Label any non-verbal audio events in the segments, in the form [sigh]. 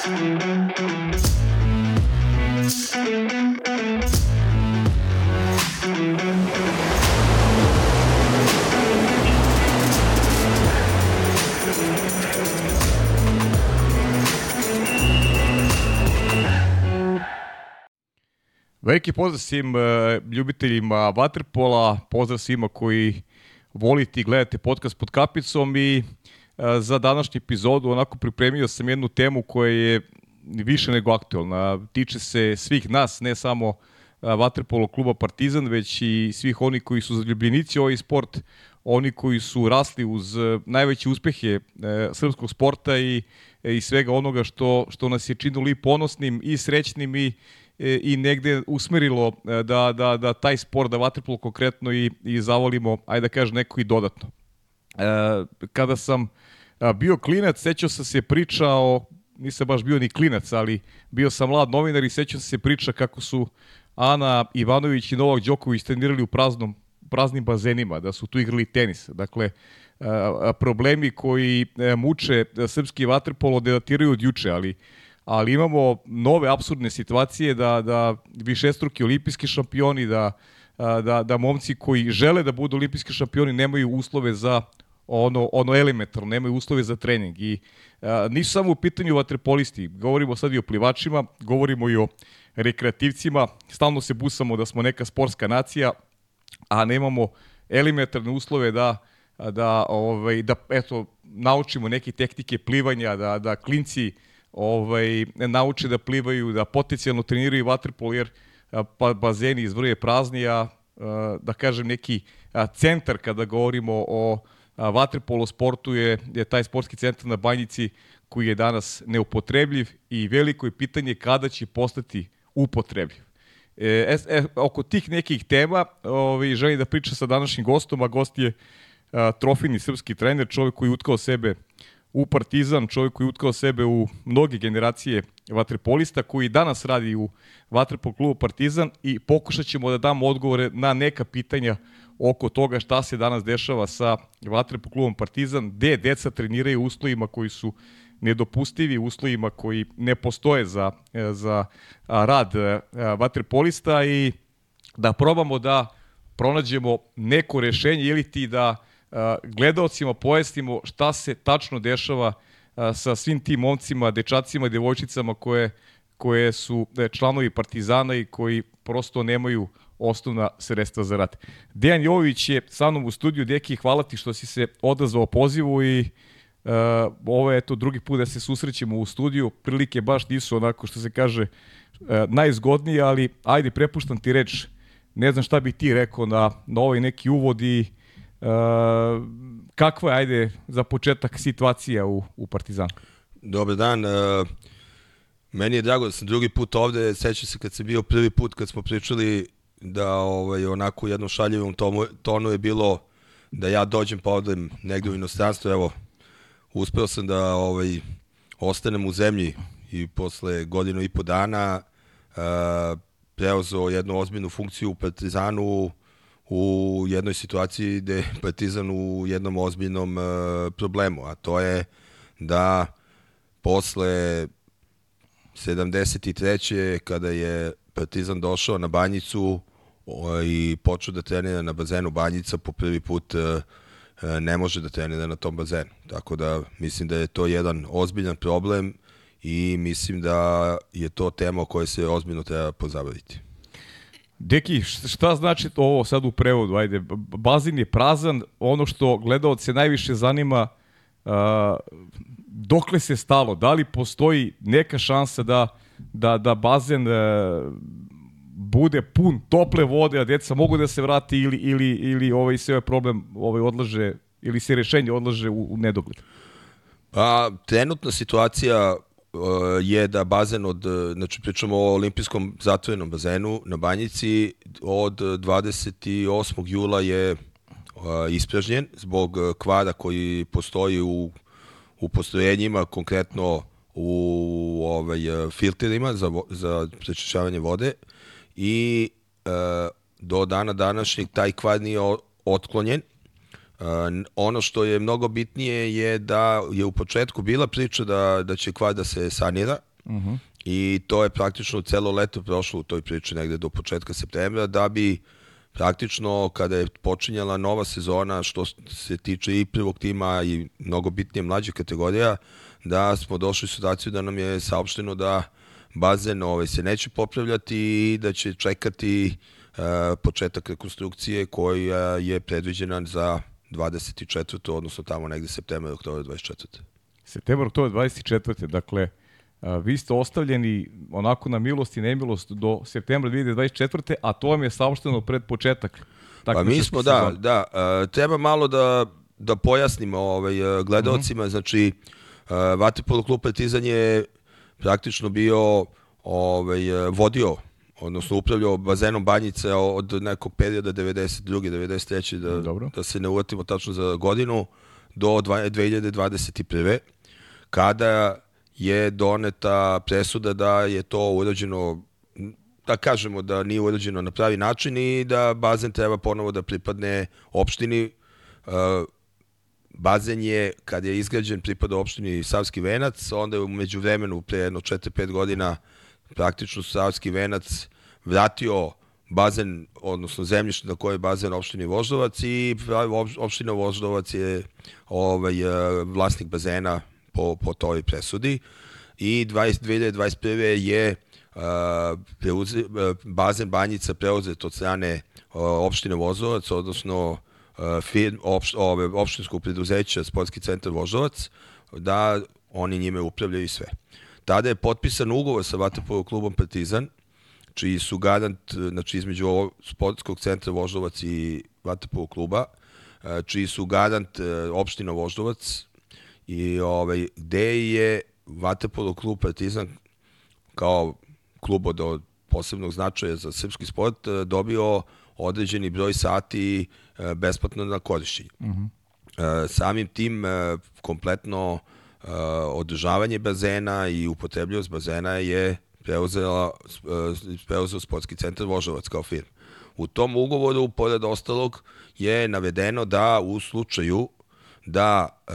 Veliki pozdrav svim uh, ljubiteljima Waterpola, pozdrav svima koji volite i gledate podcast pod kapicom i za današnju epizodu onako pripremio sam jednu temu koja je više nego aktualna. Tiče se svih nas, ne samo uh, Waterpolo kluba Partizan, već i svih oni koji su zaljubljenici ovaj sport, oni koji su rasli uz uh, najveće uspehe srpskog sporta i, i svega onoga što, što nas je činilo i ponosnim i srećnim i E, i negde usmerilo e, da, da, da taj sport, da vaterpolo konkretno i, i zavolimo, ajde da kažem, neko i dodatno. E, kada sam bio klinac, sećao sam se priča o, nisam baš bio ni klinac, ali bio sam mlad novinar i sećao sam se priča kako su Ana Ivanović i Novak Đoković trenirali u praznom, praznim bazenima, da su tu igrali tenis. Dakle, problemi koji muče srpski vaterpolo datiraju od juče, ali ali imamo nove absurdne situacije da, da višestruki olimpijski šampioni, da, da, da momci koji žele da budu olimpijski šampioni nemaju uslove za ono, ono elementarno, nemaju uslove za trening. I a, nisu samo u pitanju vatrepolisti, govorimo sad i o plivačima, govorimo i o rekreativcima, stalno se busamo da smo neka sportska nacija, a nemamo elementarne uslove da da ovaj da eto naučimo neke tehnike plivanja da da klinci ovaj, nauče da plivaju, da potencijalno treniraju vaterpol, jer pa, bazeni izvrje prazni, da kažem neki centar kada govorimo o vaterpolo sportu je, je taj sportski centar na Banjici koji je danas neupotrebljiv i veliko je pitanje kada će postati upotrebljiv. E, e, oko tih nekih tema ovaj, želim da pričam sa današnjim gostom, a gost je a, trofini srpski trener, čovjek koji utkao sebe u Partizan, čovjek koji utkao sebe u mnoge generacije vatrepolista, koji danas radi u vatrepol klubu Partizan i pokušat ćemo da damo odgovore na neka pitanja oko toga šta se danas dešava sa vatrepol klubom Partizan, gde deca treniraju u uslovima koji su nedopustivi, uslovima koji ne postoje za, za rad vatrepolista i da probamo da pronađemo neko rešenje ili ti da gledalcima pojasnimo šta se tačno dešava sa svim tim momcima, dečacima i devojčicama koje, koje su e, članovi Partizana i koji prosto nemaju osnovna sredstva za rad. Dejan Jović je sa mnom u studiju. Deki, hvala ti što si se odazvao pozivu i uh, ovo je to drugi put da se susrećemo u studiju. Prilike baš nisu onako što se kaže uh, najzgodnije, ali ajde, prepuštam ti reč. Ne znam šta bi ti rekao na, na ovaj neki uvod i Uh, kakva je, ajde, za početak situacija u, u Partizanu? Dobar dan. Uh, meni je drago da sam drugi put ovde. Sećam se kad sam bio prvi put, kad smo pričali da ovaj, onako u jednom šaljivom tomu, tonu je bilo da ja dođem pa odem negde u inostranstvo. Evo, uspeo sam da ovaj, ostanem u zemlji i posle godinu i po dana uh, preuzeo jednu ozbiljnu funkciju u Partizanu u jednoj situaciji gde je Partizan u jednom ozbiljnom uh, problemu, a to je da posle 73. kada je Partizan došao na Banjicu i počeo da trenira na bazenu Banjica, po prvi put uh, ne može da trenira na tom bazenu. Tako da mislim da je to jedan ozbiljan problem i mislim da je to tema o kojoj se ozbiljno treba pozabaviti. Deki, šta znači to ovo sad u prevodu? Ajde, bazin je prazan, ono što gledalce najviše zanima, uh, dokle se stalo? Da li postoji neka šansa da, da, da bazen bude pun tople vode, a deca mogu da se vrati ili, ili, ili ovaj, se ovaj problem ovaj, odlaže ili se rešenje odlaže u, u nedogled? Pa, trenutna situacija je da bazen od, znači pričamo o olimpijskom zatvorenom bazenu na Banjici, od 28. jula je ispražnjen zbog kvara koji postoji u, u postrojenjima, konkretno u ovaj, filterima za, za prečišćavanje vode i e, do dana današnjeg taj kvar nije otklonjen ono što je mnogo bitnije je da je u početku bila priča da, da će kvar da se sanira Uh -huh. I to je praktično celo leto prošlo u toj priči negde do početka septembra, da bi praktično kada je počinjala nova sezona što se tiče i prvog tima i mnogo bitnije mlađe kategorija, da smo došli u situaciju da nam je saopšteno da bazen ovaj, se neće popravljati i da će čekati uh, početak rekonstrukcije koja je predviđena za 24. odnosno tamo negde septembar, oktober 24. Septembar, oktober 24. Dakle, a, vi ste ostavljeni onako na milost i nemilost do septembra 2024. a to vam je saopšteno pred početak. Pa mi smo, da, da, a, treba malo da, da pojasnimo ovaj, gledalcima, mhm. -huh. znači, Vatipolo klub Partizan je praktično bio ovaj, vodio odnosno upravljao bazenom Banjice od nekog perioda 92. 93. da, Dobro. da se ne uvatimo tačno za godinu do 2021. kada je doneta presuda da je to urađeno da kažemo da nije urađeno na pravi način i da bazen treba ponovo da pripadne opštini. Bazen je, kad je izgrađen, pripada opštini Savski venac, onda je umeđu vremenu, pre jedno 4-5 godina, praktično Savski venac vratio bazen, odnosno zemljište na koje je bazen opštini Voždovac i opština Voždovac je ovaj, e, vlasnik bazena po, po toj presudi i 20, 2021. je uh, preuze, uh, bazen Banjica preuzet od strane opštine Voždovac, odnosno firm, opš, ove, opštinskog preduzeća Sportski centar Voždovac, da oni njime upravljaju sve. Tada je potpisan ugovor sa Vatapolom klubom Partizan, čiji su garant, znači između sportskog centra Voždovac i Vatapolog kluba, e, čiji su garant e, opština Voždovac i ovaj, gde je Vatapolog klub Partizan kao klub od posebnog značaja za srpski sport e, dobio određeni broj sati besplatno na korišćenje. Uh mhm. -huh. Samim tim kompletno održavanje bazena i upotrebljivost bazena je preuzela, e, preuzeo sportski centar Vožovac kao firma. U tom ugovoru, pored ostalog, je navedeno da u slučaju da e,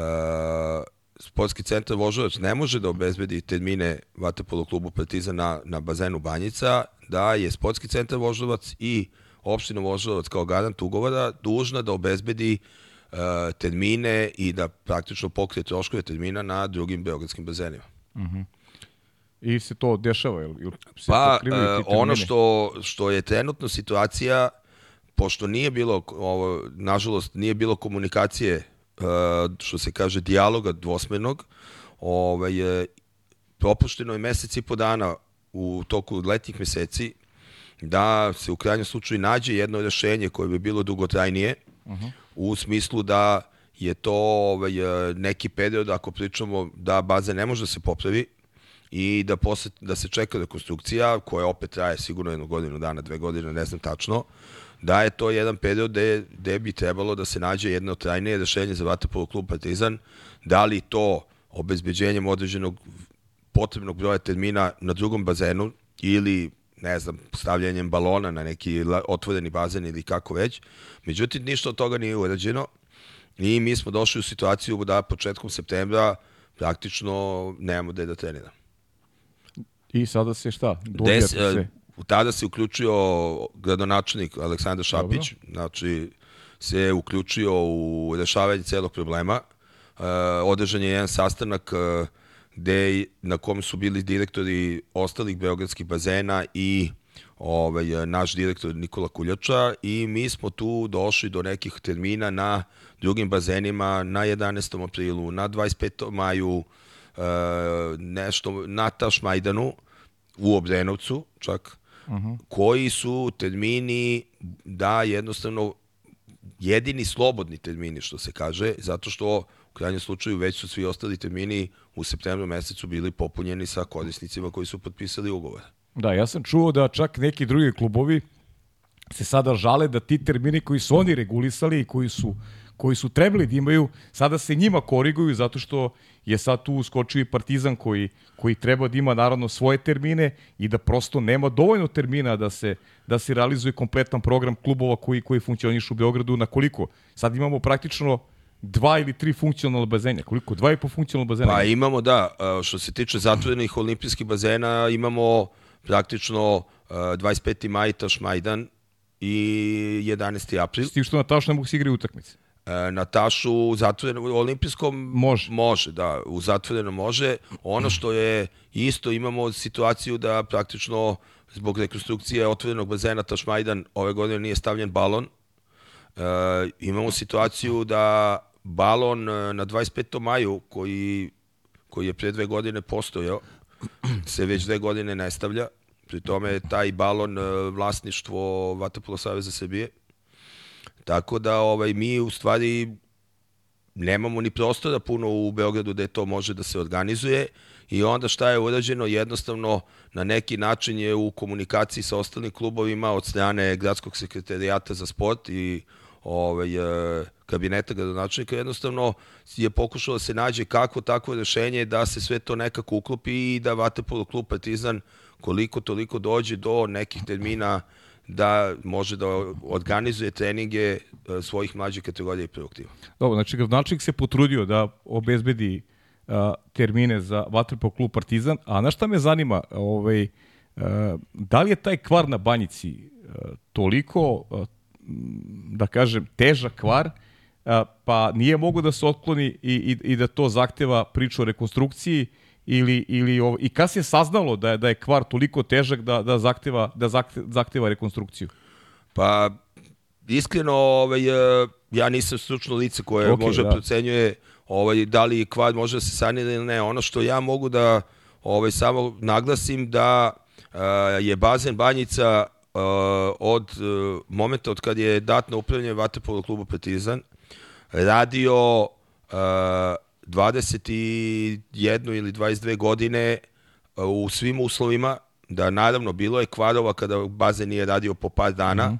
sportski centar Vožovac ne može da obezbedi termine Vatapolo klubu Partizan na, na bazenu Banjica, da je sportski centar Vožovac i opština Vožovac kao garant ugovora dužna da obezbedi e, termine i da praktično pokrije troškove termina na drugim beogradskim bazenima. Uh mhm. -huh. I se to dešava? Ili, ili se pa, uh, ono što, što je trenutno situacija, pošto nije bilo, ovo, nažalost, nije bilo komunikacije, uh, što se kaže, dijaloga dvosmenog, ovaj, propušteno je mesec i po dana u toku letnjih meseci da se u krajnjem slučaju nađe jedno rešenje koje bi bilo dugotrajnije, uh -huh. u smislu da je to ovaj, neki period, ako pričamo da baza ne može da se popravi, i da, posle, da se čeka rekonstrukcija, koja opet traje sigurno jednu godinu dana, dve godine, ne znam tačno, da je to jedan period gde, gde bi trebalo da se nađe jedno trajnije rešenje za Vatapolo klub Partizan, da li to obezbeđenjem određenog potrebnog broja termina na drugom bazenu ili ne znam, stavljanjem balona na neki otvoreni bazen ili kako već. Međutim, ništa od toga nije urađeno i mi smo došli u situaciju da početkom septembra praktično nemamo gde da treniramo. I sada se šta? Des, se... Tada se uključio gradonačelnik Aleksandar Šapić, Dobro. znači se uključio u rešavanje celog problema. Uh, održan je jedan sastanak uh, gde, na kom su bili direktori ostalih beogradskih bazena i ovaj, naš direktor Nikola Kuljača i mi smo tu došli do nekih termina na drugim bazenima na 11. aprilu, na 25. maju, uh, nešto na Tašmajdanu u Obrenovcu čak, uh -huh. koji su termini da jednostavno jedini slobodni termini što se kaže, zato što u krajnjem slučaju već su svi ostali termini u septembru mesecu bili popunjeni sa korisnicima koji su potpisali ugovor. Da, ja sam čuo da čak neki drugi klubovi se sada žale da ti termini koji su oni regulisali i koji su koji su trebali da imaju, sada se njima koriguju zato što je sad tu uskočio i Partizan koji, koji treba da ima naravno svoje termine i da prosto nema dovoljno termina da se, da se realizuje kompletan program klubova koji, koji funkcionišu u Beogradu na koliko. Sad imamo praktično dva ili tri funkcionalna bazena. Koliko? Dva i po funkcionalna bazena? Pa imamo, da, što se tiče zatvorenih olimpijskih bazena, imamo praktično 25. maj Tašmajdan i 11. april. S tim što na tašu ne mogu se igrati utakmice. E, Natašu u zatvorenom u olimpijskom Može. može, da, u zatvorenom može. Ono što je isto imamo situaciju da praktično zbog rekonstrukcije otvorenog bazena Tašmajdan ove godine nije stavljen balon. E, imamo situaciju da balon e, na 25. maju koji koji je pre dve godine postojao se već dve godine ne stavlja. Pri tome je taj balon e, vlasništvo Vatapolo Saveza Srbije. Tako da ovaj mi u stvari nemamo ni prostora puno u Beogradu da to može da se organizuje i onda šta je urađeno jednostavno na neki način je u komunikaciji sa ostalim klubovima od strane gradskog sekretarijata za sport i ovaj, e, kabineta gradonačelnika jednostavno je pokušalo da se nađe kako takvo rešenje da se sve to nekako uklopi i da Vatapolo klub Partizan koliko toliko dođe do nekih termina da može da organizuje treninge e, svojih mlađih kategorija i prvog tima. Dobro, znači gradonačelnik se potrudio da obezbedi a, termine za Vatrpo klub Partizan, a na šta me zanima, ovaj, da li je taj kvar na banjici toliko, da kažem, težak kvar, pa nije mogo da se otkloni i, i, i da to zahteva priču o rekonstrukciji, ili ili ovo i se saznalo da je da je kvar toliko težak da da zahteva da zahteva, rekonstrukciju. Pa iskreno ovaj e, ja nisam stručno lice koje okay, može da. procenjuje ovaj da li kvar može da se sanira ili ne. Ono što ja mogu da ovaj samo naglasim da uh, je bazen Banjica uh, od uh, momenta od kad je dat na upravljanje vaterpolo klubu Partizan radio uh, 21 ili 22 godine u svim uslovima, da naravno bilo je kvarova kada bazen nije radio po par dana, mm -hmm.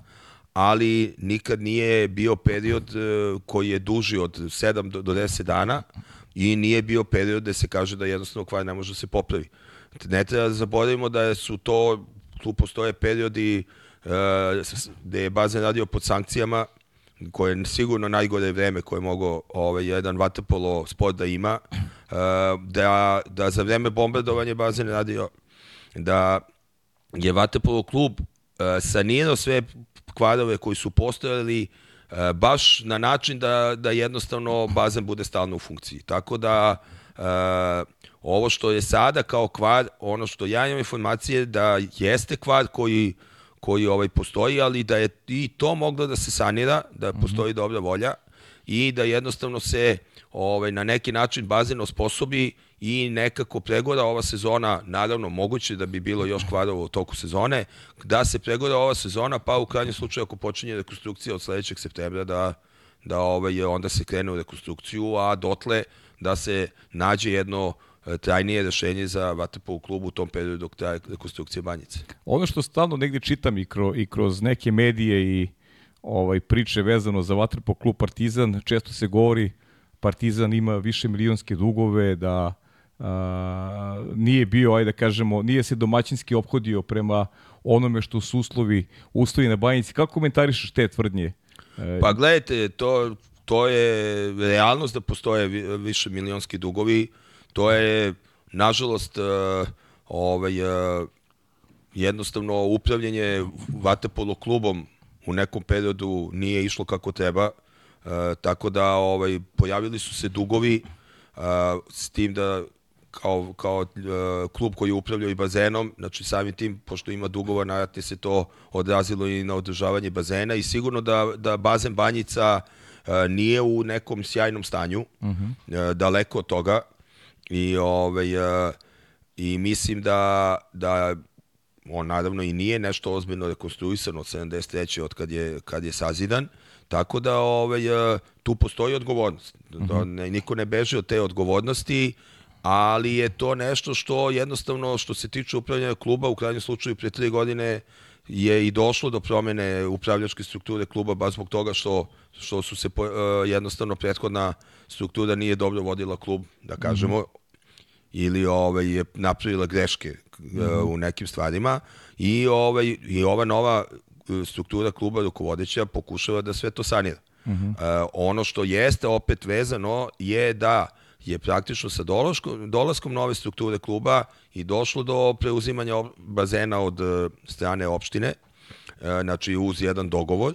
ali nikad nije bio period e, koji je duži od 7 do 10 dana i nije bio period da se kaže da jednostavno kvar ne može da se popravi. Ne treba da zaboravimo da su to, tu postoje periodi uh, gde je bazen radio pod sankcijama koje je sigurno najgore vreme koje mogo ovaj, jedan vaterpolo sport da ima, uh, da, da za vreme bombardovanja bazen radio, da je vaterpolo klub uh, sanirao sve kvadove koji su postojali uh, baš na način da, da jednostavno bazen bude stalno u funkciji. Tako da uh, ovo što je sada kao kvar, ono što ja imam informacije da jeste kvar koji koji ovaj postoji, ali da je i to moglo da se sanira, da mhm. postoji mm -hmm. dobra volja i da jednostavno se ovaj na neki način bazen osposobi i nekako pregora ova sezona, naravno moguće da bi bilo još kvarova u toku sezone, da se pregora ova sezona, pa u krajnjem slučaju ako počinje rekonstrukcija od sledećeg septembra da da ovaj onda se krene u rekonstrukciju, a dotle da se nađe jedno trajnije rešenje za Vatrpolu klubu u tom periodu dok traje rekonstrukcija Banjice. Ono što stalno negde čitam i, kro, i kroz neke medije i ovaj priče vezano za Vatrpol klub Partizan, često se govori Partizan ima više milionske dugove, da a, nije bio, ajde da kažemo, nije se domaćinski ophodio prema onome što su uslovi, uslovi na Banjici. Kako komentarišeš te tvrdnje? E, pa gledajte, to, to je realnost da postoje više milionski dugovi. Uh, to je, nažalost, uh, ovaj, uh, jednostavno upravljanje vatepolo klubom u nekom periodu nije išlo kako treba, uh, tako da ovaj, pojavili su se dugovi uh, s tim da kao, kao uh, klub koji upravlja i bazenom, znači samim tim, pošto ima dugova, naravno se to odrazilo i na održavanje bazena i sigurno da, da bazen Banjica uh, nije u nekom sjajnom stanju, uh -huh. uh, daleko od toga, I, ovaj, uh, i mislim da, da on naravno i nije nešto ozbiljno rekonstruisano od 73. od kad je, kad je sazidan, tako da ovaj, uh, tu postoji odgovornost. -hmm. ne, niko ne beže od te odgovornosti, ali je to nešto što jednostavno, što se tiče upravljanja kluba, u krajnjem slučaju pre tri godine je i došlo do promene upravljačke strukture kluba baš zbog toga što, što su se uh, jednostavno prethodna struktura nije dobro vodila klub, da kažemo, mm -hmm. ili ovaj, je napravila greške mm -hmm. uh, u nekim stvarima i, ovaj, i ova nova struktura kluba rukovodeća pokušava da sve to sanira. Uh -huh. uh, ono što jeste opet vezano je da je praktično sa dolaskom, dolaskom nove strukture kluba i došlo do preuzimanja bazena od uh, strane opštine, uh, znači uz jedan dogovor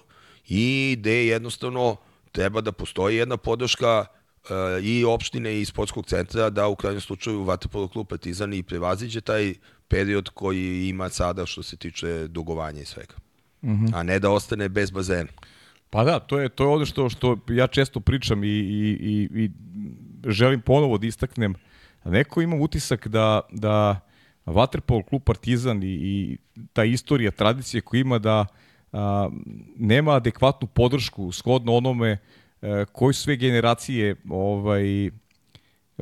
i gde jednostavno treba da postoji jedna podrška uh, i opštine i sportskog centra da u krajnjem slučaju Vatapolo klub Partizan i prevaziđe taj period koji ima sada što se tiče dugovanja i svega. Mm -hmm. A ne da ostane bez bazena. Pa da, to je to je ono što što ja često pričam i i i, i želim ponovo da istaknem. Neko ima utisak da da Waterpolo klub Partizan i, i ta istorija, tradicija koja ima da a, nema adekvatnu podršku shodno onome a, e, koji sve generacije ovaj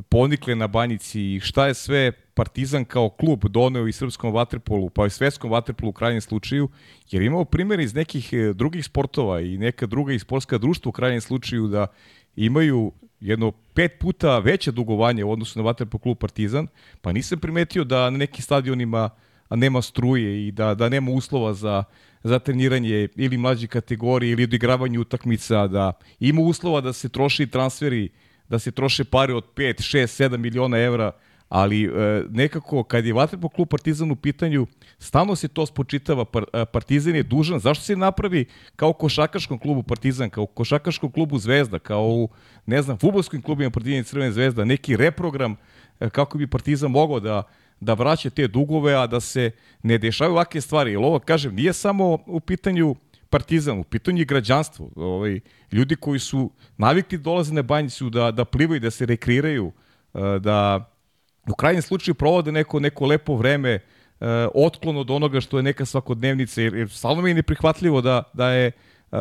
ponikle na banjici i šta je sve Partizan kao klub doneo i srpskom vaterpolu, pa i svetskom vaterpolu u krajnjem slučaju, jer imamo primjer iz nekih e, drugih sportova i neka druga i sportska društva u krajnjem slučaju da imaju jedno pet puta veće dugovanje u odnosu na vaterpol klub Partizan, pa nisam primetio da na nekim stadionima nema struje i da, da nema uslova za, za treniranje ili mlađe kategorije ili odigravanje utakmica, da ima uslova da se troši transferi da se troše pare od 5, 6, 7 miliona evra, ali e, nekako kad je Vatrpo klub Partizan u pitanju, stalno se to spočitava, par, e, Partizan je dužan, zašto se napravi kao košakaškom klubu Partizan, kao košakaškom klubu Zvezda, kao u, ne znam, futbolskim klubima Partizan i Crvene Zvezda, neki reprogram e, kako bi Partizan mogao da da vraća te dugove, a da se ne dešavaju ovakve stvari. Jer ovo, kažem, nije samo u pitanju Partizan, u pitanju je građanstvo. Ovaj, ljudi koji su navikli da dolaze na banjicu, da, da plivaju, da se rekreiraju, eh, da u krajnjem slučaju provode neko, neko lepo vreme, eh, otklon od onoga što je neka svakodnevnica, jer, jer stalno mi je neprihvatljivo da, da je, uh,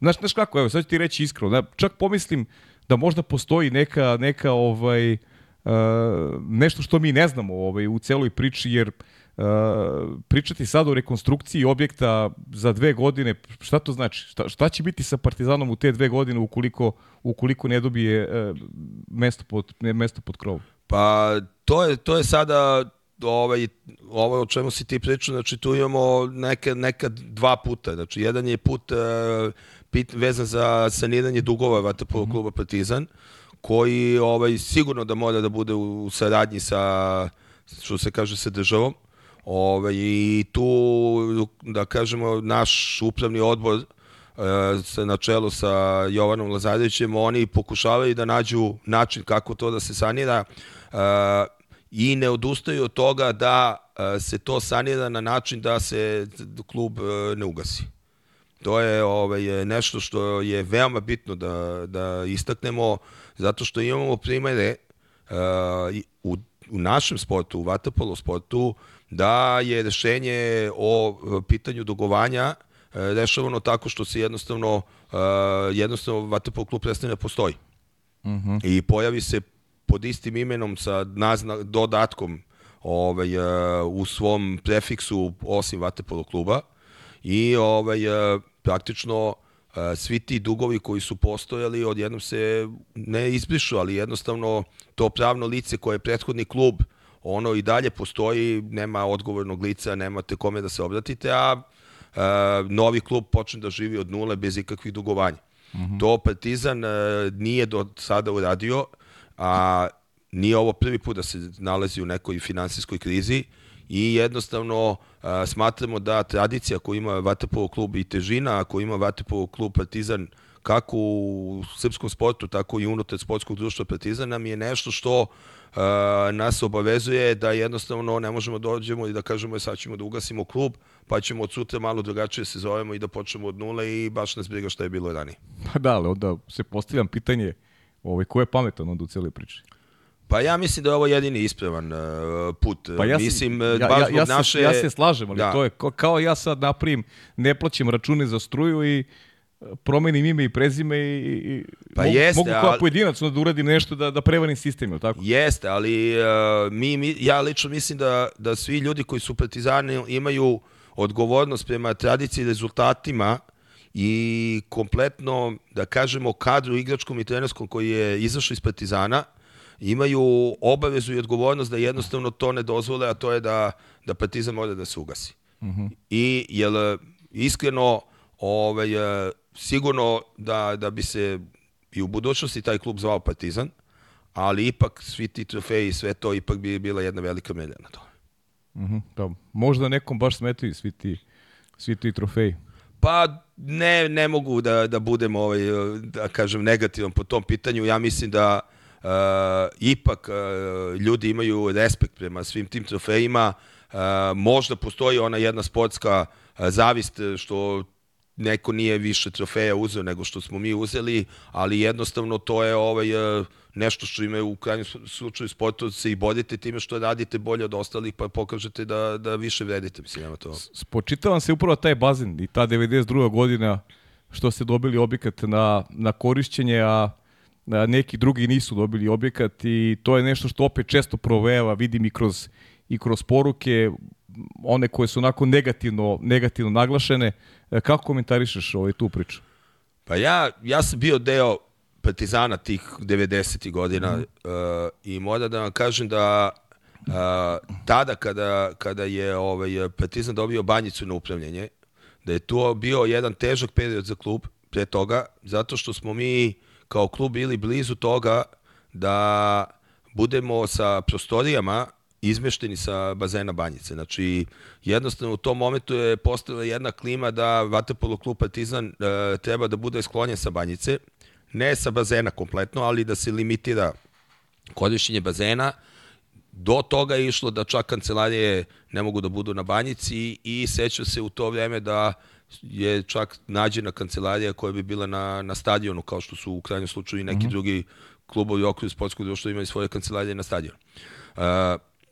znaš, znaš kako, evo, sad ću ti reći iskreno, da, čak pomislim da možda postoji neka, neka ovaj, uh, nešto što mi ne znamo ovaj, u celoj priči, jer uh, pričati sad o rekonstrukciji objekta za dve godine, šta to znači? Šta, šta će biti sa Partizanom u te dve godine ukoliko, ukoliko ne dobije uh, mesto, pod, ne, mesto pod krovom? Pa to je, to je sada ovaj, ovo o čemu si ti pričao, znači tu imamo neka, neka dva puta. Znači, jedan je put uh, pit, vezan za saniranje dugova Vatapolo mm -hmm. kluba Partizan, koji ovaj, sigurno da mora da bude u saradnji sa, što se kaže, sa državom. Ove, I tu, da kažemo, naš upravni odbor e, na čelu sa Jovanom Lazarevićem, oni pokušavaju da nađu način kako to da se sanira e, i ne odustaju od toga da e, se to sanira na način da se klub e, ne ugasi. To je ovaj, nešto što je veoma bitno da, da istaknemo, zato što imamo primere uh, u, u našem sportu, u vatapolo sportu, da je rešenje o e, pitanju dugovanja e, rešavano tako što se jednostavno e, jednostavno Vatapol klub prestane da postoji. Uh mhm. -huh. I pojavi se pod istim imenom sa nazna, dodatkom ovaj, u svom prefiksu osim Vatapolo kluba i ovaj, praktično svi ti dugovi koji su postojali odjednom se ne izbrišu, ali jednostavno to pravno lice koje je prethodni klub ono i dalje postoji, nema odgovornog lica, nemate kome da se obratite, a, novi klub počne da živi od nule bez ikakvih dugovanja. Mm -hmm. To Partizan a, nije do sada uradio, a nije ovo prvi put da se nalazi u nekoj finansijskoj krizi i jednostavno a, smatramo da tradicija koju ima Vatapolo klub i težina koju ima Vatapolo klub Partizan kako u srpskom sportu, tako i unutar sportskog društva Partizan nam je nešto što nas obavezuje da jednostavno ne možemo da dođemo i da kažemo je sad ćemo da ugasimo klub, pa ćemo od sutra malo drugačije se zovemo i da počnemo od nule i baš nas briga šta je bilo ranije. Pa da, ali onda se postavljam pitanje ovaj, ko je pametan onda u cijeloj priči? Pa ja mislim da je ovo jedini ispravan uh, put. Pa ja mislim, ja, baš ja, ja, naše... Se, ja se slažem, ali da. to je kao ja sad napravim, ne plaćam račune za struju i promenim ime i prezime i, i pa mogu, jeste, mogu kao ali, pojedinac da uradim nešto da, da prevarim sistem, ili tako? Jeste, ali uh, mi, mi, ja lično mislim da, da svi ljudi koji su partizani imaju odgovornost prema tradiciji rezultatima i kompletno, da kažemo, kadru igračkom i trenerskom koji je izašao iz Partizana, imaju obavezu i odgovornost da jednostavno to ne dozvole, a to je da, da Partizan mora da se ugasi. Uh mhm. -huh. I, jel, iskreno, ovaj, sigurno da, da bi se i u budućnosti taj klub zvao Partizan, ali ipak svi ti trofeji i sve to ipak bi bila jedna velika melja na to. Mm -hmm, da. Možda nekom baš smetaju svi ti, svi ti trofeji. Pa ne, ne mogu da, da budem ovaj, da kažem negativan po tom pitanju. Ja mislim da uh, ipak uh, ljudi imaju respekt prema svim tim trofejima. Uh, možda postoji ona jedna sportska uh, zavist što neko nije više trofeja uzeo nego što smo mi uzeli, ali jednostavno to je ovaj uh, nešto što imaju u krajnjem slučaju sportovci i bodite time što radite bolje od ostalih pa pokažete da, da više vredite. Mislim, nema to. Spočitavam se upravo taj bazen i ta 92. godina što ste dobili objekat na, na korišćenje, a neki drugi nisu dobili objekat i to je nešto što opet često provejava, vidim i kroz, i kroz poruke, one koje su onako negativno, negativno naglašene. Kako komentarišeš ovaj tu priču? Pa ja, ja sam bio deo Partizana tih 90. godina mm. uh, i moram da vam kažem da uh, tada kada, kada je ovaj, Partizan dobio banjicu na upravljanje, da je to bio jedan težak period za klub pre toga, zato što smo mi kao klub bili blizu toga da budemo sa prostorijama izmešteni sa bazena Banjice. Znači, jednostavno u tom momentu je postala jedna klima da Vatapolo klub Partizan e, treba da bude sklonjen sa Banjice, ne sa bazena kompletno, ali da se limitira korišćenje bazena. Do toga je išlo da čak kancelarije ne mogu da budu na banjici i seća se u to vreme da je čak nađena kancelarija koja bi bila na, na stadionu, kao što su u krajnjem slučaju i neki mm -hmm. drugi klubovi u okviru sportskog društva imaju svoje kancelarije na stadionu. Uh,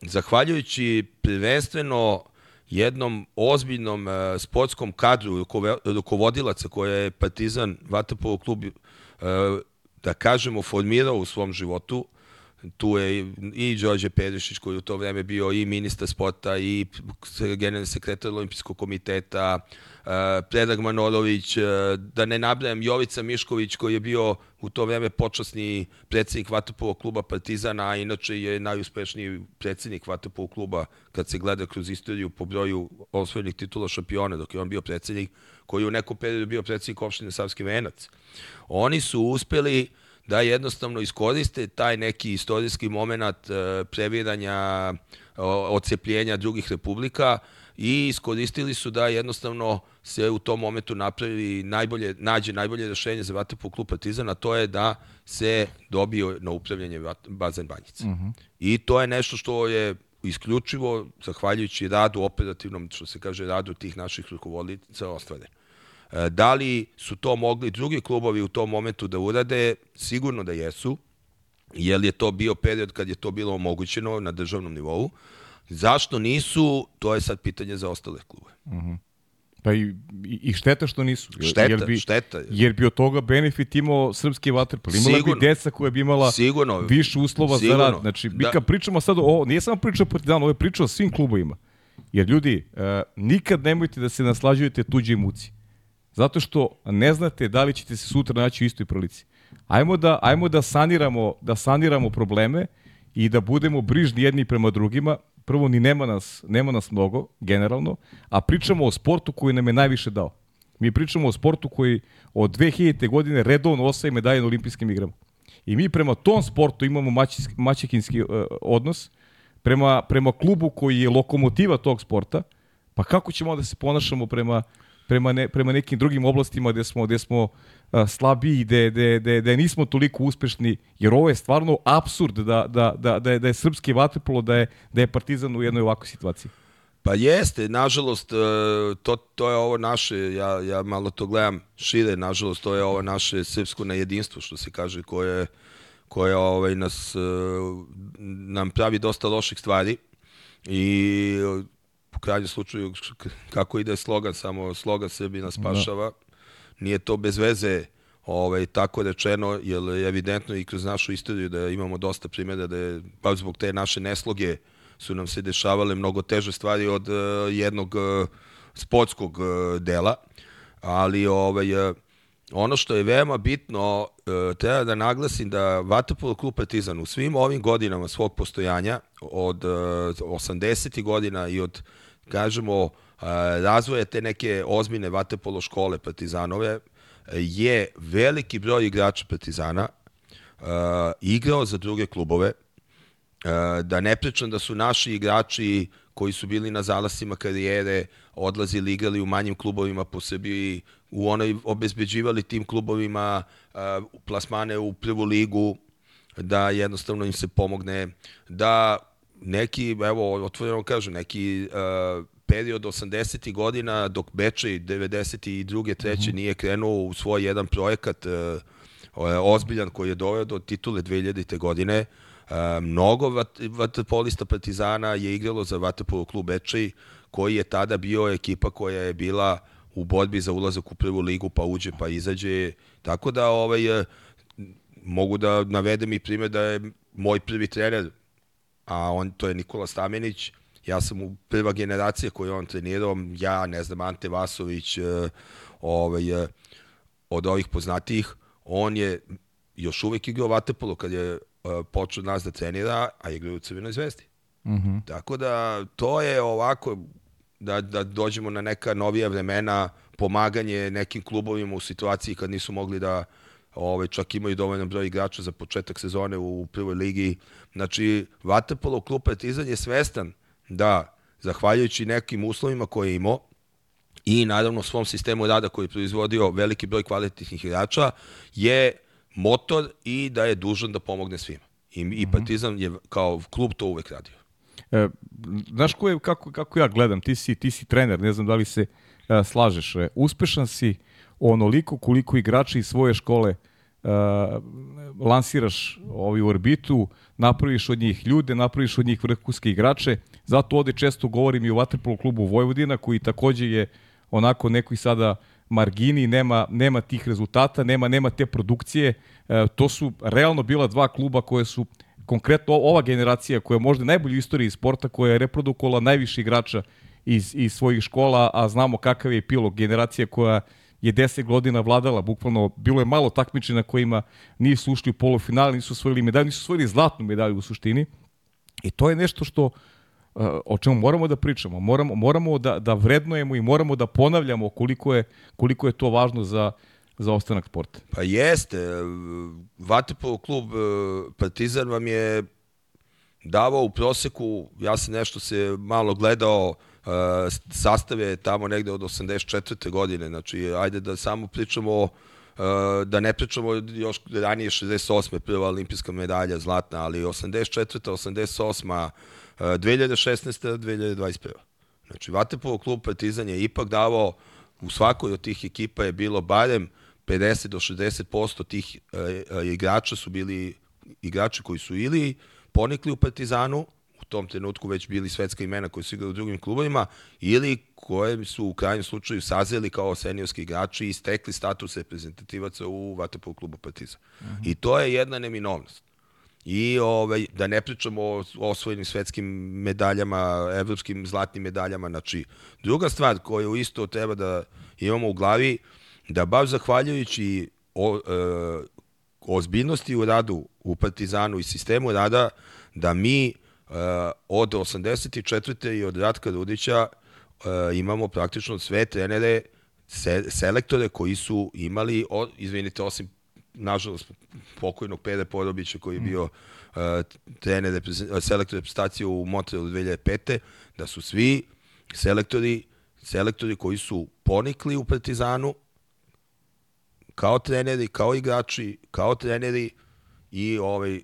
zahvaljujući prvenstveno jednom ozbiljnom uh, sportskom kadru rukovodilaca koja je Partizan Vatapolo klub uh, da kažemo formirao u svom životu tu je i Đorđe Perišić koji u to vreme bio i ministar sporta i generalni sekretar olimpijskog komiteta, uh, Predrag Manorović, uh, da ne nabrajem Jovica Mišković koji je bio u to vreme počasni predsednik Vatopovog kluba Partizana, a inače je najuspešniji predsednik Vatopovog kluba kad se gleda kroz istoriju po broju osvojenih titula šampiona dok je on bio predsednik, koji u nekom periodu bio predsednik opštine Savski Venac. Oni su uspeli uh, da jednostavno iskoriste taj neki istorijski moment e, previranja, ocepljenja drugih republika i iskoristili su da jednostavno se u tom momentu napravi najbolje, nađe najbolje rešenje za Vatepo klub Partizan, a to je da se dobio na upravljanje bazen Banjice. Uh mhm. -huh. I to je nešto što je isključivo, zahvaljujući radu operativnom, što se kaže, radu tih naših rukovodica ostvareno. E, da li su to mogli drugi klubovi u tom momentu da urade? Sigurno da jesu, jer je to bio period kad je to bilo omogućeno na državnom nivou. Zašto nisu, to je sad pitanje za ostale klube. Uh mhm. -huh. Pa i, i šteta što nisu. Šteta, jer bi, šteta. Jer bi od toga benefit imao srpski vaterpol. Imala sigurno, bi deca koja bi imala sigurno, više uslova sigurno, za rad. Znači, mi da. pričamo sad o, nije samo priča o Partizanu, ovo je priča o svim klubovima. Jer ljudi, uh, nikad nemojte da se naslađujete tuđe muci. Zato što ne znate da li ćete se sutra naći u istoj prilici. Ajmo da, ajmo da saniramo, da saniramo probleme i da budemo brižni jedni prema drugima. Prvo, ni nema nas, nema nas mnogo, generalno, a pričamo o sportu koji nam je najviše dao. Mi pričamo o sportu koji od 2000. godine redovno osaje medalje na olimpijskim igrama. I mi prema tom sportu imamo maćekinski uh, odnos, prema, prema klubu koji je lokomotiva tog sporta, pa kako ćemo da se ponašamo prema prema, ne, prema nekim drugim oblastima gde smo, gde smo a, slabiji, gde, gde, gde, gde nismo toliko uspešni, jer ovo je stvarno absurd da, da, da, da, je, da je srpski vaterpolo, da je, da je partizan u jednoj ovakvoj situaciji. Pa jeste, nažalost, e, to, to je ovo naše, ja, ja malo to gledam šire, nažalost, to je ovo naše srpsko nejedinstvo, što se kaže, koje, koje ovaj, nas, e, nam pravi dosta loših stvari i u krajnjem slučaju kako ide slogan, samo slogan sebi nas spašava. Da. Nije to bez veze ovaj, tako rečeno, jer je evidentno i kroz našu istoriju da imamo dosta primjera da je, pa zbog te naše nesloge su nam se dešavale mnogo teže stvari od uh, jednog uh, sportskog uh, dela, ali ovaj, uh, ono što je veoma bitno, uh, treba da naglasim da Vatapolo klub Partizan u svim ovim godinama svog postojanja, od uh, 80. godina i od kažemo, razvoja te neke ozbiljne vatepolo škole partizanove, je veliki broj igrača Partizana uh, igrao za druge klubove, uh, da ne pričam da su naši igrači koji su bili na zalasima karijere, odlazili, igrali u manjim klubovima po Srbiji, u onoj obezbeđivali tim klubovima uh, plasmane u prvu ligu, da jednostavno im se pomogne, da neki, evo, otvoreno kažem, neki uh, period 80. godina dok Bečej 92. treće mm -hmm. nije krenuo u svoj jedan projekat uh, ozbiljan koji je doveo do titule 2000. godine, uh, mnogo vat, vaterpolista Partizana je igralo za vaterpolo klub Bečej, koji je tada bio ekipa koja je bila u borbi za ulazak u prvu ligu, pa uđe, pa izađe. Tako da ovaj, mogu da navedem i primjer da je moj prvi trener, a on to je Nikola Stamenić, ja sam u prva generacija koju on trenirao, ja, ne znam, Ante Vasović, e, ovaj, e, od ovih poznatijih, on je još uvek igrao Vatepolo kad je e, počeo nas da trenira, a igrao u Crvenoj zvezdi. Mm -hmm. Tako da to je ovako, da, da dođemo na neka novija vremena, pomaganje nekim klubovima u situaciji kad nisu mogli da ove, čak imaju dovoljno broj igrača za početak sezone u prvoj ligi. Znači, Vatepolo klub Partizan je svestan da, zahvaljujući nekim uslovima koje je imao, i naravno svom sistemu rada koji je proizvodio veliki broj kvalitetnih igrača, je motor i da je dužan da pomogne svima. I, i mhm. Partizan je kao klub to uvek radio. E, znaš ko je, kako, kako ja gledam, ti si, ti si trener, ne znam da li se e, slažeš. E, uspešan si onoliko koliko igrači iz svoje škole uh, lansiraš ovi u orbitu, napraviš od njih ljude, napraviš od njih vrhunske igrače. Zato ovde često govorim i u Vatrpolu klubu Vojvodina, koji takođe je onako nekoj sada margini, nema, nema tih rezultata, nema, nema te produkcije. E, to su realno bila dva kluba koje su konkretno ova generacija koja je možda najbolji u istoriji sporta, koja je reprodukovala najviše igrača iz, iz svojih škola, a znamo kakav je epilog generacija koja je 10 godina vladala, bukvalno bilo je malo takmiče na kojima nisu ušli u polufinale, nisu osvojili medalju, nisu osvojili zlatnu medalju u suštini. I to je nešto što uh, o čemu moramo da pričamo, moramo, moramo da, da vrednujemo i moramo da ponavljamo koliko je, koliko je to važno za, za ostanak sporta. Pa jeste. Vatepol klub uh, Partizan vam je davao u proseku, ja sam nešto se malo gledao, Uh, sastav je tamo negde od 84. godine, znači ajde da samo pričamo uh, da ne pričamo još ranije 68. prva olimpijska medalja zlatna, ali 84. 88. 2016. 2021. Znači, Vatepolo klub Partizan je ipak davao u svakoj od tih ekipa je bilo barem 50 do 60% tih uh, igrača su bili igrači koji su ili ponikli u Partizanu, tom trenutku već bili svetska imena koji su igrali u drugim klubovima ili koje su u krajnjem slučaju sazeli kao seniorski igrači i stekli status reprezentativaca u Vatapol klubu Partizan. Uh. -huh. I to je jedna neminovnost. I ovaj, da ne pričamo o osvojenim svetskim medaljama, evropskim zlatnim medaljama. Znači, druga stvar koju isto treba da imamo u glavi, da baš zahvaljujući o, e, ozbiljnosti u radu u Partizanu i sistemu rada, da mi Uh, od 84. i od Ratka Rudića uh, imamo praktično sve trenere, se, selektore koji su imali, o, izvinite, osim nažalost pokojnog Pere Porobića koji je mm. bio uh, trener selektor reprezentacije u Montrealu 2005. da su svi selektori selektori koji su ponikli u Partizanu kao treneri, kao igrači, kao treneri i ovaj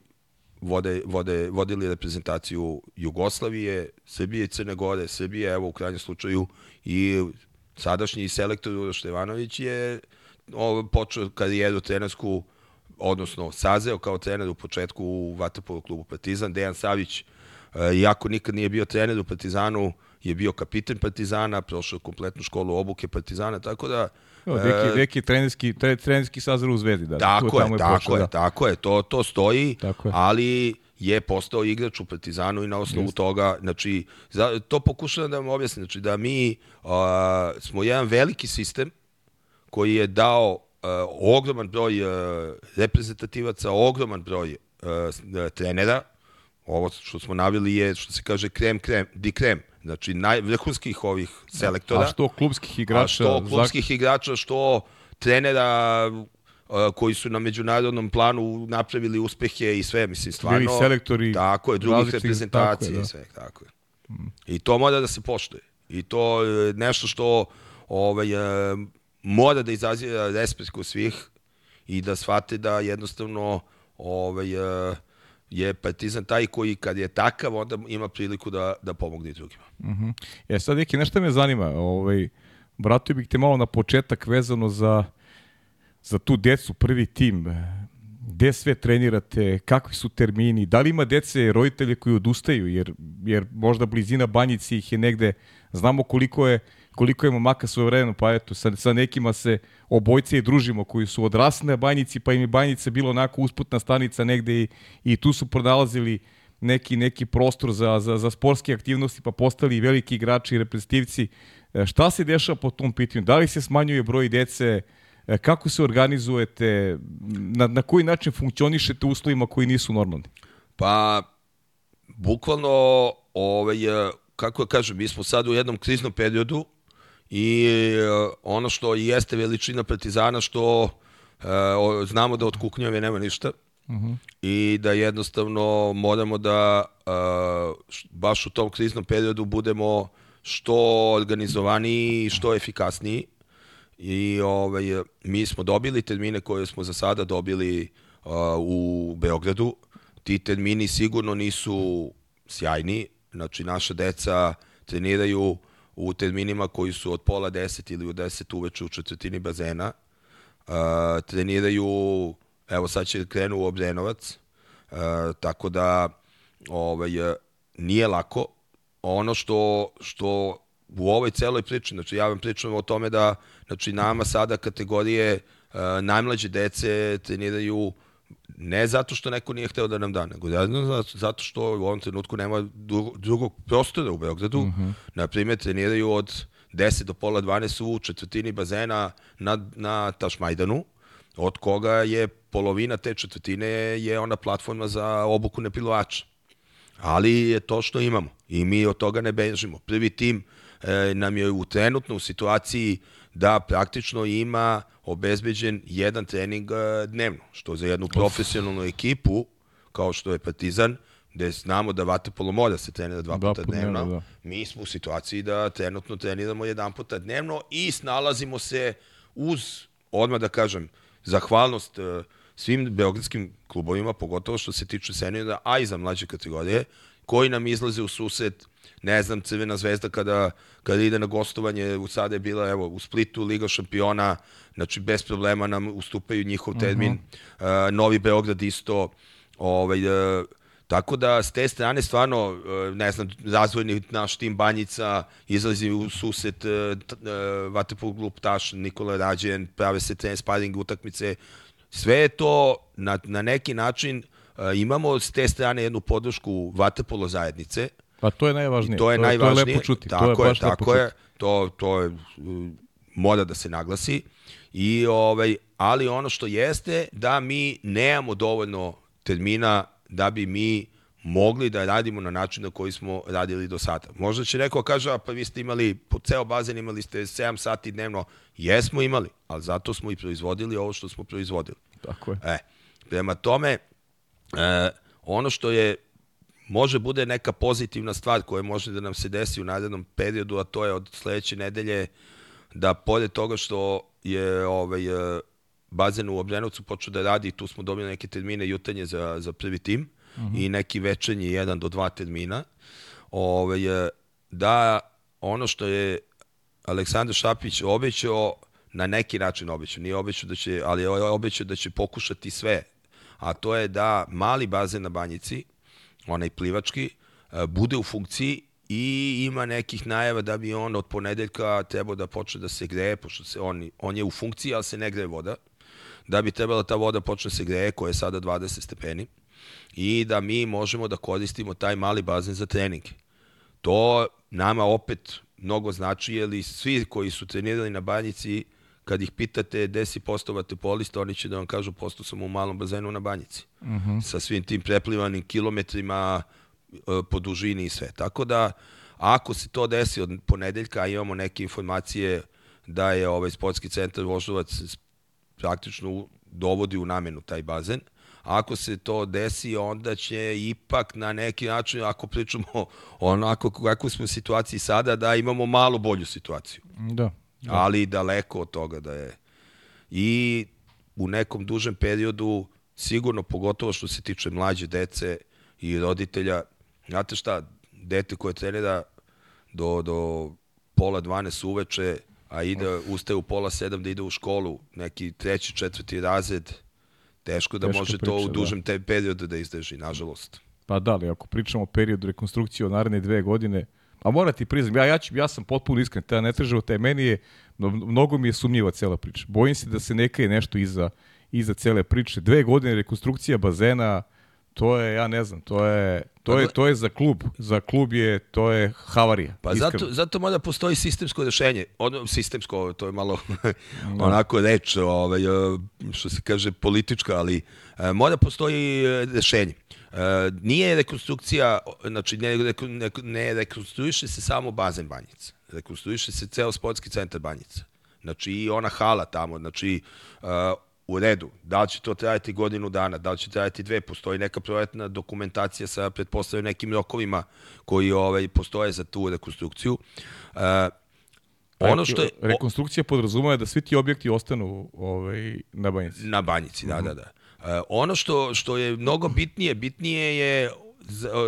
vode, vode, vodili reprezentaciju Jugoslavije, Srbije i Crne Gore, Srbije, evo u krajnjem slučaju i sadašnji selektor Uroš Ivanović je počeo karijeru trenersku, odnosno sazeo kao trener u početku u Vatapolu klubu Partizan. Dejan Savić, e, iako nikad nije bio trener u Partizanu, je bio kapiten Partizana, prošao kompletnu školu obuke Partizana, tako da neki, neki trenerski, tre, trenerski sazor u Zvezdi. Da, tako je, je, tako prošlo, je, da. tako je, to, to stoji, tako je. ali je postao igrač u Partizanu i na osnovu Just. toga, znači, za, to pokušavam da vam objasnim, znači da mi uh, smo jedan veliki sistem koji je dao uh, ogroman broj uh, reprezentativaca, ogroman broj uh, trenera, ovo što smo navili je, što se kaže, krem, krem, di krem, Znači, najvrhunskih ovih selektora. A što klubskih igrača? A što klubskih igrača, što trenera koji su na međunarodnom planu napravili uspehe i sve, mislim, stvarno... Bili selektori Tako je, drugih reprezentacija je, da. i sve, tako je. I to mora da se poštuje. I to je nešto što ovaj, e, mora da izaziva respekt kod svih i da shvate da jednostavno ovaj, e, je Partizan taj koji kad je takav onda ima priliku da, da pomogne drugima. Uh -huh. E sad, Eki, nešto me zanima. Ovaj, vratio bih te malo na početak vezano za za tu decu, prvi tim, gde sve trenirate, kakvi su termini, da li ima dece roditelje koji odustaju, jer, jer možda blizina banjici ih je negde, znamo koliko je koliko je momaka svoje vremena, pa eto, sa, sa nekima se obojce i družimo koji su odrasli na banjici, pa im je banjica bilo onako usputna stanica negde i, i tu su pronalazili neki, neki prostor za, za, za sportske aktivnosti, pa postali veliki igrači i reprezentativci. E, šta se dešava po tom pitanju? Da li se smanjuje broj dece, E, kako se organizujete, na, na koji način funkcionišete uslovima koji nisu normalni? Pa, bukvalno, ovaj, e, kako ja kažem, mi smo sad u jednom kriznom periodu i e, ono što jeste veličina Partizana, što e, znamo da od kuknjave nema ništa, Uh mhm. -huh. i da jednostavno moramo da e, baš u tom kriznom periodu budemo što organizovaniji i što efikasniji i ovaj, mi smo dobili termine koje smo za sada dobili uh, u Beogradu. Ti termini sigurno nisu sjajni, znači naša deca treniraju u terminima koji su od pola deset ili u deset uveče u četvrtini bazena. Uh, treniraju, evo sad će krenu u Obrenovac, uh, tako da ovaj, nije lako. Ono što, što u ovoj celoj priči, znači ja vam pričam o tome da znači nama sada kategorije uh, najmlađe dece treniraju ne zato što neko nije hteo da nam da, nego zato što u ovom trenutku nema drugog prostora u Beogradu. Mhm. -huh. Naprimjer, treniraju od 10 do pola 12 u četvrtini bazena na, na Tašmajdanu, od koga je polovina te četvrtine je ona platforma za obuku nepilovača. Ali je to što imamo i mi od toga ne bežimo. Prvi tim e, nam je u trenutno u situaciji da praktično ima obezbeđen jedan trening e, dnevno, što za jednu profesionalnu ekipu, kao što je Partizan, gde znamo da vaterpolo mora se trenira dva puta dnevno, dnevno da. mi smo u situaciji da trenutno treniramo jedan puta dnevno i snalazimo se uz, odmah da kažem, zahvalnost e, svim beogradskim klubovima, pogotovo što se tiče seniora, a i za mlađe kategorije, koji nam izlaze u susret ne znam, Crvena zvezda kada, kada ide na gostovanje, u sada je bila evo, u Splitu Liga šampiona, znači bez problema nam ustupaju njihov termin, uh -huh. uh, Novi Beograd isto, ovaj, uh, Tako da, s te strane, stvarno, uh, ne znam, razvojni naš tim Banjica izlazi u suset uh, Vatepol klub Taš, Nikola Rađen, prave se tren, sparing utakmice. Sve je to na, na neki način imamo s te strane jednu podršku Vatepolo zajednice, Pa to je najvažnije. To je to, najvažnije. To je lepo čuti. Tako to je, je baš tako je. To, to je, mora da se naglasi. I, ovaj, ali ono što jeste da mi nemamo dovoljno termina da bi mi mogli da radimo na način na koji smo radili do sada. Možda će neko kaže, a pa vi ste imali, po ceo bazen imali ste 7 sati dnevno. Jesmo imali, ali zato smo i proizvodili ovo što smo proizvodili. Tako je. E, prema tome, e, ono što je može bude neka pozitivna stvar koja može da nam se desi u narednom periodu, a to je od sledeće nedelje da pored toga što je ovaj, e, bazen u Obrenovcu počeo da radi, tu smo dobili neke termine jutanje za, za prvi tim uh mhm. -huh. i neki večernji jedan do dva termina, ovaj, e, da ono što je Aleksandar Šapić obećao, na neki način obećao, nije obećao da će, ali je obećao da će pokušati sve, a to je da mali bazen na Banjici, onaj plivački, e, bude u funkciji i ima nekih najava da bi on od ponedeljka trebao da počne da se greje, pošto se on, on je u funkciji, ali se ne greje voda, da bi trebala ta voda počne da se greje, koja je sada 20 stepeni, i da mi možemo da koristimo taj mali bazen za trening. To nama opet mnogo znači, jer svi koji su trenirali na banjici, kad ih pitate gde si postao vaterpolista, oni će da vam kažu postao sam u malom bazenu na banjici. Uh mhm. -huh. Sa svim tim preplivanim kilometrima e, po dužini i sve. Tako da, ako se to desi od ponedeljka, a imamo neke informacije da je ovaj sportski centar Voždovac praktično dovodi u namenu taj bazen. Ako se to desi, onda će ipak na neki način, ako pričamo [laughs] onako kako smo u situaciji sada, da imamo malo bolju situaciju. Da. Da. Ali daleko od toga da je. I u nekom dužem periodu, sigurno pogotovo što se tiče mlađe dece i roditelja, znate šta, dete koje trenira do, do pola 12 uveče, a ide, ustaje u pola sedam da ide u školu, neki treći, četvrti razred, teško da Teško može priča, to u da. dužem da. periodu da izdrži, nažalost. Pa da, ali ako pričamo o periodu rekonstrukcije od naredne dve godine, a mora ti priznam, ja, ja, ću, ja sam potpuno iskren, te ne tražao te, meni je, mnogo mi je sumnjiva cela priča. Bojim se da se neka je nešto iza, iza cele priče. Dve godine rekonstrukcija bazena, to je, ja ne znam, to je, to je, to je za klub. Za klub je, to je havarija. Pa iskreno. zato, zato mora postoji sistemsko rešenje. Ono, sistemsko, to je malo [laughs] da. onako reč, ovaj, što se kaže politička, ali e, mora postoji e, rešenje. E, nije rekonstrukcija, znači ne, ne, ne rekonstruiše se samo bazen Banjica. Rekonstruiše se ceo sportski centar Banjica. Znači i ona hala tamo, znači u redu, da li će to trajati godinu dana, da li će trajati dve, postoji neka projektna dokumentacija sa pretpostavljaju nekim rokovima koji ovaj, postoje za tu rekonstrukciju. Uh, ono što je, rekonstrukcija podrazumeva da svi ti objekti ostanu ovaj, na banjici. Na banjici, da, uh -huh. da, da. Uh, ono što, što je mnogo bitnije, bitnije je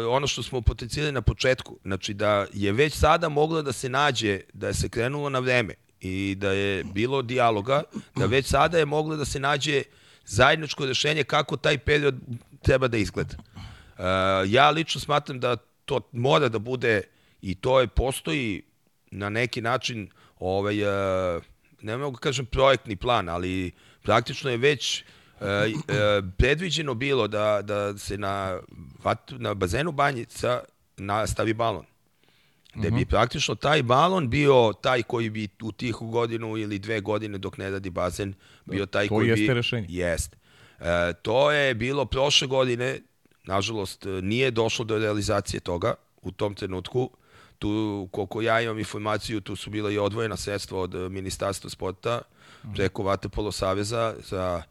ono što smo potencijali na početku, znači da je već sada moglo da se nađe, da se krenulo na vreme, i da je bilo dijaloga, da već sada je moglo da se nađe zajedničko rešenje kako taj period treba da izgleda. Uh, ja lično smatram da to mora da bude i to je postoji na neki način ovaj, ne mogu da kažem projektni plan, ali praktično je već uh, uh, predviđeno bilo da, da se na, na bazenu Banjica nastavi balon gde bi mhm. praktično taj balon bio taj koji bi u tih godinu ili dve godine dok ne radi bazen bio taj to koji bi... To rešenje. Jest. E, to je bilo prošle godine, nažalost nije došlo do realizacije toga u tom trenutku. Tu, koliko ja imam informaciju, tu su bila i odvojena sredstva od Ministarstva sporta mhm. preko Vatepolo Saveza za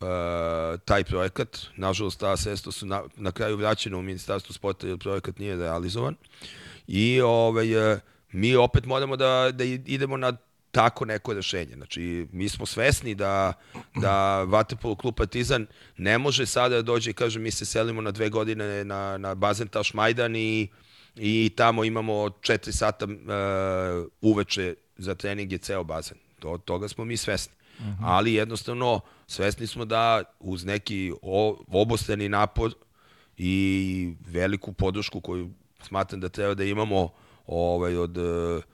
uh, taj projekat. Nažalost, ta sredstva su na, na kraju vraćena u Ministarstvo sporta jer projekat nije realizovan. I ovaj, e, mi opet moramo da, da idemo na tako neko rešenje. Znači, mi smo svesni da, da Vatepolo klub Partizan ne može sada da dođe i kaže mi se selimo na dve godine na, na bazen Taš Majdan i, i tamo imamo 4 sata uh, uveče za trening je ceo bazen. To, toga smo mi svesni. Uh mhm. -huh. Ali jednostavno svesni smo da uz neki obostrani napor i veliku podršku koju smatram da treba da imamo ovaj, od,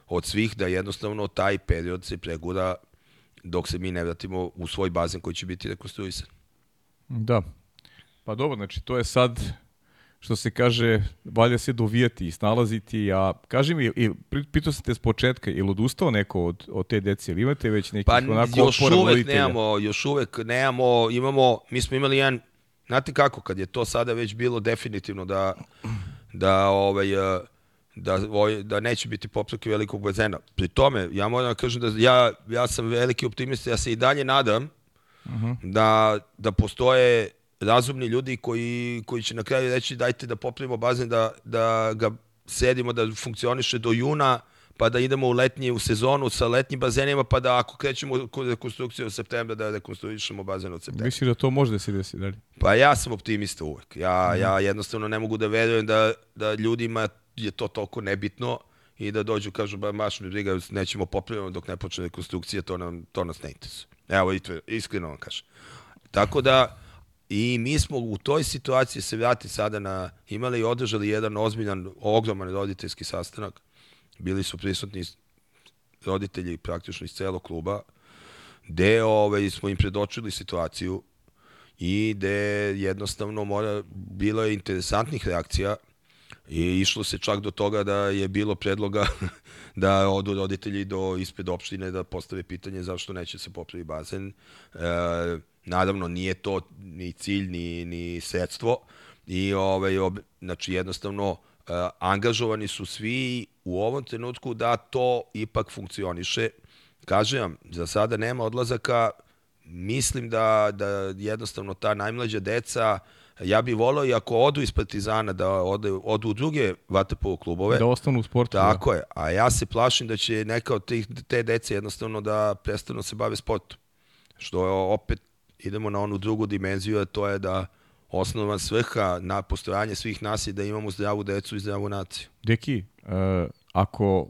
od svih, da jednostavno taj period se pregura dok se mi ne vratimo u svoj bazen koji će biti rekonstruisan. Da. Pa dobro, znači to je sad što se kaže, valja se dovijati i snalaziti, a kaži mi, i, pitao sam te s početka, ili odustao neko od, od te dece, ili imate već neki pa, onako još uvek voditelja? nemamo, još uvek nemamo, imamo, mi smo imali jedan, znate kako, kad je to sada već bilo definitivno da da ovaj e, da, ovaj, da neće biti popravke velikog bazena. Pri tome, ja moram da kažem da ja, ja sam veliki optimista, ja se i dalje nadam uh -huh. da, da postoje razumni ljudi koji, koji će na kraju reći dajte da popravimo bazen, da, da ga sedimo, da funkcioniše do juna, pa da idemo u letnji, u sezonu sa letnjim bazenima, pa da ako krećemo u rekonstrukciju u septembra, da rekonstruišemo bazen od septembra. Misliš da to može da se desi dalje? Pa ja sam optimista uvek. Ja, mm. ja jednostavno ne mogu da verujem da, da ljudima je to toliko nebitno i da dođu kažu ba maš mi briga nećemo popraviti dok ne počne rekonstrukcija to nam to nas ne interesuje. Evo iskreno vam kažem. Tako da i mi smo u toj situaciji se vrati sada na imali i održali jedan ozbiljan ogroman roditeljski sastanak bili su prisutni roditelji praktično iz celog kluba, gde ovaj, smo im predočili situaciju i gde jednostavno mora, bilo je interesantnih reakcija i išlo se čak do toga da je bilo predloga [laughs] da odu roditelji do ispred opštine da postave pitanje zašto neće se popravi bazen. E, naravno, nije to ni cilj, ni, ni sredstvo i ovaj, ob, znači jednostavno E, angažovani su svi u ovom trenutku da to ipak funkcioniše. Kažem vam, za sada nema odlazaka, mislim da, da jednostavno ta najmlađa deca, ja bih volao i ako odu iz Partizana da ode, odu u druge vaterpolo klubove. Da ostanu u sportu. Tako da. je, a ja se plašim da će neka od tih, te dece jednostavno da prestanu da se bave sportom. Što je opet, idemo na onu drugu dimenziju, a to je da osnovna svrha na postojanje svih nas je da imamo zdravu decu i zdravu naciju. Deki, uh, ako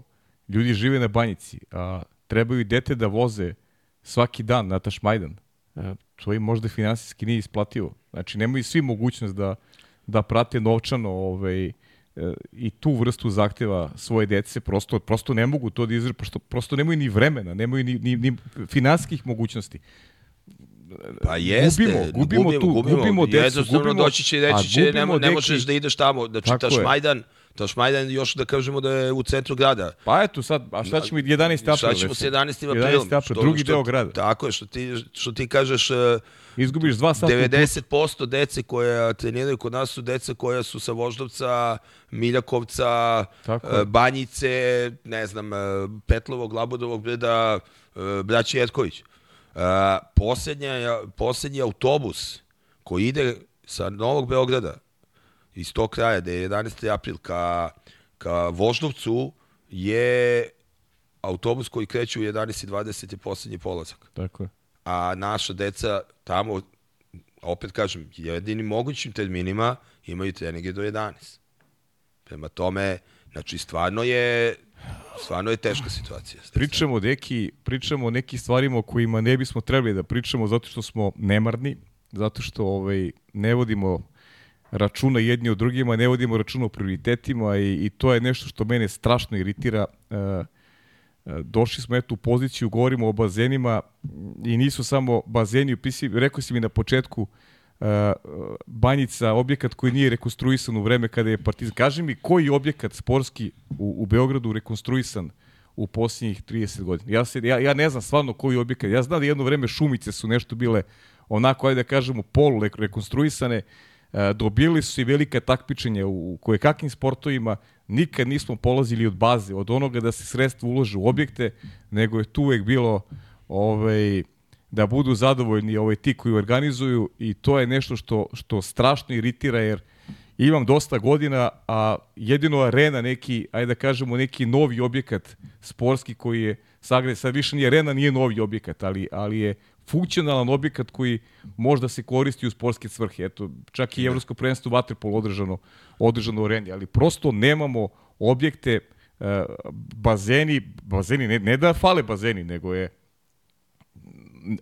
ljudi žive na banjici, a trebaju dete da voze svaki dan na Tašmajdan, uh, to im možda finansijski nije isplativo. Znači, nemaju svi mogućnost da, da prate novčano ovaj, e, i tu vrstu zahteva svoje dece, prosto, prosto ne mogu to da izražu, prosto, prosto nemaju ni vremena, nemaju ni, ni, ni finansijskih mogućnosti. Pa jeste, gubimo, gubimo, gubimo tu, gubimo, gubimo decu, gubimo, doći će i reći će, ne, ne možeš da ideš tamo, da čitaš Majdan, Tašmajdan još da kažemo da je u centru grada. Pa eto sad, a šta ćemo 11. april? Šta ćemo s 11. aprilom? 11. april, drugi deo grada. Tako je, što ti, što ti kažeš... Uh, Izgubiš dva sata 90% dece koja treniraju kod nas su deca koja su sa Voždovca, Miljakovca, Tako uh, Banjice, ne znam, uh, Petlovog, Labudovog breda, braći Jetković. Uh, poslednja, poslednji autobus koji ide sa Novog Beograda iz tog kraja, da je 11. april, ka, ka Voždovcu, je autobus koji kreće u 11.20 je poslednji polazak. Tako je. A naša deca tamo, opet kažem, jedinim mogućim terminima imaju treninge do 11. Prema tome, znači stvarno je stvarno je teška situacija. Pričamo, deki, pričamo o nekim stvarima o kojima ne bismo trebali da pričamo zato što smo nemarni, zato što ovaj, ne vodimo računa jedni o drugima, ne vodimo računa o prioritetima i, i to je nešto što mene strašno iritira. E, e, došli smo eto u poziciju, govorimo o bazenima i nisu samo bazeni, upisi, rekao si mi na početku, Banjica, objekat koji nije rekonstruisan u vreme kada je Partizan. Kaži mi koji objekat sportski u, u Beogradu rekonstruisan u posljednjih 30 godina? Ja, se, ja, ja ne znam stvarno koji objekat. Ja znam da jedno vreme šumice su nešto bile onako, ajde da kažemo, polu rekonstruisane, E, dobili su i velike takmičenja u koje kakvim sportovima, nikad nismo polazili od baze, od onoga da se sredstva ulože u objekte, nego je tu uvek bilo ovaj, da budu zadovoljni ovaj, ti koji organizuju i to je nešto što, što strašno iritira jer imam dosta godina, a jedino arena neki, ajde da kažemo neki novi objekat sportski koji je sagred, sad više nije arena, nije novi objekat, ali, ali je funkcionalan objekat koji možda se koristi u sportske svrhe. Eto, čak i. Evropsko prvenstvo Vaterpol održano, održano u Reni, ali prosto nemamo objekte, e, bazeni, bazeni, ne, ne da fale bazeni, nego je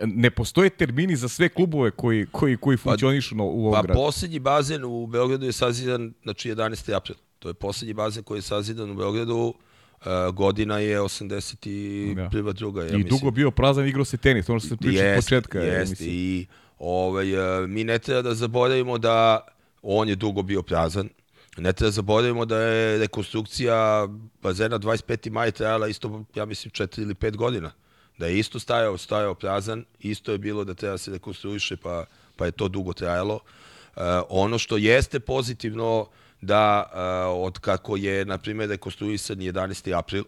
ne postoje termini za sve klubove koji, koji, koji pa, funkcionišu pa, u ovom pa, gradu. Pa poslednji bazen u Beogradu je sazidan, znači 11. april. To je poslednji bazen koji je sazidan u Beogradu Uh, godina je 81. Da. druga. Ja I mislim. dugo bio prazan igrao se tenis, ono što se priča od početka. Jeste, i ovaj, uh, mi ne treba da zaboravimo da on je dugo bio prazan. Ne treba da zaboravimo da je rekonstrukcija bazena 25. maja trajala isto, ja mislim, 4 ili 5 godina. Da je isto stajao, stajao prazan, isto je bilo da treba se rekonstruiše, pa, pa je to dugo trajalo. Uh, ono što jeste pozitivno, da uh, od kako je, na primjer, rekonstruisan 11. april,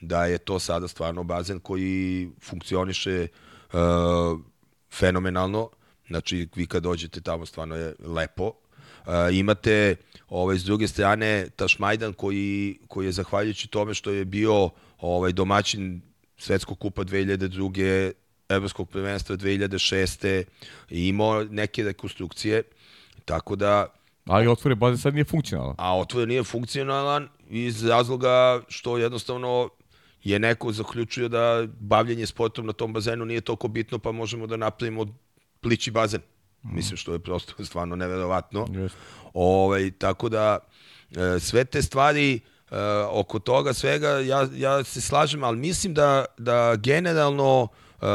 da je to sada stvarno bazen koji funkcioniše uh, fenomenalno. Znači, vi kad dođete tamo, stvarno je lepo. Uh, imate ovaj, s druge strane Tašmajdan koji, koji je zahvaljujući tome što je bio ovaj domaćin Svetskog kupa 2002. Evropskog prvenstva 2006. i imao neke rekonstrukcije. Tako da Ali otvore baze sad nije funkcionalan. A otvore nije funkcionalan iz razloga što jednostavno je neko zaključio da bavljenje sportom na tom bazenu nije toliko bitno, pa možemo da napravimo plići bazen. Mm. Mislim što je prosto stvarno neverovatno. Yes. Ovaj, tako da e, sve te stvari e, oko toga svega ja, ja se slažem, ali mislim da, da generalno e,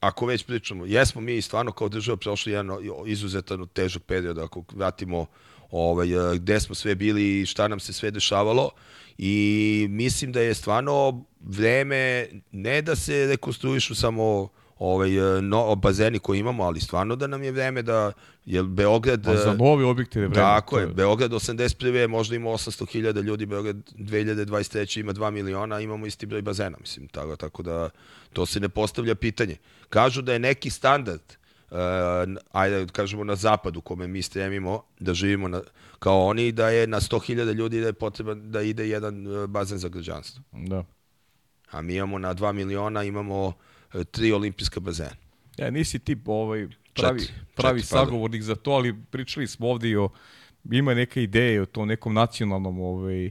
ako već pričamo, jesmo mi stvarno kao država prošli jedan izuzetan težak period, ako vratimo ovaj, gde smo sve bili i šta nam se sve dešavalo. I mislim da je stvarno vreme ne da se rekonstruišu samo ovaj, e, no, bazeni koje imamo, ali stvarno da nam je vreme da, jer Beograd... Pa za novi objekte je vreme. Tako je, Beograd 81. možda ima 800.000 ljudi, Beograd 2023. ima 2 miliona, imamo isti broj bazena, mislim, tako, tako da to se ne postavlja pitanje. Kažu da je neki standard, uh, ajde da kažemo na zapadu, kome mi stremimo da živimo na, kao oni, da je na 100.000 ljudi da je potreban da ide jedan bazen za građanstvo. Da. A mi imamo na 2 miliona, imamo E, tri olimpijska bazena. Ja, nisi ti ovaj, pravi, četiri, pravi četiri, sagovornik za to, ali pričali smo ovde i o, ima neka ideja o tom nekom nacionalnom ovaj,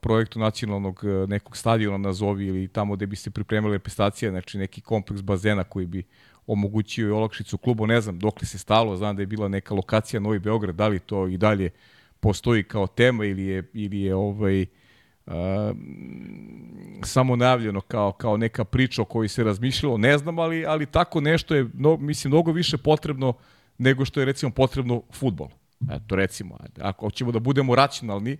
projektu nacionalnog e, nekog stadiona nazovi ili tamo gde bi se pripremile prestacije, znači neki kompleks bazena koji bi omogućio i olakšicu klubu, ne znam dok li se stalo, znam da je bila neka lokacija Novi Beograd, da li to i dalje postoji kao tema ili je, ili je ovaj, uh, samo najavljeno kao, kao neka priča o kojoj se razmišljalo, ne znam, ali, ali tako nešto je, no, mislim, mnogo više potrebno nego što je, recimo, potrebno futbol. Eto, recimo, ako ćemo da budemo racionalni,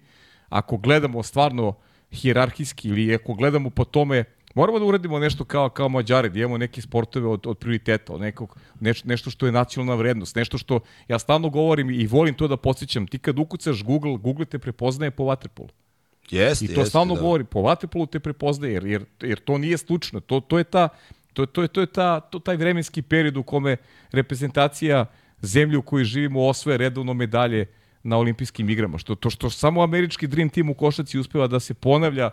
ako gledamo stvarno hijerarhijski ili ako gledamo po tome, moramo da uradimo nešto kao, kao Mađari, da imamo neke sportove od, od prioriteta, od nekog, neš, nešto što je nacionalna vrednost, nešto što ja stalno govorim i volim to da podsjećam. Ti kad ukucaš Google, Google te prepoznaje po vaterpolu. Jeste, I to jeste, stalno da. govori, po Vatepolu te prepoznaje, jer, jer, jer to nije slučno. To, to je, ta, to, to je, to je ta, to, taj vremenski period u kome reprezentacija zemlje u kojoj živimo osvoje redovno medalje na olimpijskim igrama. Što, to što samo američki Dream Team u košaci uspeva da se ponavlja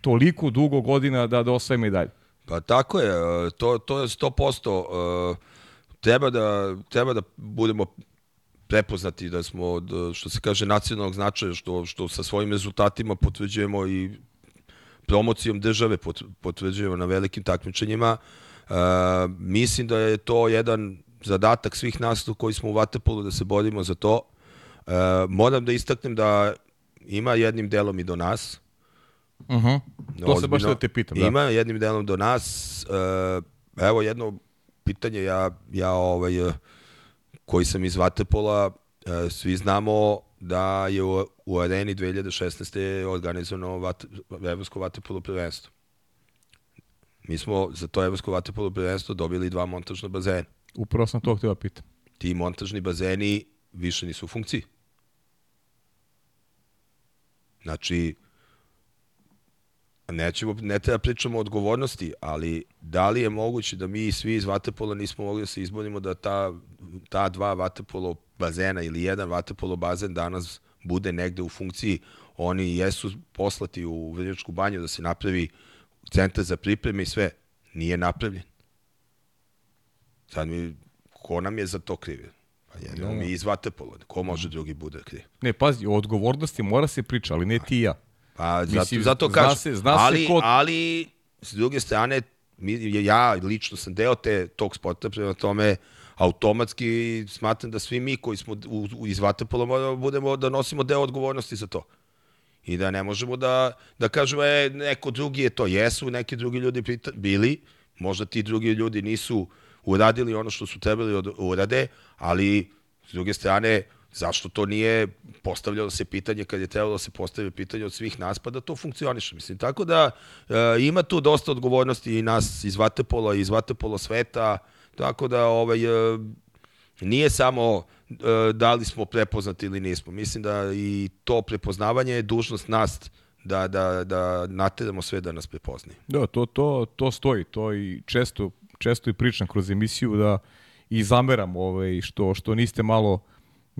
toliko dugo godina da, da osvaje medalje. Pa tako je, to, to je 100%. Treba da, treba da budemo prepoznati da smo od, što se kaže nacionalnog značaja što što sa svojim rezultatima potvrđujemo i promocijom države potvrđujemo na velikim takmičenjima. E, mislim da je to jedan zadatak svih nas koji smo u Vatepolu da se borimo za to. E, moram da istaknem da ima jednim delom i do nas. Uh -huh. To se baš da te pitam. Da. Ima jednim delom do nas. E, evo jedno pitanje, ja, ja ovaj, koji sam iz Vatepola, e, svi znamo da je u, u areni 2016. organizovano vate, Evropsko vatepolo prvenstvo. Mi smo za to Evropsko vatepolo prvenstvo dobili dva montažna bazena. Upravo sam to htio da pitam. Ti montažni bazeni više nisu u funkciji. Znači, nećemo, ne treba pričamo o odgovornosti, ali da li je moguće da mi svi iz Vatepola nismo mogli da se izborimo da ta, ta dva Vatepolo bazena ili jedan Vatepolo bazen danas bude negde u funkciji, oni jesu poslati u Vrnjačku banju da se napravi centar za pripreme i sve, nije napravljen. Sad mi, ko nam je za to krivio? Pa jedno no. mi iz Vatepola, ko može drugi bude kriv? Ne, pazi, o odgovornosti mora se priča, ali ne ti ja. Pa zato, Mislim, zato kažem, zna se, zna ali, se kod... ali s druge strane, mi, ja lično sam deo te, tog sporta, prema tome automatski smatram da svi mi koji smo u, u, iz Vatepola moramo da budemo da nosimo deo odgovornosti za to. I da ne možemo da, da kažemo, e, neko drugi je to. Jesu neki drugi ljudi prita, bili, možda ti drugi ljudi nisu uradili ono što su trebali od, urade, ali s druge strane, zašto to nije postavljalo se pitanje kad je trebalo da se postavi pitanje od svih nas, pa da to funkcioniše. Mislim, tako da e, ima tu dosta odgovornosti i nas iz Vatepola, iz Vatepola sveta, tako da ovaj, e, nije samo e, da li smo prepoznati ili nismo. Mislim da i to prepoznavanje je dužnost nas da, da, da nateramo sve da nas prepoznaju. Da, to, to, to stoji, to i često, često i pričam kroz emisiju da i zameram ovaj, što, što niste malo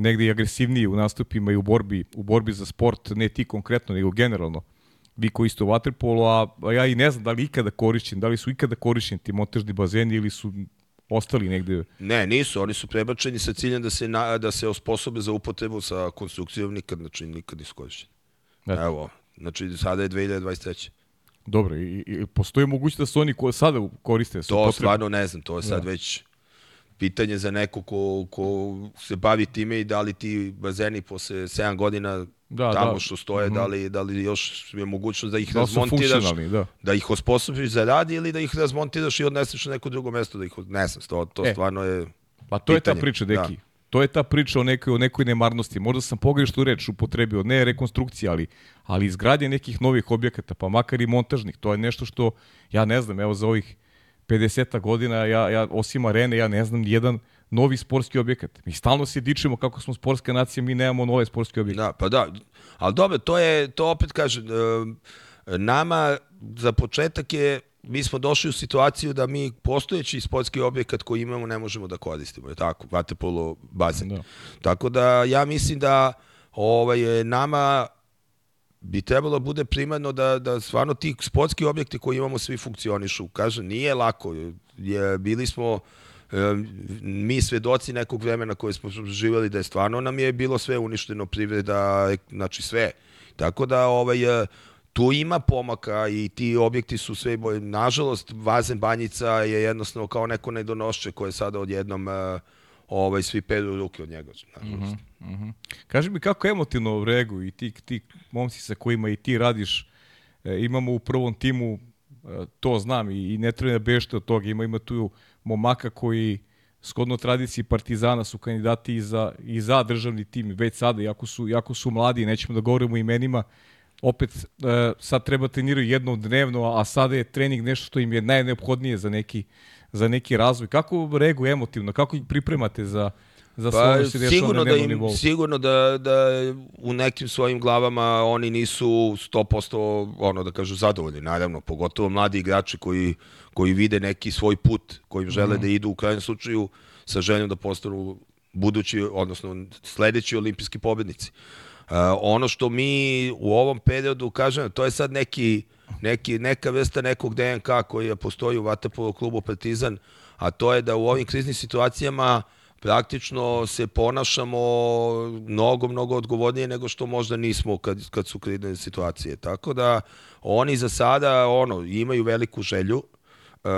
negde i agresivniji u nastupima i u borbi, u borbi za sport, ne ti konkretno, nego generalno. Vi koji ste u Waterpolu, a, a ja i ne znam da li ikada korišćen, da li su ikada korišćeni ti montažni bazeni ili su ostali negde? Ne, nisu, oni su prebačeni sa ciljem da se, na, da se osposobe za upotrebu sa konstrukcijom, nikad, znači nikad nisu korišćeni. Eto. Evo, znači sada je 2023. Dobro, i, i postoji mogućnost da su oni ko sada koriste? Su to potrebu? stvarno ne znam, to je sad da. već pitanje za neko ko, ko se bavi time i da li ti bazeni posle 7 godina da, tamo da. što stoje, mm -hmm. da, li, da li još je mogućnost da ih da razmontiraš, da. da ih osposobiš za rad ili da ih razmontiraš i odneseš na neko drugo mesto, da ih, ne znam, to, to e, stvarno je Pa to pitanje. je ta priča, deki. Da. To je ta priča o nekoj, o nekoj nemarnosti. Možda sam pogrešnu reč upotrebio, ne rekonstrukcija, ali, ali izgradnje nekih novih objekata, pa makar i montažnih. To je nešto što, ja ne znam, evo za ovih 50 godina, ja, ja, osim arene, ja ne znam jedan novi sportski objekat. Mi stalno se dičimo kako smo sportska nacija, mi nemamo nove sportske objekte. Da, pa da. Ali dobro, to je, to opet kažem, nama za početak je mi smo došli u situaciju da mi postojeći sportski objekat koji imamo ne možemo da koristimo, je tako, vatepolo bazen. Da. Tako da ja mislim da ovaj, nama bi trebalo da bude primarno da, da stvarno ti sportski objekti koji imamo svi funkcionišu. Kažem, nije lako. Je, bili smo mi svedoci nekog vremena koje smo živjeli da je stvarno nam je bilo sve uništeno privreda, znači sve. Tako da ovaj tu ima pomaka i ti objekti su sve bolje. Nažalost, Vazen Banjica je jednostavno kao neko nedonošće koje sada odjednom uh, ovaj, svi pedu ruke od njega. Nažalost. Mm -hmm, mm -hmm. Kaži mi kako emotivno regu i ti, ti momci sa kojima i ti radiš, e, imamo u prvom timu, e, to znam i, i ne treba da bešte od toga, ima, ima tu momaka koji skodno tradiciji Partizana su kandidati i za, i za državni tim već sada, jako su, jako su mladi, nećemo da govorimo imenima, opet e, sad treba treniraju jednom dnevno, a sada je trening nešto što im je najneophodnije za neki, za neki razvoj. Kako regu emotivno, kako ih pripremate za, za pa, se sigurno da im, nivou? Sigurno da, da u nekim svojim glavama oni nisu 100% ono da kažu zadovoljni, naravno, pogotovo mladi igrači koji, koji vide neki svoj put kojim žele mm. da idu u krajnjem slučaju sa željom da postanu budući, odnosno sledeći olimpijski pobednici. Uh, ono što mi u ovom periodu kažem, to je sad neki, neki, neka vrsta nekog DNK koji postoji u Vatapolo klubu Partizan, a to je da u ovim kriznim situacijama praktično se ponašamo mnogo, mnogo odgovornije nego što možda nismo kad, kad su krizne situacije. Tako da oni za sada ono, imaju veliku želju, uh,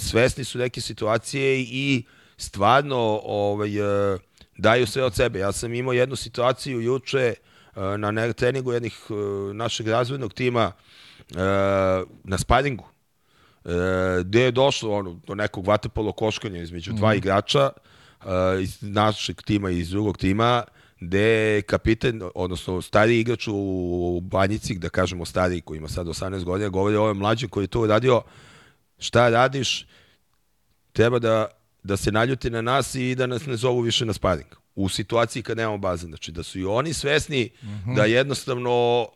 svesni su neke situacije i stvarno ovaj, uh, daju sve od sebe. Ja sam imao jednu situaciju juče Eh, na treningu jednih eh, našeg razvodnog tima eh, na sparingu gde je došlo ono, do nekog vatepolo koškanja između dva mm. igrača iz našeg tima i iz drugog tima gde kapitan, odnosno stariji igrač u Banjici, da kažemo stariji koji ima sad 18 godina, govori ovaj mlađi koji je to uradio, šta radiš, treba da, da se naljuti na nas i da nas ne zovu više na sparing u situaciji kad nemamo bazen. Znači da su i oni svesni mm -hmm. da jednostavno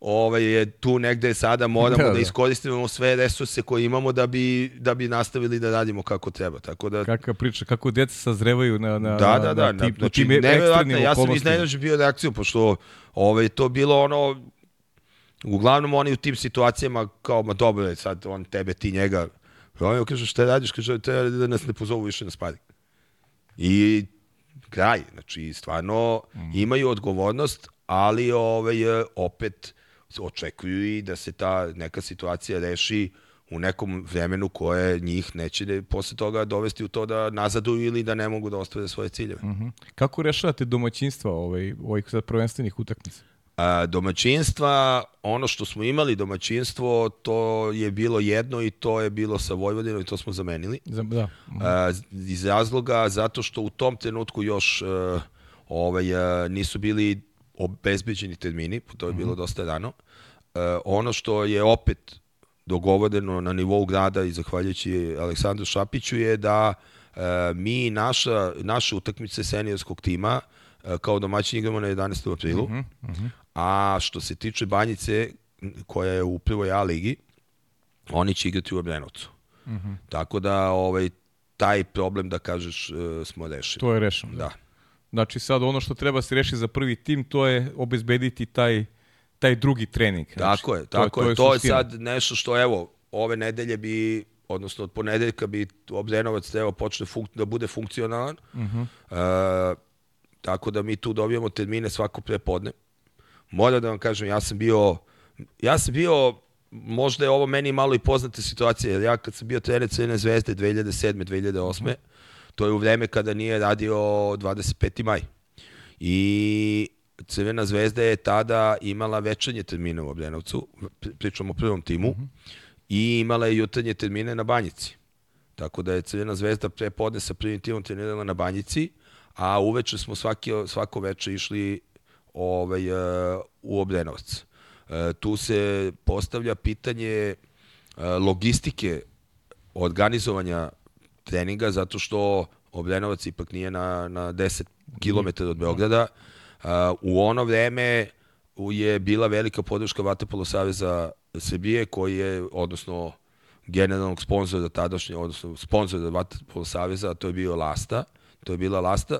ovaj, je tu negde sada moramo da, da. da iskoristimo sve resurse koje imamo da bi, da bi nastavili da radimo kako treba. Tako da, Kakva priča, kako deca sazrevaju na, na, da, da, da, na, tip, znači, na tim Ja sam iznenađen bio reakciju, pošto ovaj, to bilo ono, uglavnom oni u tim situacijama kao, ma dobro je sad, on tebe, ti njega, on kaže, šta radiš, kaže, treba da nas ne pozovu više na sparing. I kraj. Znači, stvarno mm. imaju odgovornost, ali ovaj, opet očekuju i da se ta neka situacija reši u nekom vremenu koje njih neće da posle toga dovesti u to da nazaduju ili da ne mogu da ostvare svoje ciljeve. Mm -hmm. Kako rešavate domaćinstva ovaj, ovih sad prvenstvenih utakmica? A, domaćinstva, ono što smo imali domaćinstvo, to je bilo jedno i to je bilo sa Vojvodinom i to smo zamenili. Da. A, iz razloga zato što u tom trenutku još a, e, ovaj, a, e, nisu bili obezbeđeni termini, to je bilo mm -hmm. dosta rano. E, ono što je opet dogovoreno na nivou grada i zahvaljujući Aleksandru Šapiću je da a, mi naša, naše utakmice seniorskog tima kao domaćin igramo na 11. aprilu, uh -huh, uh -huh. A što se tiče Banjice, koja je u prvoj A ligi, oni će igrati u Obrenovcu. Uh mhm. -huh. Tako da ovaj, taj problem, da kažeš, e, smo rešili. To je rešeno. Da. da. Znači sad ono što treba se rešiti za prvi tim, to je obezbediti taj, taj drugi trening. Znači, tako je, tako to, je. To je, to je sad nešto što, evo, ove nedelje bi odnosno od ponedeljka bi Obrenovac trebao počne funk, da bude funkcionalan. Uh -huh. uh, tako da mi tu dobijamo termine svako prepodne. Moram da vam kažem, ja sam bio, ja sam bio, možda je ovo meni malo i poznata situacija, jer ja kad sam bio trener Crvene zvezde 2007. 2008. To je u vreme kada nije radio 25. maj. I Crvena zvezda je tada imala večernje termine u Obrenovcu, pričamo o prvom timu, uh -huh. i imala je jutarnje termine na Banjici. Tako da je Crvena zvezda pre podne sa prvim timom trenirala na Banjici, a uveče smo svaki, svako veče išli ovaj, uh, u Obrenovac. Uh, tu se postavlja pitanje uh, logistike organizovanja treninga, zato što Obrenovac ipak nije na, na 10 km od Beograda. U ono vreme je bila velika podrška Vatapolo Saveza Srbije, koji je, odnosno generalnog sponzora tadašnje, odnosno sponzora Vatapolo Saveza, to je bio Lasta. To je bila Lasta.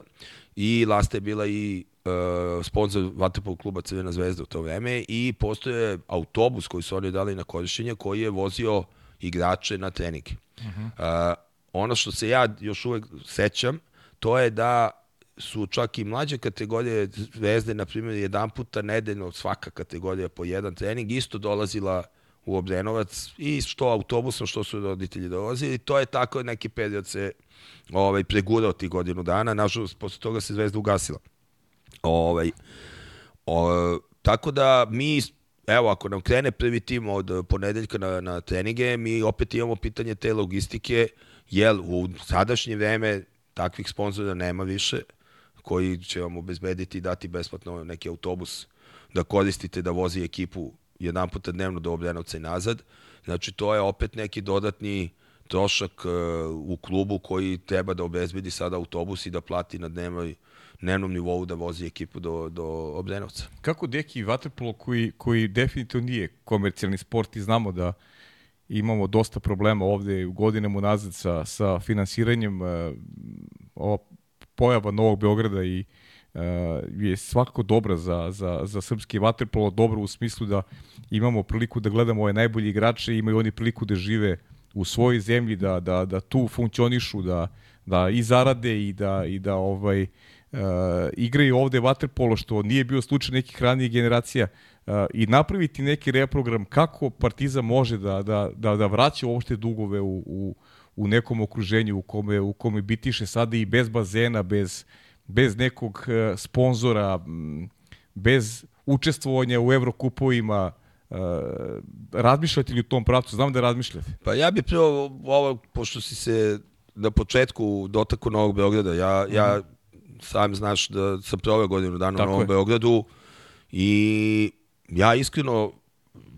I Lasta je bila i uh, sponsor Vatapolo kluba Crvena zvezda u to vreme i postoje autobus koji su oni dali na korišćenje koji je vozio igrače na treninge. Uh -huh. uh, ono što se ja još uvek sećam, to je da su čak i mlađe kategorije zvezde, na primjer, jedan puta nedeljno svaka kategorija po jedan trening, isto dolazila u Obrenovac i što autobusom, što su roditelji dolazili. To je tako neki period se ovaj, pregurao ti godinu dana. Nažalost, posle toga se zvezda ugasila. Ovaj, o, tako da mi evo, ako nam krene prvi tim od ponedeljka na, na treninge, mi opet imamo pitanje te logistike, jer u sadašnje vreme takvih sponzora nema više, koji će vam obezbediti i dati besplatno neki autobus da koristite da vozi ekipu jedan puta dnevno do Obrenovca i nazad. Znači, to je opet neki dodatni trošak uh, u klubu koji treba da obezbedi sada autobus i da plati na dnevnoj dnevnom nivou da vozi ekipu do, do Obrenovca. Kako deki vaterpolo koji, koji definitivno nije komercijalni sport i znamo da imamo dosta problema ovde u godinama nazad sa, sa finansiranjem uh, ova pojava Novog Beograda i uh, je svakako dobra za, za, za srpski vaterpolo, dobro u smislu da imamo priliku da gledamo ove najbolji igrače, imaju oni priliku da žive u svojoj zemlji, da, da, da tu funkcionišu, da, da i zarade i da, i da ovaj, uh, igraju ovde vaterpolo, što nije bio slučaj nekih ranijih generacija, uh, i napraviti neki reprogram kako Partizan može da, da, da, da vraća uopšte dugove u, u, u nekom okruženju u kome, u kome bitiše sada i bez bazena, bez, bez nekog uh, sponzora, bez učestvovanja u evrokupovima, uh, razmišljate li u tom pravcu? Znam da razmišljate. Pa ja bih prvo ovo, pošto si se na početku dotaku Novog Beograda, ja, ja mhm sam znaš da sam proveo godinu dana Tako u Novom je. Beogradu i ja iskreno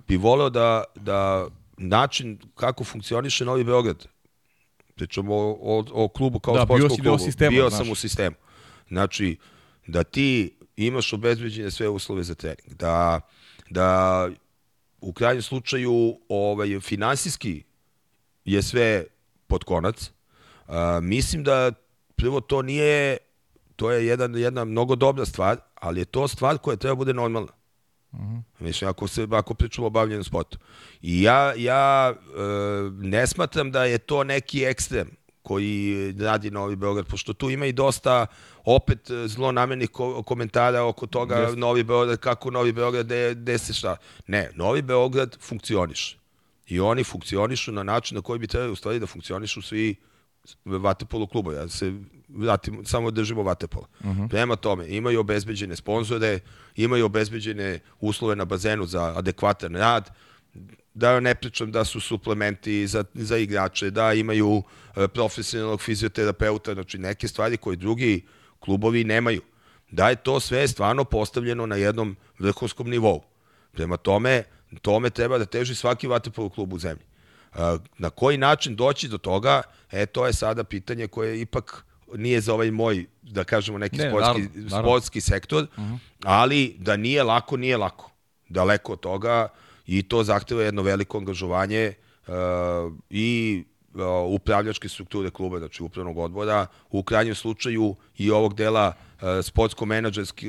bi voleo da, da način kako funkcioniše Novi Beograd, pričamo o, o, o klubu kao da, sportskom klubu, bio, sistema, bio sam u sistemu. Znači, da ti imaš obezbeđene sve uslove za trening, da, da u krajnjem slučaju ovaj, finansijski je sve pod konac. Uh, mislim da prvo to nije to je jedan, jedna mnogo dobra stvar, ali je to stvar koja treba bude normalna. Mhm. -huh. Mislim, ako, se, ako pričamo o bavljenju sportu. I ja, ja e, ne smatram da je to neki ekstrem koji radi Novi Beograd, pošto tu ima i dosta opet zlonamenih ko komentara oko toga Just. Novi Beograd, kako Novi Beograd, gde, gde se šta. Ne, Novi Beograd funkcioniš. I oni funkcionišu na način na koji bi trebali u stvari da funkcionišu svi vatepolo kluba. Ja se vratim, samo držimo vatepola. Uh mhm. -huh. Prema tome, imaju obezbeđene sponzore, imaju obezbeđene uslove na bazenu za adekvatan rad, da ne pričam da su suplementi za, za igrače, da imaju e, profesionalnog fizioterapeuta, znači neke stvari koje drugi klubovi nemaju. Da je to sve stvarno postavljeno na jednom vrhunskom nivou. Prema tome, tome treba da teži svaki vaterpolo klub u zemlji. Na koji način doći do toga, e, to je sada pitanje koje ipak nije za ovaj moj, da kažemo, neki ne, sportski, naravno, naravno. sportski sektor, uh mhm. -huh. ali da nije lako, nije lako. Daleko od toga i to zahteva jedno veliko angažovanje uh, i uh, upravljačke strukture kluba, znači upravnog odbora, u krajnjem slučaju i ovog dela uh, sportskog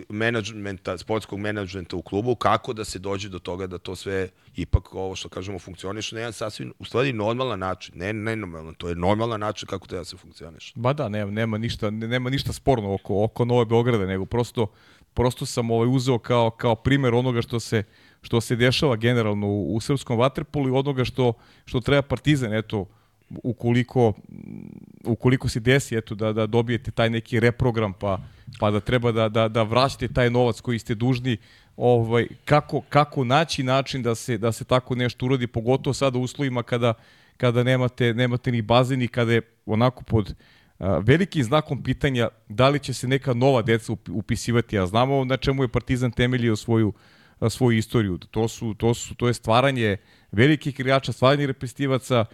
menadžmenta, sportskog menadžmenta u klubu, kako da se dođe do toga da to sve ipak ovo što kažemo funkcioniše na jedan sasvim, u stvari normalan način, ne nenormalan, to je normalan način kako treba da se funkcioniše. Ba da, nema, nema, ništa, nema ništa sporno oko, oko Nove Beograda, nego prosto, prosto sam ovaj uzeo kao, kao primer onoga što se što se dešava generalno u, u srpskom vaterpolu i onoga što, što treba Partizan, eto, ukoliko, ukoliko se desi eto, da, da dobijete taj neki reprogram pa, pa da treba da, da, da vraćate taj novac koji ste dužni, ovaj, kako, kako naći način da se, da se tako nešto uradi, pogotovo sada u uslovima kada, kada nemate, nemate ni bazen i kada je onako pod velikim znakom pitanja da li će se neka nova deca upisivati. A znamo na čemu je Partizan temeljio svoju, svoju istoriju. To, su, to, su, to je stvaranje velikih igrača, stvaranje reprezentativaca,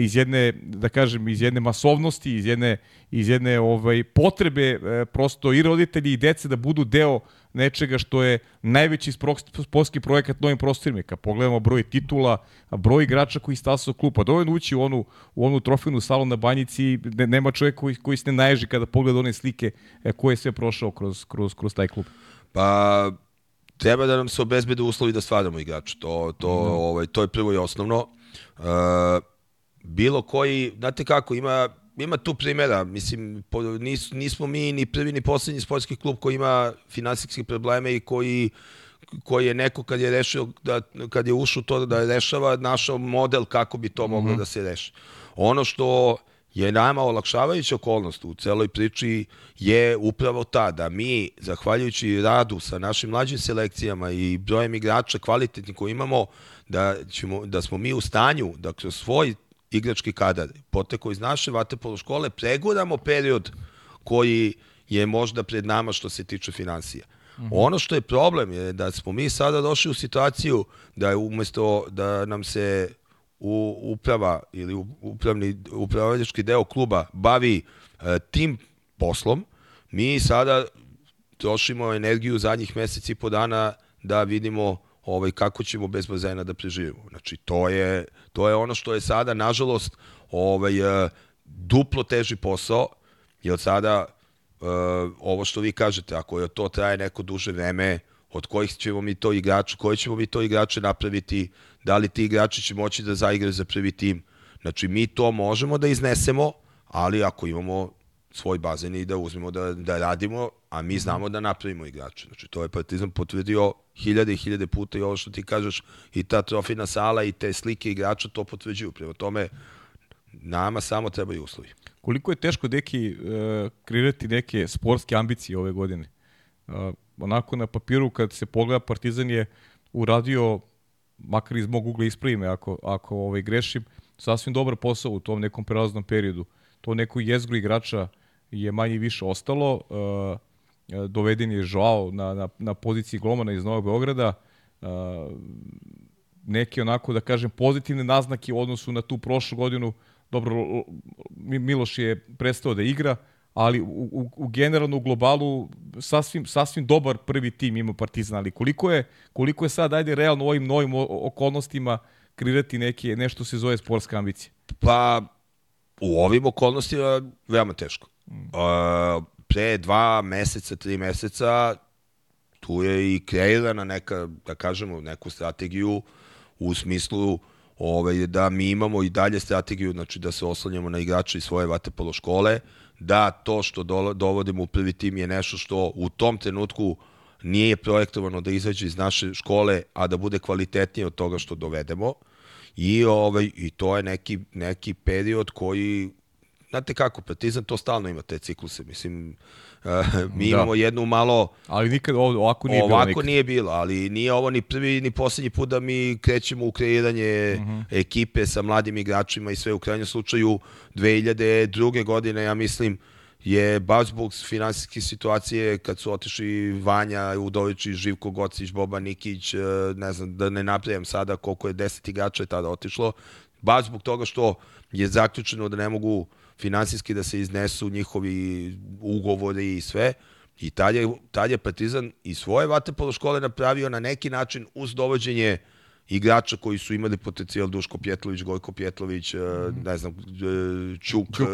iz jedne, da kažem, iz jedne masovnosti, iz jedne, iz jedne ovaj, potrebe e, prosto i roditelji i dece da budu deo nečega što je najveći sportski projekat novim prostorima. Kad pogledamo broj titula, broj igrača koji stasao klub, pa dovoljno ući u onu, u onu trofejnu salu na banjici, ne, nema čovjek koji, koji se ne naježi kada pogleda one slike e, koje je sve prošao kroz, kroz, kroz taj klub. Pa, treba da nam se obezbede uslovi da stvaramo igrača. To, to, no. ovaj, to je prvo i osnovno. Uh, bilo koji, znate kako, ima, ima tu primjera, mislim, po, nis, nismo mi ni prvi ni poslednji sportski klub koji ima finansijske probleme i koji koji je neko kad je rešio da kad je ušao to da rešava našao model kako bi to moglo mm -hmm. da se reši. Ono što je nama olakšavajuća okolnost u celoj priči je upravo ta da mi, zahvaljujući radu sa našim mlađim selekcijama i brojem igrača kvalitetnih koji imamo, da, ćemo, da smo mi u stanju da kroz svoj igrački kadar poteko iz naše vatepolo škole preguramo period koji je možda pred nama što se tiče financija. Mm -hmm. Ono što je problem je da smo mi sada došli u situaciju da je umesto da nam se u uprava ili upravni upravljački deo kluba bavi e, tim poslom, mi sada trošimo energiju zadnjih meseci i po dana da vidimo ovaj kako ćemo bez bazena da preživimo. Znači to je to je ono što je sada nažalost ovaj e, duplo teži posao jer sada uh, ovo što vi kažete, ako je to traje neko duže vreme, od kojih ćemo mi to igrače, koji ćemo mi to igrače napraviti, da li ti igrači će moći da zaigraju za prvi tim. Znači, mi to možemo da iznesemo, ali ako imamo svoj bazen i da uzmemo da, da radimo, a mi znamo da napravimo igrače. Znači, to je Partizan potvrdio hiljade i hiljade puta i ovo što ti kažeš, i ta trofina sala i te slike igrača to potvrđuju. Prema tome, nama samo trebaju uslovi. Koliko je teško, Deki, uh, kreirati neke sportske ambicije ove godine? Uh, onako na papiru, kad se pogleda, Partizan je uradio makar iz mog ugla ispravime ako, ako ovaj, grešim, sasvim dobar posao u tom nekom prelaznom periodu. To neko jezgru igrača je manje više ostalo. Uh, doveden je Joao na, na, na poziciji glomana iz Novog Beograda. Uh, neke onako, da kažem, pozitivne naznake u odnosu na tu prošlu godinu. Dobro, Miloš je prestao da igra, ali u, u, u generalno u globalu sasvim, sasvim dobar prvi tim ima Partizan, ali koliko je, koliko je sad, ajde, realno u ovim novim okolnostima kreirati neke, nešto se zove sportska ambicija? Pa, u ovim okolnostima veoma teško. Uh, pre dva meseca, tri meseca, tu je i kreirana neka, da kažemo, neku strategiju u smislu ovaj, da mi imamo i dalje strategiju, znači da se oslanjamo na igrače iz svoje vatepolo škole, da to što dovodimo u prvi tim je nešto što u tom trenutku nije projektovano da izađe iz naše škole, a da bude kvalitetnije od toga što dovedemo. I, ovaj, i to je neki, neki period koji, znate kako, Partizan to stalno ima te cikluse, mislim, uh, mi da. imamo jednu malo... Ali nikad ovako nije ovako bilo. Ovako nije bilo, ali nije ovo ni prvi ni poslednji put da mi krećemo u kreiranje uh mhm. -huh. ekipe sa mladim igračima i sve u krajnjem slučaju 2002. godine, ja mislim, je baš zbog finansijske situacije kad su otišli Vanja, Udović, Živko Gocić, Boba Nikić, e, ne znam, da ne napravim sada koliko je deset igrača je tada otišlo, baš zbog toga što je zaključeno da ne mogu finansijski da se iznesu njihovi ugovori i sve. I tad je, tad je Partizan i svoje vatepolo škole napravio na neki način uz dovođenje igrača koji su imali potencijal Duško Pjetlović, Gojko Pjetlović, mm -hmm. ne znam, e, Čuk, Čuk.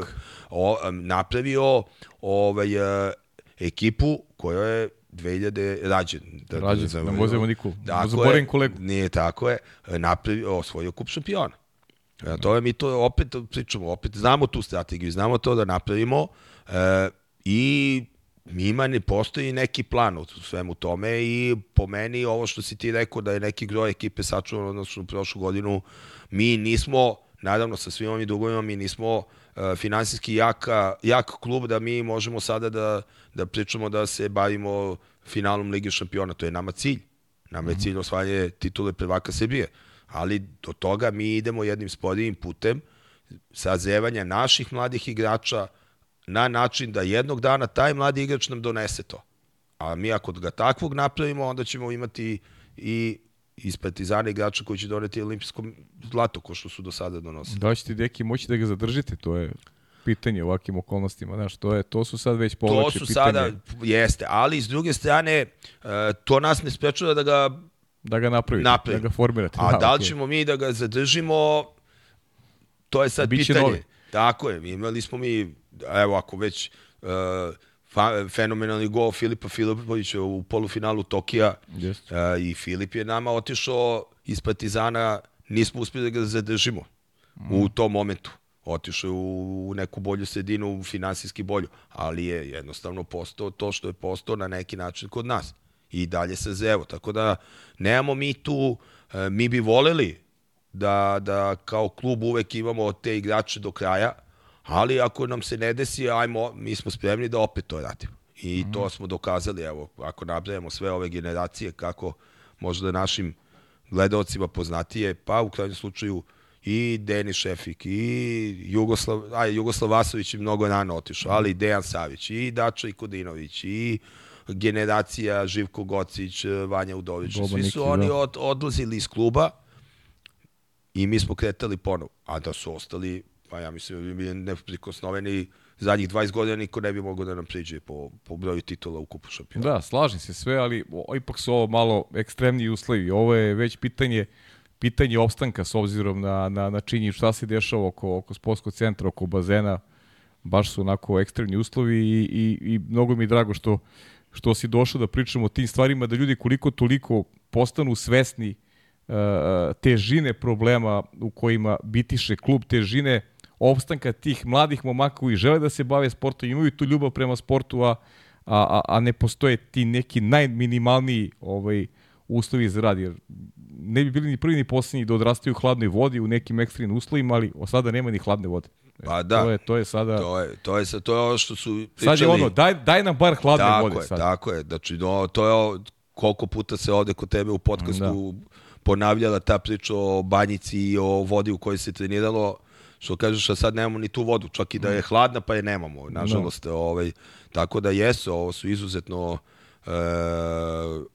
O, napravio ovaj, ekipu koja je 2000 rađen. Da, rađen, da, da, vozimo Nikolu. Da zaboravim kolegu. Nije tako je. Napravio, osvojio kup šampiona. Ja, to je mi to opet pričamo, opet znamo tu strategiju, znamo to da napravimo e, i ima ne postoji neki plan u svemu tome i po meni ovo što si ti rekao da je neki groj ekipe sačuvan odnosno u prošlu godinu, mi nismo, naravno sa svim ovim dugovima, mi nismo uh, finansijski jaka, jak klub da mi možemo sada da, da pričamo da se bavimo finalom Lige šampiona. To je nama cilj. Nama je mhm. cilj osvajanje titule prvaka Srbije. Ali do toga mi idemo jednim sporijim putem sazevanja naših mladih igrača, na način da jednog dana taj mladi igrač nam donese to. A mi ako ga takvog napravimo, onda ćemo imati i iz Partizana igrača koji će doneti olimpijsko zlato, ko što su do sada donosili. Da li ćete deki moći da ga zadržite, to je pitanje u ovakvim okolnostima, znaš, to, je, to su sad već povlače To su pitanje. sada, jeste, ali s druge strane, e, to nas ne sprečava da ga Da ga napravite, Napravim. da ga formirate. A da li okej. ćemo mi da ga zadržimo, to je sad Biće pitanje. novi. Tako je, imali smo mi, evo ako već uh, fa, fenomenalni gol Filipa Filipovića u polufinalu Tokija Jeste. uh, i Filip je nama otišao iz Partizana, nismo uspjeli da ga zadržimo u tom momentu. Otišao je u, u neku bolju sredinu, finansijski bolju, ali je jednostavno postao to što je postao na neki način kod nas. I dalje se zevo. Tako da nemamo mi tu, e, mi bi voleli da, da kao klub uvek imamo te igrače do kraja, ali ako nam se ne desi, ajmo, mi smo spremni da opet to radimo. I to smo dokazali, evo, ako nabrajamo sve ove generacije, kako možda našim gledalcima poznatije, pa u krajnjem slučaju i Denis Šefik, i Jugoslav, aj, Jugoslav Vasović je mnogo rano otišao, ali i Dejan Savić, i Dača Ikodinović, i generacija Živko Gocić, Vanja Udović, Boban svi su Niki, oni da. od, odlazili iz kluba i mi smo kretali ponovo. A da su ostali, pa ja mislim, da bi bili neprikosnoveni zadnjih 20 godina niko ne bi mogao da nam priđe po, po broju titula u kupu šampiona. Da, slažem se sve, ali o, ipak su ovo malo ekstremniji uslovi. Ovo je već pitanje pitanje opstanka s obzirom na, na, na činji šta se dešava oko, oko sportskog centra, oko bazena. Baš su onako ekstremni uslovi i, i, i mnogo mi je drago što, što si došao da pričamo o tim stvarima, da ljudi koliko toliko postanu svesni uh, težine problema u kojima bitiše klub, težine opstanka tih mladih momaka koji žele da se bave sportom, imaju tu ljubav prema sportu, a, a, a, ne postoje ti neki najminimalniji ovaj, uslovi za rad, jer ne bi bili ni prvi ni poslednji da odrastaju u hladnoj vodi u nekim ekstremnim uslovima, ali od sada nema ni hladne vode. Pa da. To je, to je sada... To je, to je, to je ono što su pričali. Sad je ono, daj, daj nam bar hladne tako vode je, sad. Tako je, znači no, to je o- koliko puta se ovde kod tebe u podcastu da. ponavljala ta priča o banjici i o vodi u kojoj se treniralo, što kažeš, a sad nemamo ni tu vodu, čak i da je hladna pa je nemamo, nažalost. Ovaj, tako da jesu, ovo su izuzetno e,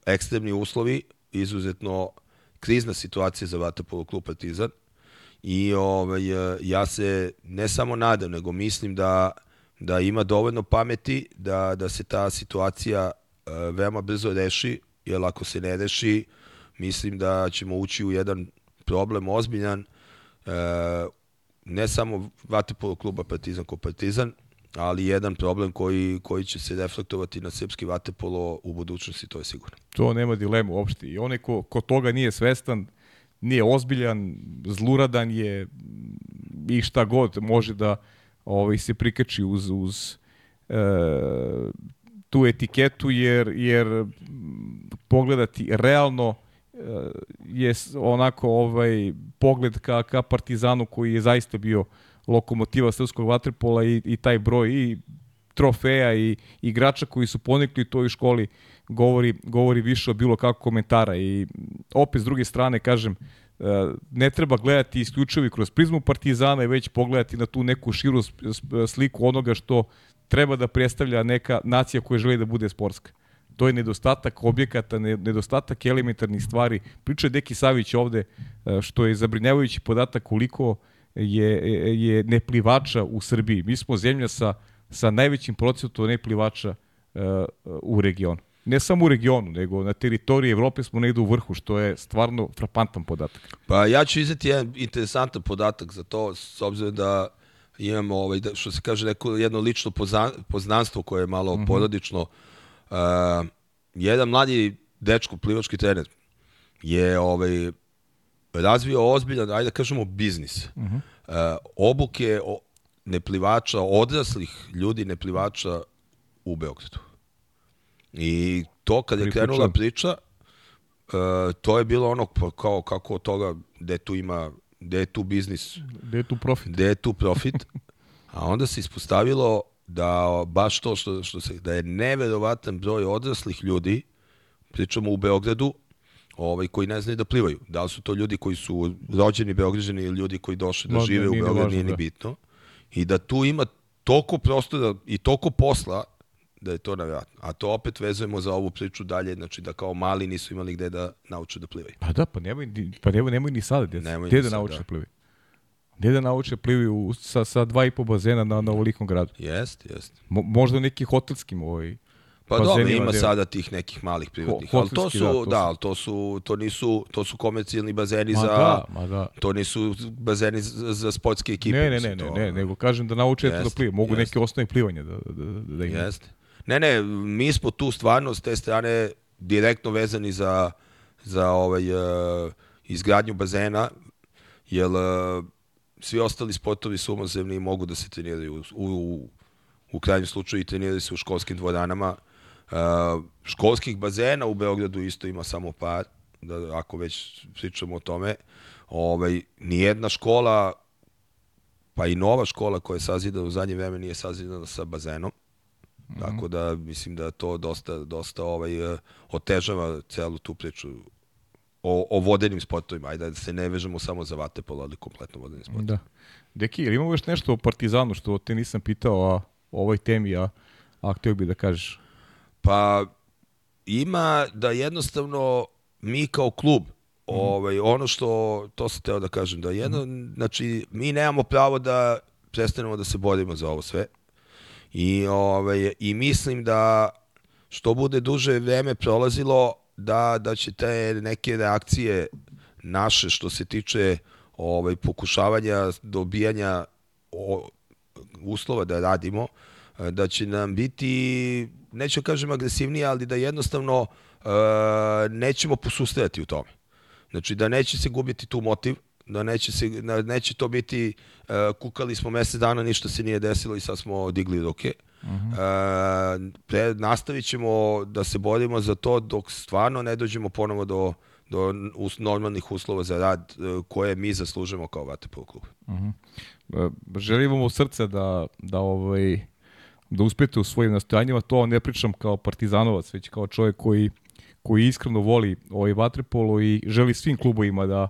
ekstremni uslovi, izuzetno krizna situacija za Vatapolo klub Partizan i ovaj, e, ja se ne samo nadam, nego mislim da, da ima dovoljno pameti da, da se ta situacija e, veoma brzo reši, jer ako se ne reši, mislim da ćemo ući u jedan problem ozbiljan, e, ne samo Vatapolo kluba Partizan ko Partizan, ali jedan problem koji, koji će se reflektovati na srpski vatepolo u budućnosti, to je sigurno. To nema dilemu uopšte. I onaj ko, ko toga nije svestan, nije ozbiljan, zluradan je i šta god može da ovaj, se prikači uz, uz e, tu etiketu, jer, jer pogledati realno je onako ovaj pogled ka, ka Partizanu koji je zaista bio lokomotiva srpskog vaterpola i, i taj broj i trofeja i igrača koji su ponikli toj školi govori, govori više od bilo kakvog komentara i opet s druge strane kažem e, ne treba gledati isključivo kroz prizmu Partizana i već pogledati na tu neku širu sliku onoga što treba da predstavlja neka nacija koja želi da bude sportska. To je nedostatak objekata, ne- nedostatak elementarnih stvari. Priča je Deki Savić ovde, e, što je zabrinjavajući podatak koliko je, je neplivača u Srbiji. Mi smo zemlja sa, sa najvećim procentom neplivača uh, u regionu. Ne samo u regionu, nego na teritoriji Evrope smo negde u vrhu, što je stvarno frapantan podatak. Pa ja ću izdati jedan interesantan podatak za to, s obzirom da imamo, ovaj, da, što se kaže, neko, jedno lično pozna, poznanstvo koje je malo mm -hmm. porodično. Uh, jedan mladi dečko, plivački trener, je ovaj, razvio ozbiljan, ajde da kažemo, biznis. Mm -hmm. uh, obuke o, neplivača, odraslih ljudi neplivača u Beogradu. I to kad je Priključujem. krenula priča, uh, to je bilo ono kao kako od toga gde tu ima gde je tu biznis, Gde je tu profit? gde je tu profit, [laughs] a onda se ispostavilo da baš to što, što se, da je neverovatan broj odraslih ljudi, pričamo u Beogradu, ovaj, koji ne znaju da plivaju. Da li su to ljudi koji su rođeni Beograđani ili ljudi koji došli da žive u Beogradu, nije ni da. bitno. I da tu ima toliko prostora i toliko posla da je to nevjerojatno. A to opet vezujemo za ovu priču dalje, znači da kao mali nisu imali gde da nauče da plivaju. Pa da, pa nemoj, pa nemoj, nemoj ni sada, djeca. Nemoj Gde ni da nauče da. da plivaju? Gde da nauče plivaju u- sa, sa dva i po bazena na, na ovolikom gradu? Jest, jest. Mo, možda u nekim hotelskim ovaj, Pa dobro, ima gde- sada tih nekih malih privatnih, Ho- ali to su, da, da, to su- ali to su, to nisu, to su komercijalni bazeni Ma za, da, ma da. to nisu bazeni za, za sportske ekipe. Ne, ne, ne, ne, to- ne, nego kažem da nauče da Jeste, plivaju. Mogu jeste. neke osnove plivanja da, da, da, da imaju. Jeste. Ne, ne, mi smo tu stvarno s te strane direktno vezani za, za ovaj, uh, izgradnju bazena, jer uh, svi ostali sportovi su umazemni i mogu da se treniraju u, u, u krajnjem slučaju i treniraju se u školskim dvoranama. Uh, školskih bazena u Beogradu isto ima samo par, da, ako već pričamo o tome. Ovaj, nijedna škola, pa i nova škola koja je sazidana u zadnje vreme nije sazidana sa bazenom. Tako da mislim da to dosta, dosta ovaj, eh, otežava celu tu priču o, o vodenim sportovima. Ajde da se ne vežemo samo za vatepolo, ali kompletno vodenim sportovima. Da. Deki, ili imamo još nešto o Partizanu što te nisam pitao a, o ovoj temi, a, a htio bi da kažeš? Pa ima da jednostavno mi kao klub ovaj, ono što, to sam teo da kažem, da jedno, znači mi nemamo pravo da prestanemo da se borimo za ovo sve i, ovaj, i mislim da što bude duže vreme prolazilo da, da će te neke reakcije naše što se tiče ovaj, pokušavanja dobijanja o, uslova da radimo, da će nam biti, neću da kažem agresivnije, ali da jednostavno e, nećemo posustajati u tome. Znači da neće se gubiti tu motiv, da neće, se, da neće to biti e, kukali smo mesec dana, ništa se nije desilo i sad smo digli ruke. Uh -huh. e, nastavit ćemo da se borimo za to dok stvarno ne dođemo ponovo do, do us, normalnih uslova za rad e, koje mi zaslužemo kao Vatepol klub. E, Želim vam od srca da, da, ovaj, da uspete u svojim nastojanjima. To ne pričam kao partizanovac, već kao čovjek koji, koji iskreno voli ovaj vaterpolo i želi svim klubovima da,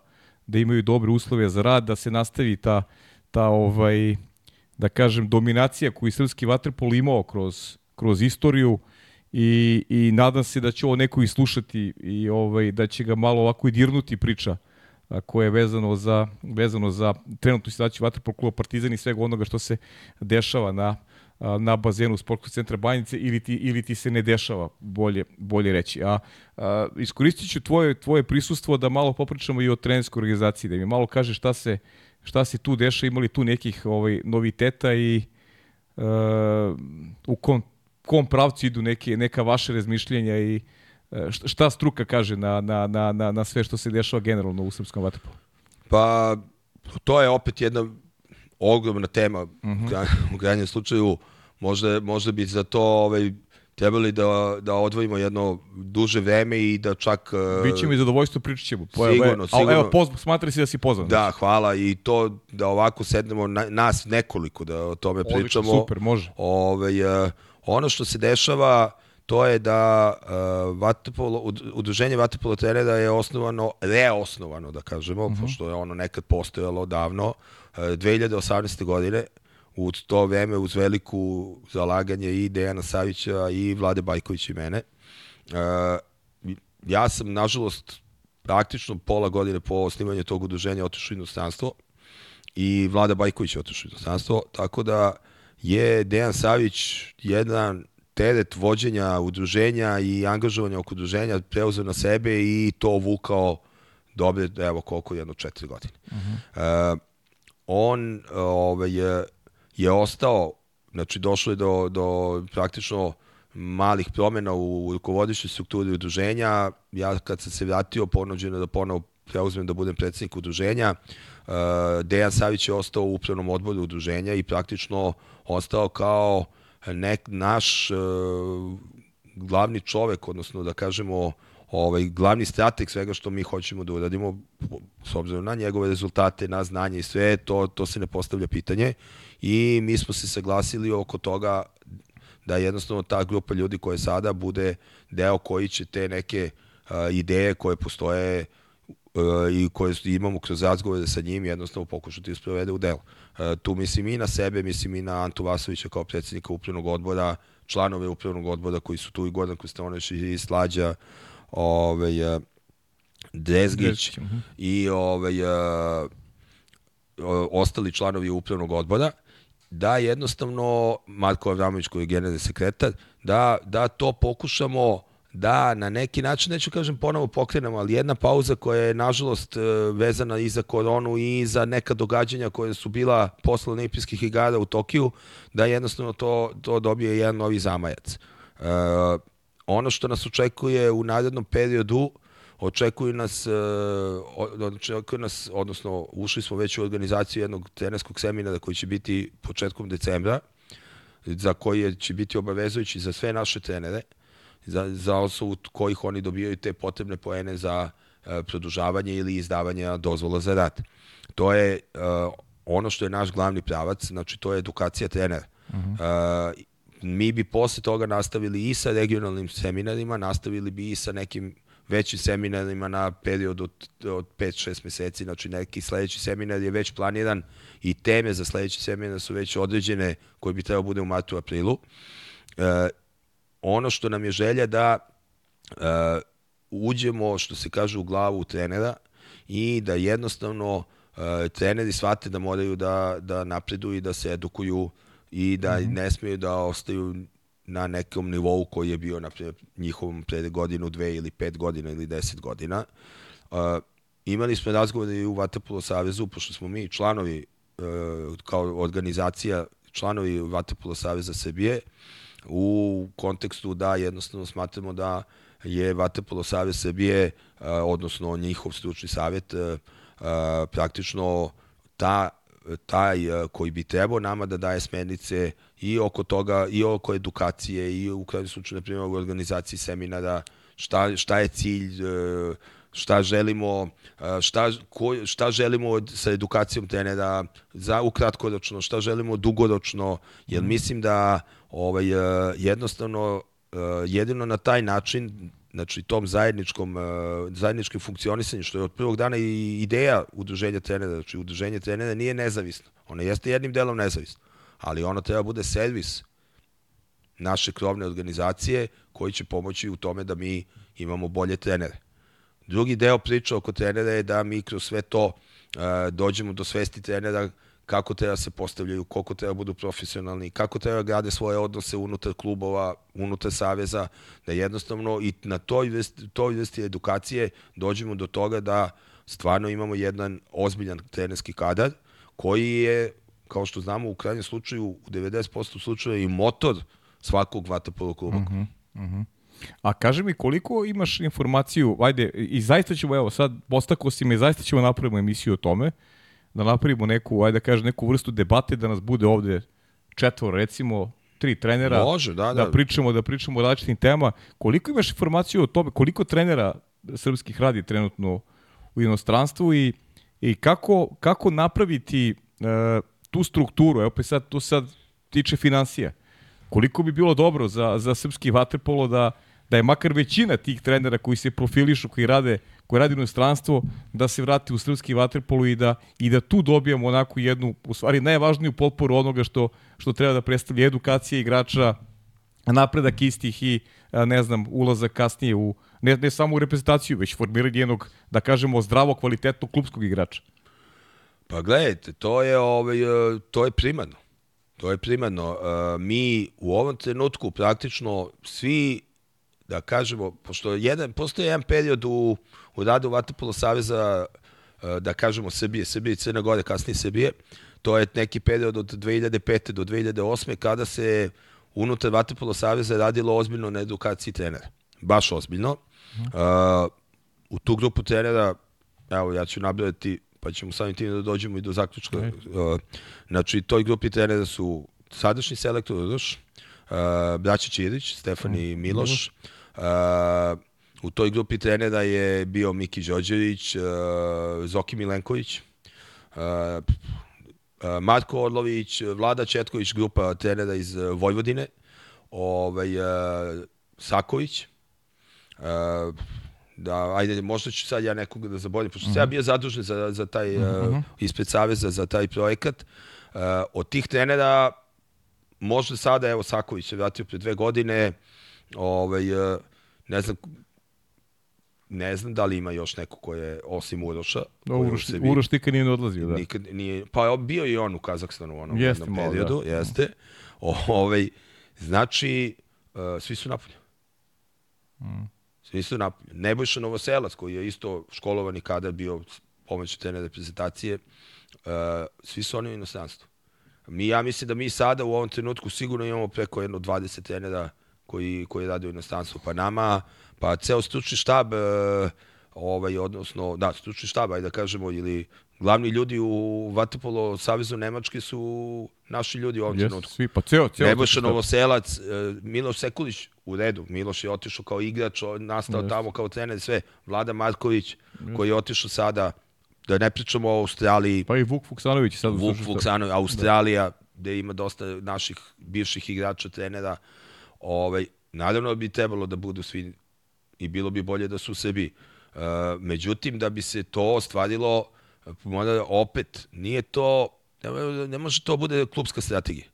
da imaju dobre uslove za rad, da se nastavi ta, ta ovaj, da kažem, dominacija koju srpski vaterpolo imao kroz, kroz istoriju i, i nadam se da će ovo neko i slušati i ovaj, da će ga malo ovako i dirnuti priča a, koje je vezano za, vezano za trenutnu situaciju Vatrpol kluba Partizan i svega onoga što se dešava na, na bazenu sportskog centra Banjice ili ti, ili ti se ne dešava, bolje, bolje reći. A, a iskoristit ću tvoje, tvoje prisustvo da malo popričamo i o trenerskoj organizaciji, da mi malo kaže šta se, šta se tu deša, imali tu nekih ovaj, noviteta i uh, u kom, kom pravcu idu neke, neka vaše razmišljenja i e, šta- šta struka kaže na, na, na, na, na sve što se dešava generalno u srpskom vaterpolu? Pa, to je opet jedna ogromna tema uh -huh. u krajnjem slučaju. Možda, možda bi za to ovaj, trebali da, da odvojimo jedno duže vreme i da čak... e, Bićemo i zadovoljstvo, pričat ćemo. Sigurno, Ali sigurno. evo, poz, smatri se da si pozvan. Da, hvala i to da ovako sednemo na, nas nekoliko da o tome Odlično, pričamo. super, može. Ove, uh, ono što se dešava to je da uh, Vatapolo, ud- udruženje Vatapolo trenera je osnovano, reosnovano da kažemo, uh -huh. pošto je ono nekad postojalo davno, uh, 2018. godine, u to vreme uz veliku zalaganje i Dejana Savića i Vlade Bajkovića i mene. Uh, ja sam, nažalost, praktično pola godine po osnivanju tog udruženja otišao u inostranstvo i Vlada Bajković je otišao u inostranstvo, tako da je Dejan Savić jedan teret vođenja udruženja i angažovanja oko udruženja preuzeo na sebe i to vukao dobre, evo koliko, jedno četiri godine. Uh -huh. uh, on ovaj, je, je ostao, znači došlo je do, do praktično malih promjena u rukovodišnjoj strukturi udruženja. Ja kad sam se vratio, ponuđeno da ponovo preuzmem da budem predsednik udruženja. Uh, Dejan Savić je ostao u upravnom odboru udruženja i praktično ostao kao nek, naš uh, glavni čovek, odnosno da kažemo ovaj glavni strateg svega što mi hoćemo da uradimo s obzirom na njegove rezultate, na znanje i sve, to, to se ne postavlja pitanje i mi smo se saglasili oko toga da jednostavno ta grupa ljudi koja sada bude deo koji će te neke uh, ideje koje postoje uh, i koje imamo kroz razgovore sa njim jednostavno pokušati da sprovede u delo. Tu mislim i na sebe, mislim i na Antu Vasovića kao predsjednika upravnog odbora, članove upravnog odbora koji su tu i Gordon Kostanović i Slađa, ovaj, Drezgić, uh mhm. -huh. i ovaj, ostali članovi upravnog odbora, da jednostavno Marko Avramović koji je generalni sekretar, da, da to pokušamo da na neki način, neću kažem ponovo pokrenemo, ali jedna pauza koja je nažalost e, vezana i za koronu i za neka događanja koje su bila posle olimpijskih igara u Tokiju, da jednostavno to, to dobije jedan novi zamajac. E, ono što nas očekuje u narednom periodu, očekuju nas, e, očekuju nas, odnosno ušli smo već u organizaciju jednog trenerskog seminara koji će biti početkom decembra, za koji će biti obavezujući za sve naše trenere za, za osobu kojih oni dobijaju te potrebne poene za uh, produžavanje ili izdavanje dozvola za rad. To je uh, ono što je naš glavni pravac, znači to je edukacija trenera. Uh -huh. uh, mi bi posle toga nastavili i sa regionalnim seminarima, nastavili bi i sa nekim većim seminarima na period od, od 5-6 meseci, znači neki sledeći seminar je već planiran i teme za sledeći seminar su već određene koje bi trebao bude u martu aprilu. E, ono što nam je želja da uh, uđemo, što se kaže, u glavu trenera i da jednostavno uh, treneri shvate da moraju da, da napreduju i da se edukuju i da mm -hmm. ne smeju da ostaju na nekom nivou koji je bio na njihovom pred godinu, dve ili pet godina ili deset godina. Uh, imali smo razgovore i u Vatapolo Savezu, pošto smo mi članovi uh, kao organizacija, članovi Vatapolo Saveza Srbije, u kontekstu da jednostavno smatramo da je Vatapolo Savez Srbije, odnosno njihov stručni savet, praktično ta taj koji bi trebao nama da daje smernice i oko toga, i oko edukacije, i u kraju slučaju, na primjer, u organizaciji seminara, šta, šta je cilj, šta želimo, šta, ko, šta želimo sa edukacijom trenera za ukratkoročno, šta želimo dugoročno, jer mhm. mislim da ovaj, jednostavno jedino na taj način znači tom zajedničkom zajedničkim funkcionisanju što je od prvog dana i ideja udruženja trenera, znači udruženje trenera nije nezavisno. Ono jeste jednim delom nezavisno, ali ono treba bude servis naše krovne organizacije koji će pomoći u tome da mi imamo bolje trenere. Drugi deo priče oko trenera je da mi kroz sve to uh, dođemo do svesti trenera kako treba se postavljaju, koliko treba budu profesionalni, kako treba grade svoje odnose unutar klubova, unutar saveza, da jednostavno i na toj vrsti, toj vrsti edukacije dođemo do toga da stvarno imamo jedan ozbiljan trenerski kadar koji je, kao što znamo, u krajnjem slučaju, u 90% slučaja i motor svakog vatapolo kluba. Uh -huh, uh -huh. A kaži mi koliko imaš informaciju, ajde, i zaista ćemo, evo sad, postako si me, zaista ćemo napravimo emisiju o tome, da napravimo neku, ajde da kažem, neku vrstu debate, da nas bude ovde četvor, recimo, tri trenera, Može, da, da. da pričamo, da pričamo o različitim temama. Koliko imaš informaciju o tome, koliko trenera srpskih radi trenutno u inostranstvu i, i kako, kako napraviti uh, tu strukturu, evo pa sad, to sad tiče financija. Koliko bi bilo dobro za, za srpski vaterpolo da, da je makar većina tih trenera koji se profilišu, koji rade, koji radi u inostranstvo, da se vrati u srpski vaterpolo i da, i da tu dobijamo onako jednu, u stvari najvažniju potporu onoga što, što treba da predstavlja edukacija igrača, napredak istih i ne znam, ulazak kasnije u, ne, ne samo u reprezentaciju, već formiranje jednog, da kažemo, zdravo, kvalitetnog klubskog igrača. Pa gledajte, to je, ovaj, to je primarno. To je primarno. Mi u ovom trenutku praktično svi da kažemo, pošto jedan, postoje jedan period u, u radu Vatapolo Saveza, e, da kažemo Srbije, Srbije i Crne Gore, kasnije Srbije, to je neki period od 2005. do 2008. kada se unutar Vatapolo Saveza radilo ozbiljno na edukaciji trenera. Baš ozbiljno. Uh, u tu grupu trenera, evo ja ću nabrati, pa ćemo samim tim da dođemo i do zaključka. Okay. Uh, znači, toj grupi trenera su sadašnji selektor Uroš, uh, braća Čirić, Stefani mm. Miloš, Uh, u toj grupi trenera je bio Miki Đođević, uh, Zoki Milenković, uh, uh, Marko Orlović, Vlada Četković, grupa trenera iz Vojvodine, ovaj, uh, Saković, uh, da, ajde, možda ću sad ja nekog da zaboravim, pošto uh -huh. sam ja bio zadužen za, za taj, uh -huh. uh, ispred Saveza za taj projekat. Uh, od tih trenera, možda sada, evo, Saković se vratio pre dve godine, ovaj, uh, ne znam, ne znam da li ima još neko ko je osim Uroša. Da, Uroš, Uroš nikad nije odlazio, da. Nikad nije, pa bio i on u Kazahstanu u onom jeste, jednom periodu, da. jeste. O, ovaj, znači, uh, svi su napolje. Mm. Svi su napolje. Nebojša Novoselac, koji je isto školovani kadar bio pomoć te reprezentacije, uh, svi su oni u inostranstvu. Mi, ja mislim da mi sada u ovom trenutku sigurno imamo preko jedno 20 trenera koji, koji rade u inostranstvu. Pa nama, pa ceo stručni štab, uh, ovaj, odnosno, da, stručni štab, ajde da kažemo, ili glavni ljudi u Vatopolo Savezu Nemačke su naši ljudi u ovom trenutku. Svi, pa ceo, ceo. Nebojša Novoselac, e, Miloš Sekulić, u redu. Miloš je otišao kao igrač, nastao yes. tamo kao trener, sve. Vlada Marković, yes. koji je otišao sada, da ne pričamo o Australiji. Pa i Vuk Fuksanović sad. Vuk Fuksanović, Australija, da. gde ima dosta naših bivših igrača, trenera. Ovaj, naravno bi trebalo da budu svi i bilo bi bolje da su u Srbiji. Uh, međutim, da bi se to ostvarilo, mora opet, nije to, ne, ne može to bude klubska strategija.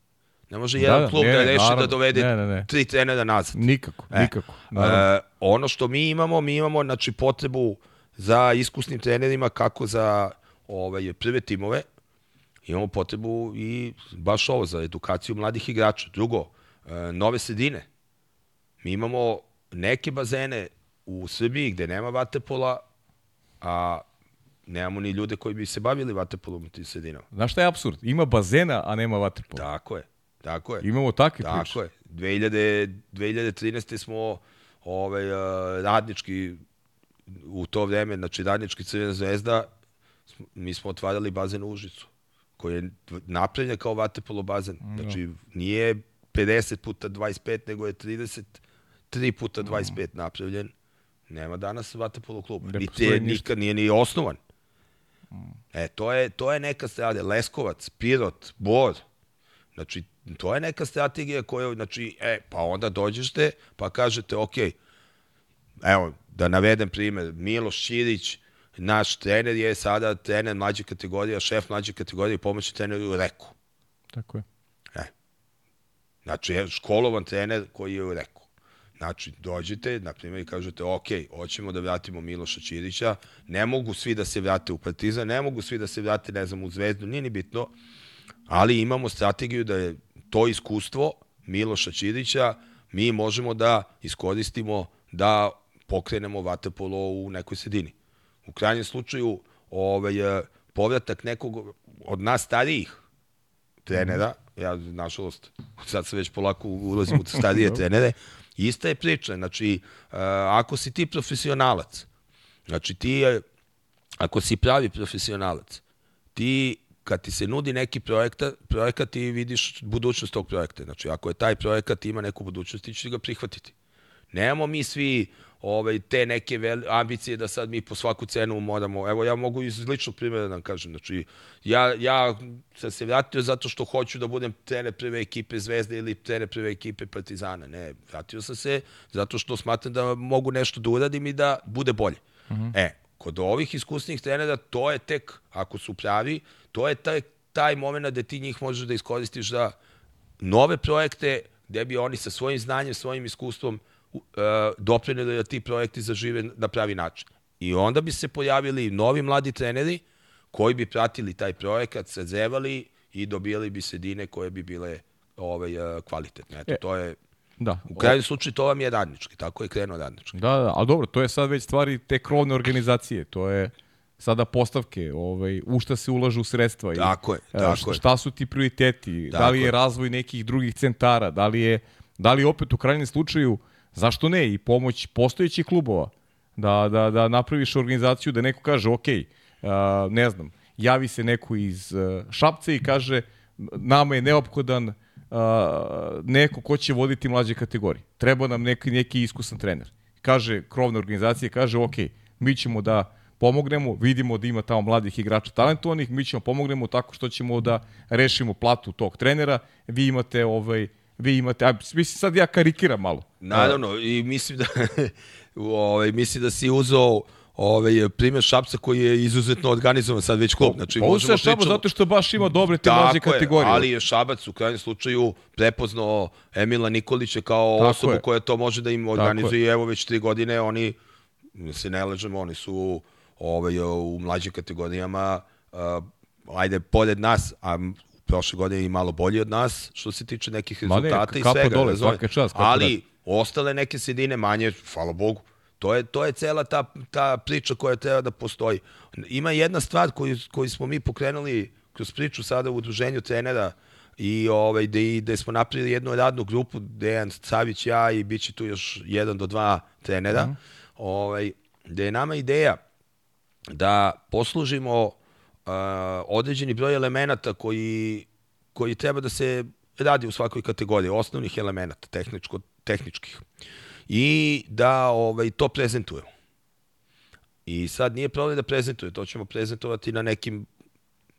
Ne može da, jedan da, klub ne, da reši naravno, da dovede ne, ne, ne. tri trenera nazad. Nikako, e, nikako. E, ono što mi imamo, mi imamo znači, potrebu za iskusnim trenerima kako za ovaj, prve timove, imamo potrebu i baš ovo za edukaciju mladih igrača. Drugo, e, nove sredine. Mi imamo neke bazene u Srbiji gde nema vatepola, a nemamo ni ljude koji bi se bavili vaterpolom u tim sredinama. Znaš šta je absurd? Ima bazena, a nema vaterpola. Tako je. Tako je. Imamo takve Tako priče. je. 2000, 2013. smo ovaj, radnički u to vreme, znači radnički Crvena zvezda, mi smo otvarali bazen u Užicu, koji je napravljen kao vaterpolo bazen. Mm, znači, nije 50 puta 25, nego je 33 puta 25 mm. napravljen. Nema danas vaterpolo klub. Niti je, nikad nije ni osnovan. E, to je, to je neka strada. Leskovac, Pirot, Bor. Znači, to je neka strategija koja, znači, e, pa onda dođete, pa kažete, ok, evo, da navedem primer, Miloš Širić, naš trener je sada trener mlađe kategorije, šef mlađe kategorije i pomoćni trener u Reku. Tako je. E. Znači, je školovan trener koji je u Reku. Znači, dođete, na primjer, i kažete, ok, hoćemo da vratimo Miloša Čirića, ne mogu svi da se vrate u Partizan, ne mogu svi da se vrate, ne znam, u Zvezdu, nije ni bitno, ali imamo strategiju da je to iskustvo Miloša Čirića mi možemo da iskoristimo da pokrenemo vatepolo u nekoj sredini. U krajnjem slučaju, ovaj, povratak nekog od nas starijih trenera, ja, nažalost, sad se već polako ulazim u starije [laughs] trenere, ista je priča. Znači, ako si ti profesionalac, znači ti, ako si pravi profesionalac, ti kad ti se nudi neki projekta, projekat ti vidiš budućnost tog projekta. Znači, ako je taj projekat ima neku budućnost, ti ćeš ga prihvatiti. Nemamo mi svi ovaj, te neke vel, ambicije da sad mi po svaku cenu moramo, evo ja mogu iz ličnog primjera da kažem, znači ja, ja sam se vratio zato što hoću da budem trener prve ekipe Zvezde ili trener prve ekipe Partizana, ne, vratio sam se zato što smatram da mogu nešto da uradim i da bude bolje. Mhm. -huh. E, kod ovih iskusnih trenera to je tek, ako su pravi, to je taj, taj moment da ti njih možeš da iskoristiš za nove projekte gde bi oni sa svojim znanjem, svojim iskustvom uh, doprinili da ti projekti zažive na pravi način. I onda bi se pojavili novi mladi treneri koji bi pratili taj projekat, sazevali i dobijali bi sredine koje bi bile ovaj, uh, kvalitetne. Eto, e, to je Da. U krajnjem slučaju to vam je radnički, tako je krenuo radnički. Da, da, ali dobro, to je sad već stvari te krovne organizacije, to je sada postavke, ovaj, u šta se ulažu sredstva. Tako i, je, tako šta, šta su ti prioriteti, tako da li je, je razvoj nekih drugih centara, da li je, da li opet u krajnjem slučaju, zašto ne, i pomoć postojećih klubova, da, da, da napraviš organizaciju da neko kaže, ok, uh, ne znam, javi se neko iz uh, Šapca i kaže, nama je neophodan uh, neko ko će voditi mlađe kategorije. Treba nam neki, neki iskusan trener. Kaže, krovna organizacija kaže, ok, mi ćemo da pomognemo, vidimo da ima tamo mladih igrača talentovanih, mi ćemo pomognemo tako što ćemo da rešimo platu tog trenera, vi imate ovaj vi imate, a mislim sad ja karikiram malo. Naravno, i mislim da [laughs] ovaj, mislim da si uzeo ovaj, primjer Šapca koji je izuzetno organizovan sad već klub. Znači, Pa možemo se Šabac pričamo- zato što baš ima dobre te mlađe Tako je, kategorije. ali je Šabac u krajnjem slučaju prepoznao Emila Nikolića kao Tako osobu je. koja to može da im je. organizuje i evo već tri godine oni, se ne ležemo, oni su ovaj, u mlađim kategorijama, uh, ajde, pored nas, a prošle godine i malo bolji od nas, što se tiče nekih Ma ne, rezultata i svega. dole, svaka kapa ali ostale neke sredine manje, hvala Bogu, To je, to je cela ta, ta priča koja treba da postoji. Ima jedna stvar koju, koju smo mi pokrenuli kroz priču sada u udruženju trenera i ovaj, gde, gde smo napravili jednu radnu grupu, Dejan Savić, ja i bit će tu još jedan do dva trenera, mm. ovaj, gde je nama ideja da poslužimo određeni broj elemenata koji, koji treba da se radi u svakoj kategoriji, osnovnih elemenata, tehničko, tehničkih. I da ovaj, to prezentujemo. I sad nije problem da prezentuje, to ćemo prezentovati na nekim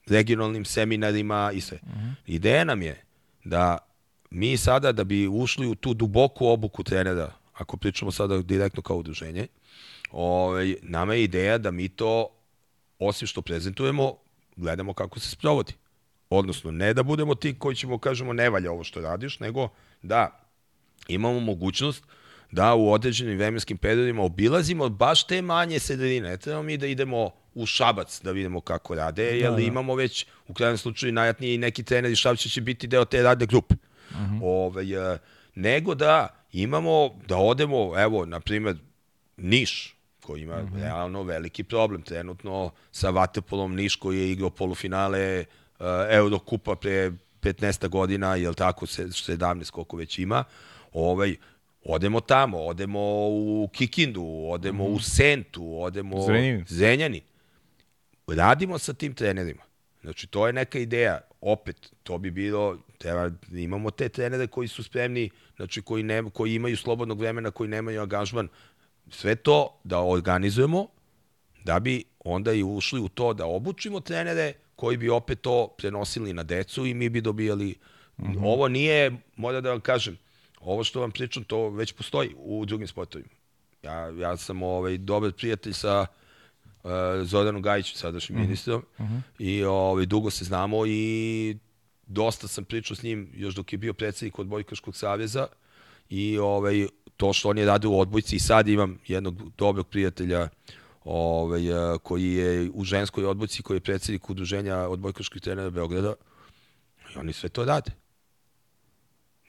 regionalnim seminarima i sve. Uh -huh. Ideja nam je da mi sada da bi ušli u tu duboku obuku trenera, ako pričamo sada direktno kao udruženje, ovaj, nama je ideja da mi to, osim što prezentujemo, gledamo kako se sprovodi. Odnosno, ne da budemo ti koji ćemo kažemo ne valja ovo što radiš, nego da imamo mogućnost da u određenim vremenskim periodima obilazimo baš te manje sredine. Ne trebamo mi da idemo u Šabac da vidimo kako rade, jer da, da. imamo već u krajnjem slučaju najjatniji i neki treneri Šabća će biti deo te radne grupe. Uh -huh. Ove, e, nego da imamo, da odemo, evo, na primjer, Niš, koji ima uh -huh. realno veliki problem trenutno sa Vatepolom Niš koji je igrao polufinale uh, Eurokupa pre 15 godina, jel tako, 17 koliko već ima, ovaj, odemo tamo, odemo u Kikindu, odemo mm. u Sentu, odemo Zrenjanin. Zrenjanin. Radimo sa tim trenerima. Znači, to je neka ideja. Opet, to bi bilo, treba, imamo te trenere koji su spremni, znači koji, ne, koji imaju slobodnog vremena, koji nemaju angažman. Sve to da organizujemo, da bi onda i ušli u to da obučimo trenere koji bi opet to prenosili na decu i mi bi dobijali... Mm -hmm. Ovo nije, moram da vam kažem, ovo što vam pričam, to već postoji u drugim sportovima. Ja, ja sam ovaj, dobar prijatelj sa uh, Zoranom Gajićem, sadašnjim mm -hmm. ministrom, mm -hmm. i ovaj, dugo se znamo i dosta sam pričao s njim još dok je bio predsednik Odbojkaškog savjeza i ovaj, to što on je radio u odbojci i sad imam jednog dobrog prijatelja ovaj, koji je u ženskoj odbojci, koji je predsednik udruženja odbojkaških trenera Beograda i oni sve to rade.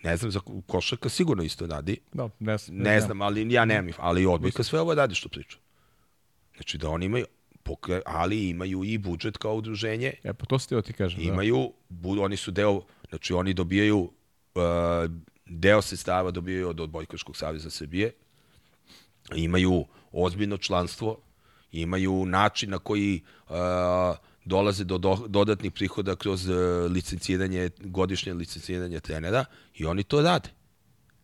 Ne znam, za košarka sigurno isto radi. Da, ne, ne, ne znam, ali ja nemam, ali odbojka sve ovo radi što priča. Znači da oni imaju, ali imaju i budžet kao udruženje. E, pa to ste ti kažem. Imaju, da. oni su deo, znači oni dobijaju uh, deo sredstava dobijaju od Odbojkaškog savjeza Srbije, imaju ozbiljno članstvo, imaju način na koji uh, dolaze do, do dodatnih prihoda kroz uh, licenciranje, godišnje licenciranje trenera i oni to rade.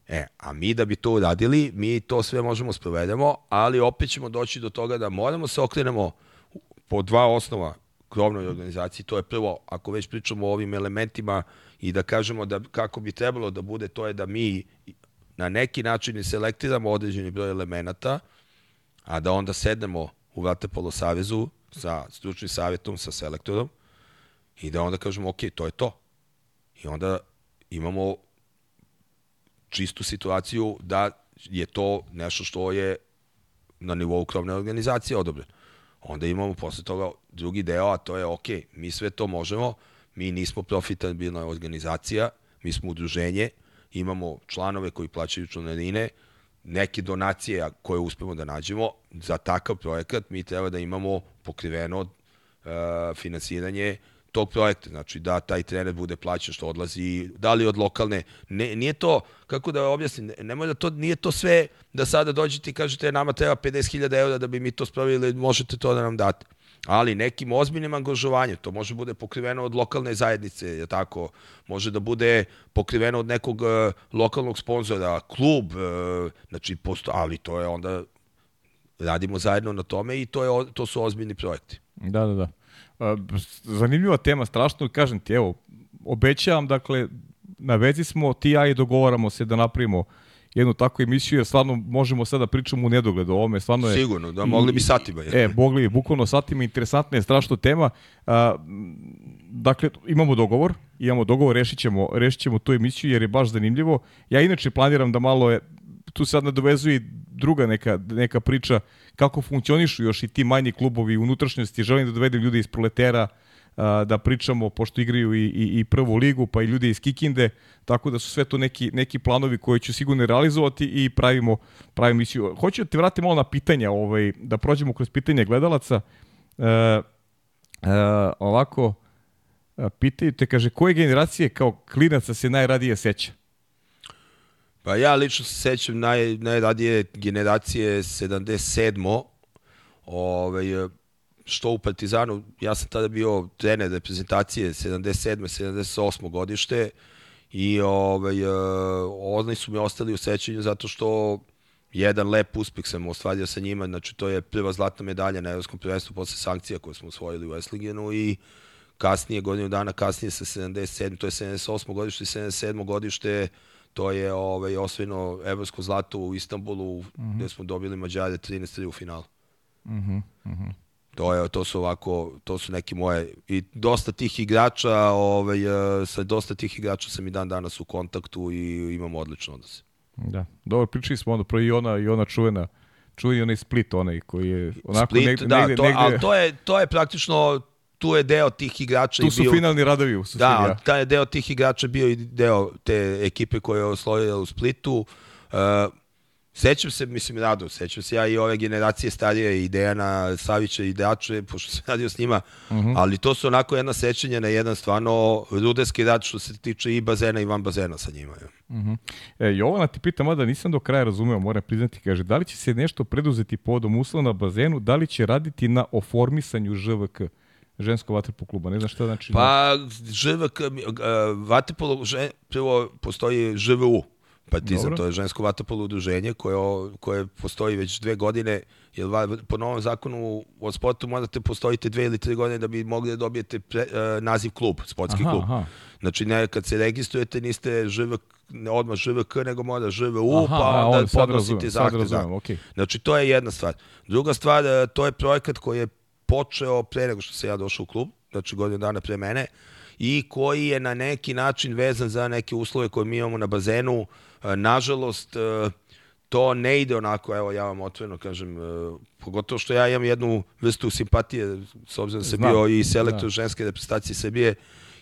E, a mi da bi to uradili, mi to sve možemo sprovedemo, ali opet ćemo doći do toga da moramo se okrenemo po dva osnova krovnoj organizaciji. To je prvo, ako već pričamo o ovim elementima i da kažemo da kako bi trebalo da bude, to je da mi na neki način selektiramo određeni broj elemenata, a da onda sednemo u Vatepolo savezu sa stručnim savjetom, sa selektorom i da onda kažemo, ok, to je to. I onda imamo čistu situaciju da je to nešto što je na nivou krovne organizacije odobreno. Onda imamo posle toga drugi deo, a to je, ok, mi sve to možemo, mi nismo profitabilna organizacija, mi smo udruženje, imamo članove koji plaćaju članarine, neke donacije koje uspemo da nađemo, za takav projekat mi treba da imamo pokriveno uh, finansiranje tog projekta, znači da taj trener bude plaćen što odlazi, da li od lokalne, ne, nije to, kako da objasnim, nemoj da to, nije to sve da sada dođete i kažete nama treba 50.000 eura da bi mi to spravili, možete to da nam date. Ali nekim ozbiljnim angažovanjem, to može bude pokriveno od lokalne zajednice, je tako, može da bude pokriveno od nekog uh, lokalnog sponzora, klub, uh, znači, posto, ali to je onda, radimo zajedno na tome i to, je, to su ozbiljni projekti. Da, da, da. Zanimljiva tema, strašno, kažem ti, evo, obećavam, dakle, na vezi smo, ti ja i dogovaramo se da napravimo jednu takvu emisiju, jer stvarno možemo sada da pričamo u nedogled o ovome. Stvarno je, Sigurno, da mogli bi satima. E, mogli bi, bukvalno satima, interesantna je strašno tema. A, dakle, imamo dogovor, imamo dogovor, rešit ćemo, rešit ćemo tu emisiju jer je baš zanimljivo. Ja inače planiram da malo je, tu sad nadovezuje druga neka, neka priča kako funkcionišu još i ti manji klubovi unutrašnjosti. Želim da dovedem ljude iz proletera, da pričamo, pošto igraju i, i, i prvu ligu, pa i ljude iz Kikinde, tako da su sve to neki, neki planovi koje ću sigurno realizovati i pravimo, pravimo misiju. Hoću da te vratim malo na pitanja, ovaj, da prođemo kroz pitanje gledalaca. E, e, ovako, pitaju te, kaže, koje generacije kao klinaca se najradije seća? Pa ja lično se sećam naj, najradije generacije 77. Ovaj, što u Partizanu, ja sam tada bio trener reprezentacije 77. 78. godište i ovaj, uh, oni su mi ostali u sećanju zato što jedan lep uspeh sam ostvario sa njima, znači to je prva zlatna medalja na evropskom prvenstvu posle sankcija koje smo osvojili u Eslingenu i kasnije, godinu dana kasnije sa 77. to je 78. godište i 77. godište to je ovaj, osvojeno evropsko zlato u Istanbulu mm -hmm. gde smo dobili Mađare 13-3 u finalu. Mhm, mm mhm. Mm To je to su ovako to su neki moje i dosta tih igrača, ovaj e, sa dosta tih igrača sam i dan danas u kontaktu i imamo odlične odnose. Da. Dobro pričali smo onda pro i ona i ona čuvena čuveni onaj Split onaj koji je onako Split, negde, da, negde, to, negde... ali to je to je praktično tu je deo tih igrača tu su i bio, finalni radovi u Da, ja. taj je deo tih igrača bio i deo te ekipe koja je osvojila u Splitu. Uh, Sećam se, mislim, rado, sećam se ja i ove generacije starije i Dejana Savića i Dače, pošto sam [laughs] radio s njima, uh mhm. -huh. ali to su onako jedna sećanja na jedan stvarno rudeski rad što se tiče i bazena i van bazena sa njima. Ja. Uh mhm. -huh. e, Jovana ti pita, mada nisam do kraja razumeo, moram priznati, kaže, da li će se nešto preduzeti povodom uslova na bazenu, da li će raditi na oformisanju ŽVK? žensko vaterpolo kluba, ne znam šta znači. Pa, ŽVK, uh, vaterpolo, prvo postoji ŽVU, Partizan, Dobro. to je žensko vatopolo udruženje koje, koje postoji već dve godine, jer po novom zakonu o sportu morate postojite dve ili tri godine da bi mogli da dobijete pre, uh, naziv klub, sportski aha, klub. Aha. Znači, ne, kad se registrujete, niste ŽVK, odmah ŽVK, nego mora ŽVU, aha, pa onda on, podnosite zahtev. Da. Okay. Znači, to je jedna stvar. Druga stvar, e, to je projekat koji je počeo pre nego što se ja došao u klub, znači godinu dana pre mene, i koji je na neki način vezan za neke uslove koje mi imamo na bazenu, uh, E, nažalost, e, to ne ide onako, evo ja vam otvoreno kažem, e, pogotovo što ja imam jednu vrstu simpatije, s obzirom da sam bio i selektor da. ženske reprezentacije Srbije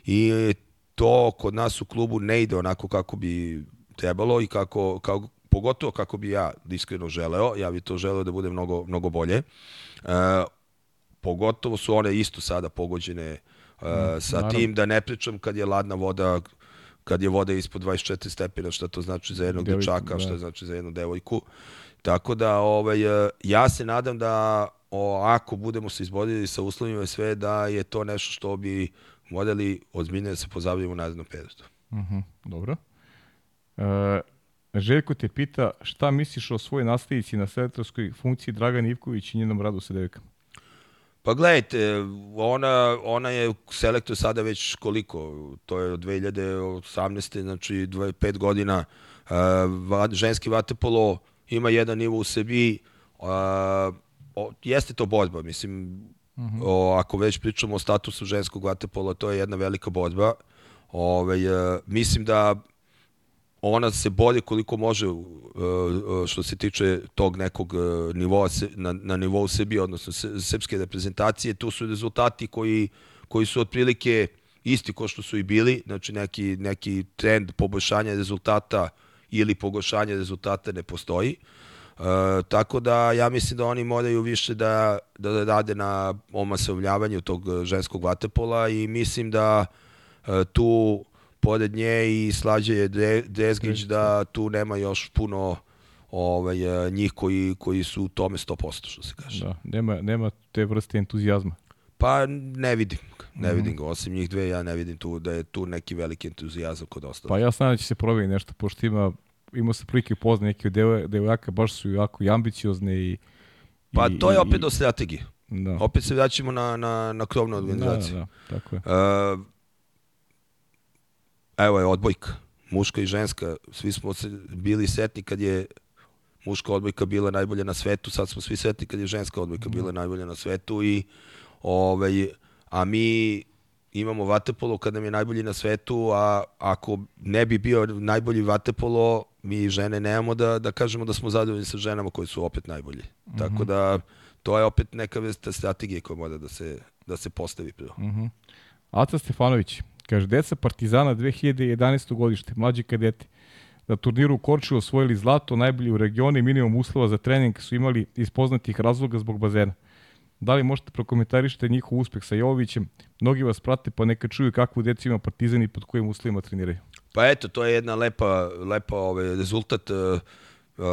i to kod nas u klubu ne ide onako kako bi trebalo i kako, kako pogotovo kako bi ja iskreno želeo, ja bi to želeo da bude mnogo, mnogo bolje. E, pogotovo su one isto sada pogođene e, sa Naravno. tim da ne pričam kad je ladna voda kad je voda ispod 24 stepena, šta to znači za jednog Devojku, dečaka, šta da. znači za jednu devojku. Tako da ovaj, e, ja se nadam da o, ako budemo se izborili sa uslovima sve, da je to nešto što bi modeli ozbiljne da se pozabavimo u narednom periodu. Uh mhm, -huh, dobro. E, Željko te pita šta misliš o svojoj nastavici na selektorskoj funkciji Dragan Ivković i njenom radu sa devojkama? Pa gledajte, ona, ona je selektor sada već koliko, to je od 2018. znači 25 godina, uh, ženski vatepolo ima jedan nivo u sebi, uh, o, jeste to borba, mislim, uh mhm. -huh. o, ako već pričamo o statusu ženskog vatepola, to je jedna velika borba. Ove, uh, mislim da ona se bori koliko može uh, uh, što se tiče tog nekog uh, nivoa na, na nivou Srbije, odnosno srpske reprezentacije. Tu su rezultati koji, koji su otprilike isti ko što su i bili, znači neki, neki trend poboljšanja rezultata ili pogoršanja rezultata ne postoji. Uh, tako da ja mislim da oni moraju više da, da rade na omasovljavanju tog ženskog vatepola i mislim da uh, tu pored nje i Slađe je Dezgić da tu nema još puno ovaj, e, njih koji, koji su u tome 100%, što se kaže. Da, nema, nema te vrste entuzijazma. Pa ne vidim ne mm -hmm. vidim ga, osim njih dve, ja ne vidim tu da je tu neki veliki entuzijazam kod ostalih. Pa ja znam da će se provjeri nešto, pošto ima, ima se prilike pozna neke devojaka, baš su jako i ambiciozne i... Pa i, to je opet i, do strategije. Da. Opet se vraćamo na, na, na krovnu organizaciju. Da, da, da, tako je. Uh, evo je odbojka. muška i ženska, svi smo se bili setni kad je muška odbojka bila najbolja na svetu, sad smo svi setni kad je ženska odbojka bila najbolja na svetu i ovaj, a mi imamo vatepolo kad nam je najbolji na svetu, a ako ne bi bio najbolji vatepolo, mi žene nemamo da, da kažemo da smo zadovoljni sa ženama koje su opet najbolji. Mm -hmm. Tako da to je opet neka vrsta strategije koja mora da se, da se postavi prvo. Mm -hmm. Aca Stefanović, kaže, deca Partizana 2011. godište, mlađi kadeti, na turniru u Korču osvojili zlato, najbolji u regionu minimum uslova za trening su imali iz poznatih razloga zbog bazena. Da li možete prokomentarišite njihov uspeh sa Jovovićem? Mnogi vas prate pa neka čuju kakvu decu ima Partizan i pod kojim uslovima treniraju. Pa eto, to je jedna lepa, lepa ovaj, rezultat uh, uh,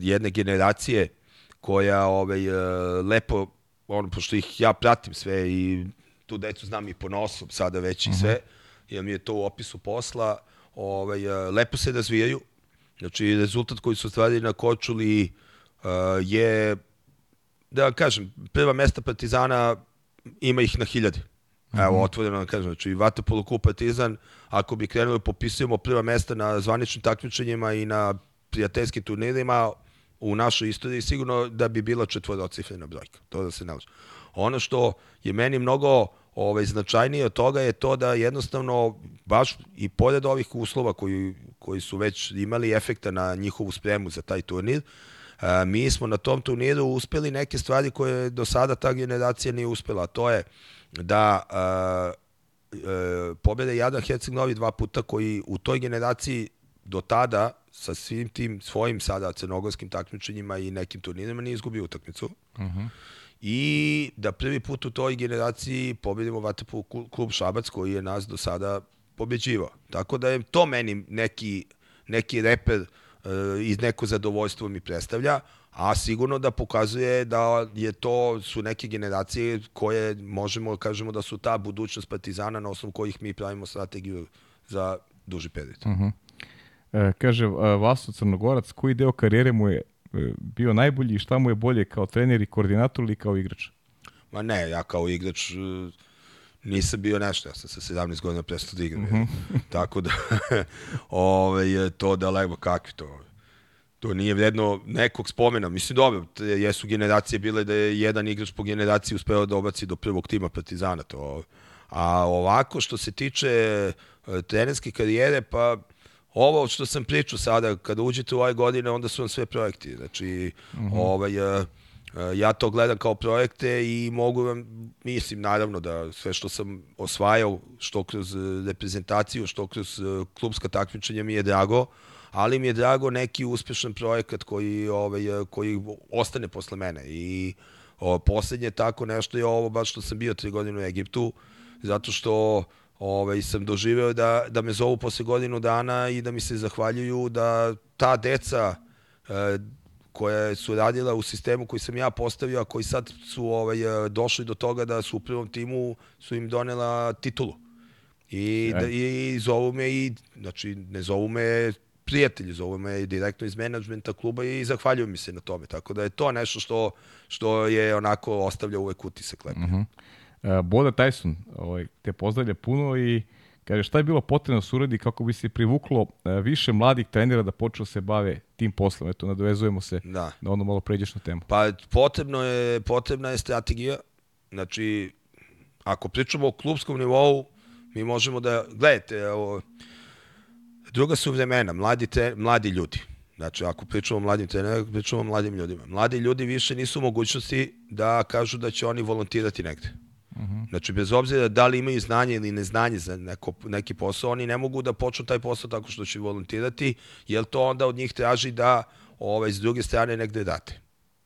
jedne generacije koja ovaj, uh, lepo, ono, pošto ih ja pratim sve i tu decu znam i po nosu sada već i mhm. sve, jer mi je to u opisu posla, ovaj, uh, lepo se razvijaju. Znači, rezultat koji su stvarili na Kočuli uh, je da kažem, prva mesta Partizana ima ih na hiljade. Evo, mm -hmm. otvoreno da kažem, znači Vatapolo Kup Partizan, ako bi krenuli popisujemo prva mesta na zvaničnim takmičenjima i na prijateljskim turnirima, u našoj istoriji sigurno da bi bila četvorocifrena brojka, to da se nalazi. Ono što je meni mnogo ovaj, značajnije od toga je to da jednostavno baš i pored ovih uslova koji, koji su već imali efekta na njihovu spremu za taj turnir, a, mi smo na tom turniru uspeli neke stvari koje do sada ta generacija nije uspela. To je da a, a, e, pobede Jadran Herceg Novi dva puta koji u toj generaciji do tada sa svim tim svojim sada crnogorskim takmičenjima i nekim turnirima nije izgubio utakmicu. Uh mhm. -huh. I da prvi put u toj generaciji pobedimo Vatepu klub Šabac koji je nas do sada pobeđivao. Tako da je to meni neki, neki reper uh, i neko zadovoljstvo mi predstavlja, a sigurno da pokazuje da je to su neke generacije koje možemo kažemo da su ta budućnost Partizana na osnovu kojih mi pravimo strategiju za duži period. Uh -huh. e, kaže e, Vaso Crnogorac, koji deo karijere mu je e, bio najbolji i šta mu je bolje kao trener i koordinator ili kao igrač? Ma ne, ja kao igrač e, nisam bio nešto, ja sam sa 17 godina prestao da igram. Mm -hmm. [laughs] Tako da, [laughs] ove, je to daleko kakvi to. To nije vredno nekog spomena. Mislim, dobro, jesu generacije bile da je jedan igrač po generaciji uspeo da obaci do prvog tima Partizana. To, a ovako, što se tiče e, trenerske karijere, pa ovo što sam pričao sada, kada uđete u ove godine, onda su vam sve projekti. Znači, mm -hmm. ovaj, uh, Eh, ja to gledam kao projekte i mogu vam, mislim naravno da sve što sam osvajao, što kroz eh, reprezentaciju, što kroz eh, klubska takmičenja mi je drago, ali mi je drago neki uspešan projekat koji, ovaj, koji ostane posle mene. I o, poslednje tako nešto je ovo, baš što sam bio tri godine u Egiptu, zato što ovaj, sam doživeo da, da me zovu posle godinu dana i da mi se zahvaljuju da ta deca koja su radila u sistemu koji sam ja postavio, a koji sad su ovaj, došli do toga da su u prvom timu su im donela titulu. I, da, i zovu me i, znači, ne zovu me prijatelji, zovu me direktno iz menadžmenta kluba i zahvaljuju mi se na tome. Tako da je to nešto što, što je onako ostavlja uvek utisak lepo. Uh -huh. Uh, Boda Tyson ovaj, te pozdravlja puno i Kaže, šta je bilo potrebno da se uradi kako bi se privuklo e, više mladih trenera da počnu da se bave tim poslom? Eto, nadovezujemo se da. na ono malo pređešnu temu. Pa potrebno je, potrebna je strategija. Znači, ako pričamo o klubskom nivou, mi možemo da, gledajte, ovo, druga su vremena, mladi, tre, mladi ljudi. Znači, ako pričamo o mladim trenerima, pričamo o mladim ljudima. Mladi ljudi više nisu u mogućnosti da kažu da će oni volontirati negde. -huh. Znači, bez obzira da li imaju znanje ili neznanje za neko, neki posao, oni ne mogu da počnu taj posao tako što će volontirati, jer to onda od njih traži da ovaj, s druge strane negde date,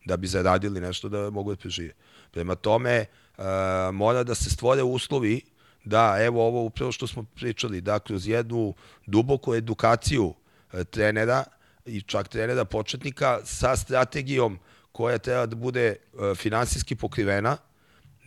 da bi zaradili nešto da mogu da prežive. Prema tome, uh, mora da se stvore uslovi da, evo ovo upravo što smo pričali, da kroz jednu duboku edukaciju uh, trenera i čak trenera početnika sa strategijom koja treba da bude uh, finansijski pokrivena,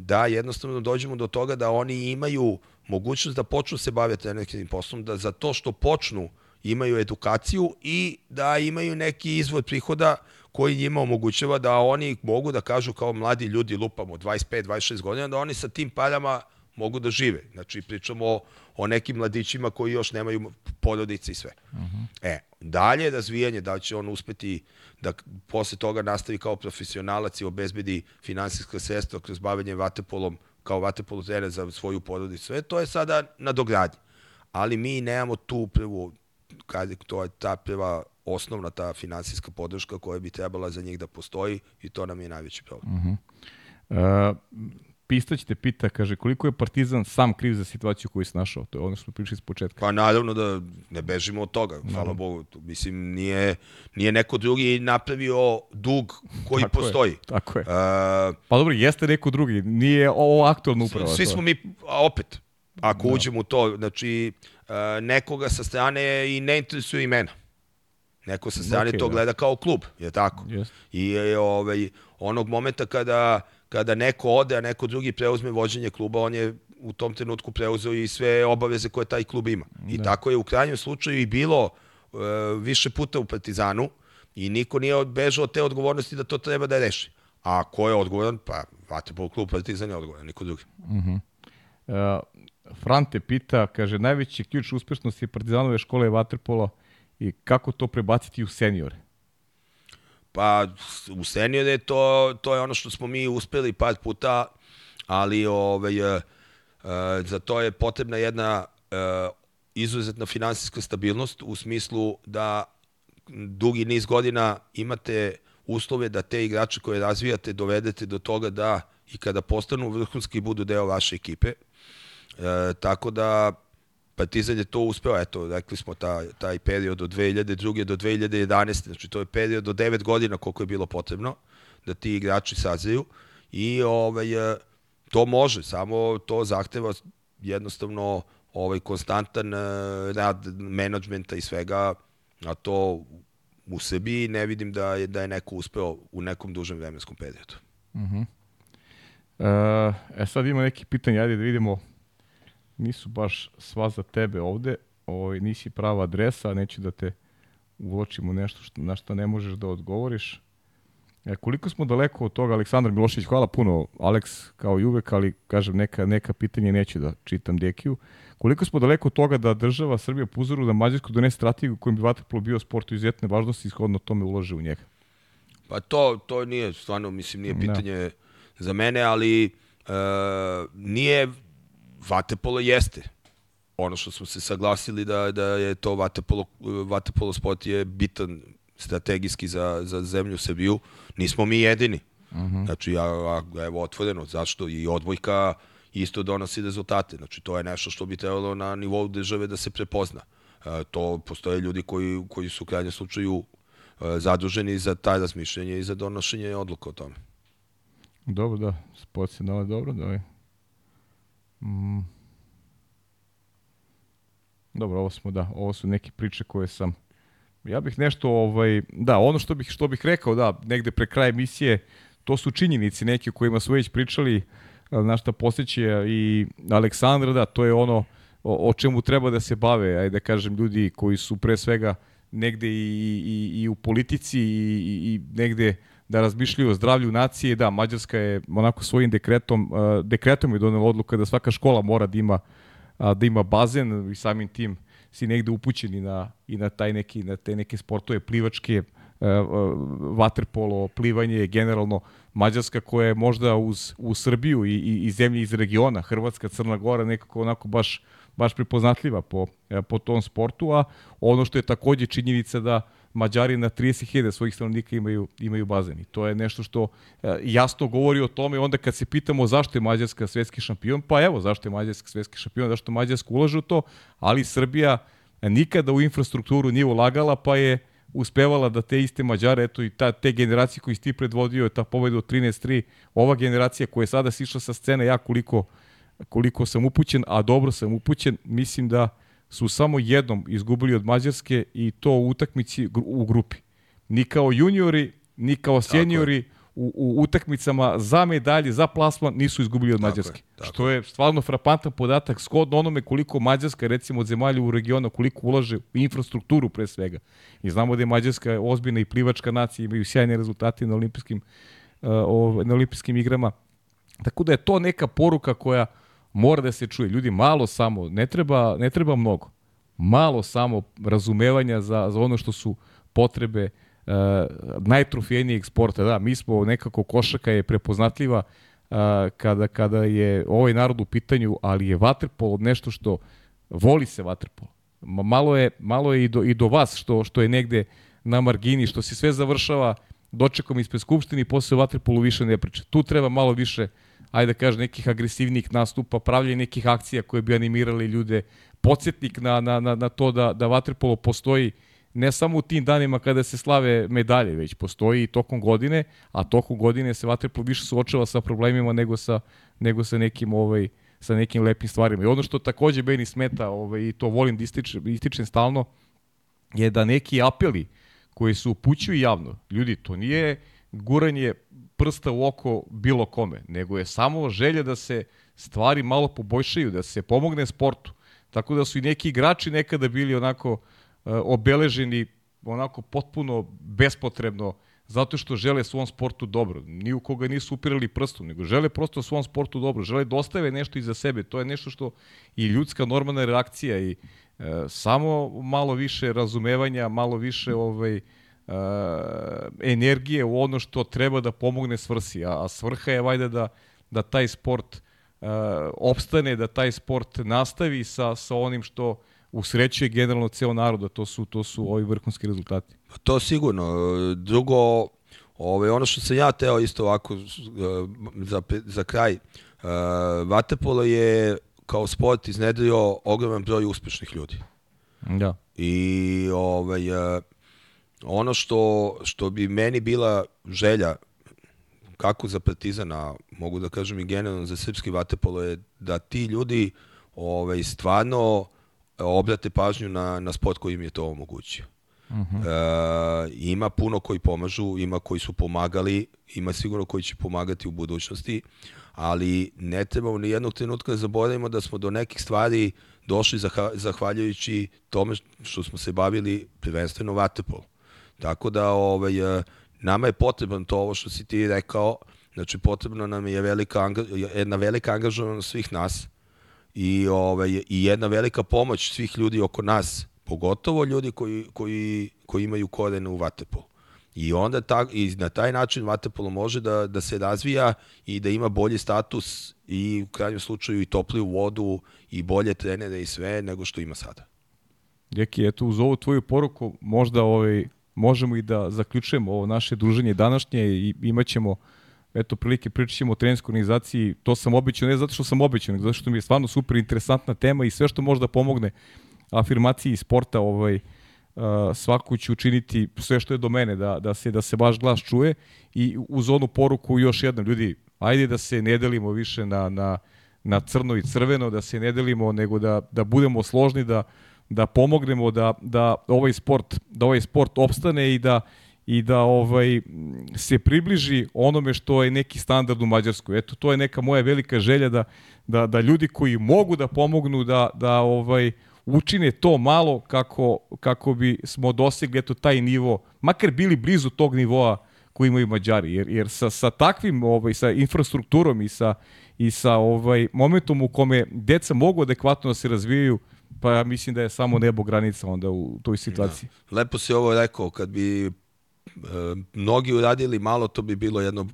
da jednostavno dođemo do toga da oni imaju mogućnost da počnu se baviti trenerskim poslom, da za to što počnu imaju edukaciju i da imaju neki izvod prihoda koji njima omogućava da oni mogu da kažu kao mladi ljudi lupamo 25-26 godina, da oni sa tim parama mogu da žive. Znači, pričamo o, o nekim mladićima koji još nemaju porodice i sve. Uh -huh. E, dalje razvijanje, da će on uspeti da posle toga nastavi kao profesionalac i obezbedi finansijska sredstva kroz bavljanje vatepolom kao vatepolo trener za svoju porodicu. Sve to je sada na dogradnji. Ali mi nemamo tu prvu, kad to je ta prva osnovna ta finansijska podrška koja bi trebala za njih da postoji i to nam je najveći problem. Uh -huh. uh, Pistać te pita, kaže, koliko je Partizan sam kriv za situaciju koju se našao? To je ono što smo pričali s početka. Pa naravno da ne bežimo od toga, hvala no. Bogu. Mislim, nije, nije neko drugi napravio dug koji tako postoji. Je, tako je. Uh, pa dobro, jeste neko drugi, nije ovo aktualno upravo. Svi smo mi, opet, ako no. Da. uđemo u to, znači, uh, nekoga sa strane i ne interesuje imena. Neko sa strane okay, to da. gleda kao klub, je tako? Yes. I je, ovaj, onog momenta kada kada neko ode, a neko drugi preuzme vođenje kluba, on je u tom trenutku preuzeo i sve obaveze koje taj klub ima. Da. I tako je u krajnjem slučaju i bilo e, više puta u Partizanu i niko nije odbežao od te odgovornosti da to treba da reši. A ko je odgovoran? Pa Vatebol klub Partizan je odgovoran, niko drugi. Uh -huh. uh, Frante pita, kaže, najveći ključ uspešnosti Partizanove škole je Vaterpolo i kako to prebaciti u seniore? Pa u seniore to, to je ono što smo mi uspeli par puta, ali ovaj, e, e, za to je potrebna jedna e, izuzetna finansijska stabilnost u smislu da dugi niz godina imate uslove da te igrače koje razvijate dovedete do toga da i kada postanu vrhunski budu deo vaše ekipe. E, tako da Partizan je to uspeo, eto, rekli smo ta, taj period od 2002. do 2011. Znači, to je period od 9 godina koliko je bilo potrebno da ti igrači saziju i ovaj, e, to može, samo to zahteva jednostavno ovaj konstantan e, rad menadžmenta i svega, a to u sebi ne vidim da je, da je neko uspeo u nekom dužem vremenskom periodu. Uh -huh. e, sad ima neki pitanja, ajde da vidimo nisu baš sva za tebe ovde, ovaj, nisi prava adresa, neću da te uvločim u nešto što, na što ne možeš da odgovoriš. E, koliko smo daleko od toga, Aleksandar Milošević, hvala puno, Aleks, kao i uvek, ali kažem, neka, neka pitanje neću da čitam Dekiju. Koliko smo daleko od toga da država Srbija po uzoru da Mađarsko donese strategiju kojim bi vaterpolo bio sport izuzetne važnosti i ishodno tome ulože u njega? Pa to, to nije, stvarno, mislim, nije da. pitanje ne. za mene, ali e, nije Vatepolo jeste ono što smo se saglasili da, da je to Vatepolo, Vatepolo sport je bitan strategijski za, za zemlju Srbiju. Nismo mi jedini. Uh mhm. -huh. Znači, ja, ja, evo, otvoreno, zašto i odbojka isto donosi rezultate. Znači, to je nešto što bi trebalo na nivou države da se prepozna. E, to postoje ljudi koji, koji su u krajnjem slučaju e, zaduženi za taj razmišljanje i za donošenje odluka o tome. Dobro, da. Sport se dobro, da je Mm. Dobro, ovo smo da, ovo su neke priče koje sam ja bih nešto ovaj da, ono što bih što bih rekao da negde pre kraja emisije to su činjenice neke o kojima smo već pričali na šta posjeća i Aleksandra, da, to je ono o, o čemu treba da se bave, ajde da kažem, ljudi koji su pre svega negde i, i, i u politici i, i negde da razmišljaju o zdravlju nacije. Da, Mađarska je onako svojim dekretom, dekretom je donela odluka da svaka škola mora da ima, da ima bazen i samim tim si negde upućeni na, i na, taj neki, na te neke sportove plivačke, vaterpolo, plivanje, generalno Mađarska koja je možda uz, u Srbiju i, i, i zemlje iz regiona, Hrvatska, Crna Gora, nekako onako baš, baš prepoznatljiva po, po tom sportu, a ono što je takođe činjenica da uh, Mađari na 30.000 svojih stanovnika imaju, imaju bazen. I to je nešto što e, jasno govori o tome. Onda kad se pitamo zašto je Mađarska svetski šampion, pa evo zašto je Mađarska svetski šampion, zašto Mađarska ulaže u to, ali Srbija nikada u infrastrukturu nije ulagala, pa je uspevala da te iste Mađare, eto i ta, te generacije koji si ti predvodio, ta pobeda od 13-3, ova generacija koja je sada sišla sa scene, ja koliko, koliko sam upućen, a dobro sam upućen, mislim da su samo jednom izgubili od Mađarske i to u utakmici u grupi. Ni kao juniori, ni kao seniori u, u utakmicama za medalje, za plasman nisu izgubili od tako Mađarske. Je, tako. Što je stvarno frapantan podatak skodno onome koliko Mađarska, recimo od zemalja u regionu, koliko ulaže u infrastrukturu pre svega. I znamo da je Mađarska ozbiljna i plivačka nacija, imaju sjajne rezultate na olimpijskim, uh, na olimpijskim igrama. Tako da je to neka poruka koja mora da se čuje. Ljudi, malo samo, ne treba, ne treba mnogo. Malo samo razumevanja za, za ono što su potrebe uh, najtrofejnijeg sporta. Da, mi smo nekako, košaka je prepoznatljiva uh, kada, kada je ovaj narod u pitanju, ali je vaterpolo nešto što voli se vaterpolo. Malo je, malo je i do, i do vas što, što je negde na margini, što se sve završava dočekom ispred Skupštine i posle vaterpolu više ne priča. Tu treba malo više uh, ajde da kažem, nekih agresivnih nastupa, pravljanje nekih akcija koje bi animirali ljude, podsjetnik na, na, na, na to da, da vaterpolo postoji ne samo u tim danima kada se slave medalje, već postoji i tokom godine, a tokom godine se vaterpolo više suočava sa problemima nego sa, nego sa nekim ovaj, sa nekim lepim stvarima. I ono što takođe meni smeta, ovaj, i to volim da ističem, ističem stalno, je da neki apeli koji se upućuju javno, ljudi, to nije guranje prsta u oko bilo kome, nego je samo želja da se stvari malo poboljšaju, da se pomogne sportu. Tako da su i neki igrači nekada bili onako uh, obeleženi onako potpuno bespotrebno zato što žele svom sportu dobro. Ni u koga nisu upirali prstom, nego žele prosto svom sportu dobro. Žele da ostave nešto iza sebe. To je nešto što i ljudska normalna reakcija i uh, samo malo više razumevanja, malo više ovaj, uh, uh, energije u ono što treba da pomogne svrsi, a, a svrha je vajda da, da taj sport uh, opstane, da taj sport nastavi sa, sa onim što usrećuje generalno ceo narod, a to su, to su ovi vrhunski rezultati. Pa to sigurno. Drugo, ove, ovaj, ono što sam ja teo isto ovako za, za kraj, uh, Vatepolo je kao sport iznedrio ogroman broj uspešnih ljudi. Da. I ovaj, ono što, što bi meni bila želja kako za Partizana, mogu da kažem i generalno za srpski vatepolo je da ti ljudi ovaj, stvarno obrate pažnju na, na sport koji im je to omogućio. Uh -huh. e, ima puno koji pomažu, ima koji su pomagali, ima sigurno koji će pomagati u budućnosti, ali ne trebamo ni jednog trenutka da zaboravimo da smo do nekih stvari došli zahvaljujući tome što smo se bavili prvenstveno vatepol. Tako da ovaj, e, nama je potreban to ovo što si ti rekao, znači potrebno nam je velika, jedna velika angažovanost svih nas i, ovaj, i jedna velika pomoć svih ljudi oko nas, pogotovo ljudi koji, koji, koji imaju korene u vatepolu. I onda ta, i na taj način vatepolo može da, da se razvija i da ima bolji status i u krajnjem slučaju i topliju vodu i bolje trenere i sve nego što ima sada. Deki, eto uz ovu tvoju poruku možda ovaj, možemo i da zaključujemo ovo naše druženje današnje i imaćemo eto prilike pričat ćemo o trenerskoj organizaciji, to sam obećao ne zato što sam obećao, nego zato što mi je stvarno super interesantna tema i sve što može da pomogne afirmaciji sporta, ovaj, svaku ću učiniti sve što je do mene, da, da, se, da se baš glas čuje. I uz onu poruku još jednom, ljudi, ajde da se ne delimo više na, na, na crno i crveno, da se ne delimo, nego da, da budemo složni, da, da pomognemo da, da ovaj sport da ovaj sport opstane i da i da ovaj se približi onome što je neki standard u Mađarskoj. Eto to je neka moja velika želja da da da ljudi koji mogu da pomognu da da ovaj učine to malo kako kako bi smo dosegli eto taj nivo, makar bili blizu tog nivoa koji imaju Mađari jer jer sa sa takvim ovaj sa infrastrukturom i sa i sa ovaj momentom u kome deca mogu adekvatno da se razvijaju Pa ja mislim da je samo nebo granica onda u toj situaciji. Da. Lepo si ovo rekao, kad bi e, mnogi uradili malo, to bi bilo jedno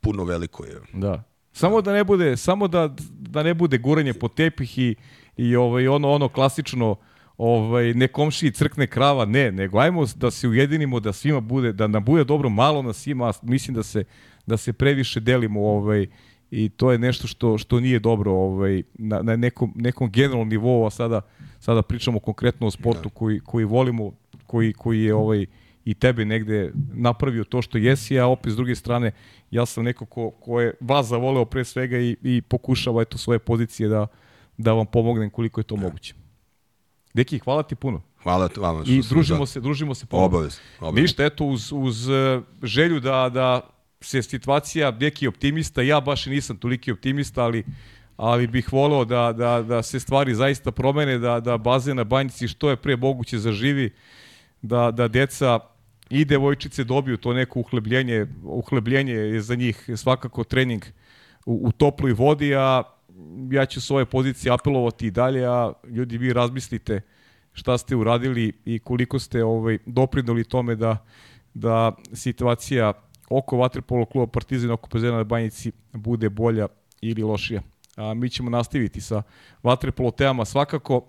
puno veliko. Je. Da. Samo da ne bude, samo da, da ne bude guranje po tepih i, i ovaj, ono, ono klasično ovaj, ne komši crkne krava, ne, nego ajmo da se ujedinimo, da svima bude, da nam bude dobro malo na svima, mislim da se, da se previše delimo ovaj, i to je nešto što što nije dobro ovaj na, na nekom nekom generalnom nivou a sada sada pričamo konkretno o sportu da. koji koji volimo koji koji je ovaj i tebe negde napravio to što jesi, a opet s druge strane ja sam neko ko, ko je vas zavoleo pre svega i, i pokušava eto svoje pozicije da, da vam pomognem koliko je to da. moguće. Deki, hvala ti puno. Hvala vama. I družimo da. se, družimo se. Obavez, obavez. Ništa, eto, uz, uz eh, želju da, da se situacija neki optimista, ja baš nisam toliki optimista, ali ali bih voleo da, da, da se stvari zaista promene, da, da bazen na banjici što je pre moguće zaživi, da, da deca i devojčice dobiju to neko uhlebljenje, uhlebljenje je za njih svakako trening u, u toploj vodi, a ja ću s ove pozicije apelovati i dalje, a ljudi vi razmislite šta ste uradili i koliko ste ovaj, doprinuli tome da, da situacija oko Vatrepolo kluba Partizan oko Pezena na Banjici bude bolja ili lošija. A mi ćemo nastaviti sa Vatrepolo temama svakako.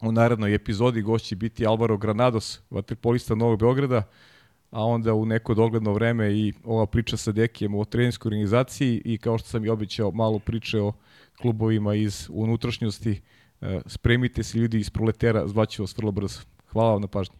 U narednoj epizodi gošći biti Alvaro Granados, vaterpolista Novog Beograda, a onda u neko dogledno vreme i ova priča sa Dekijem o trenerskoj organizaciji i kao što sam i običao malo priče o klubovima iz unutrašnjosti. E, spremite se ljudi iz proletera, zvaću vas vrlo brzo. Hvala vam na pažnji.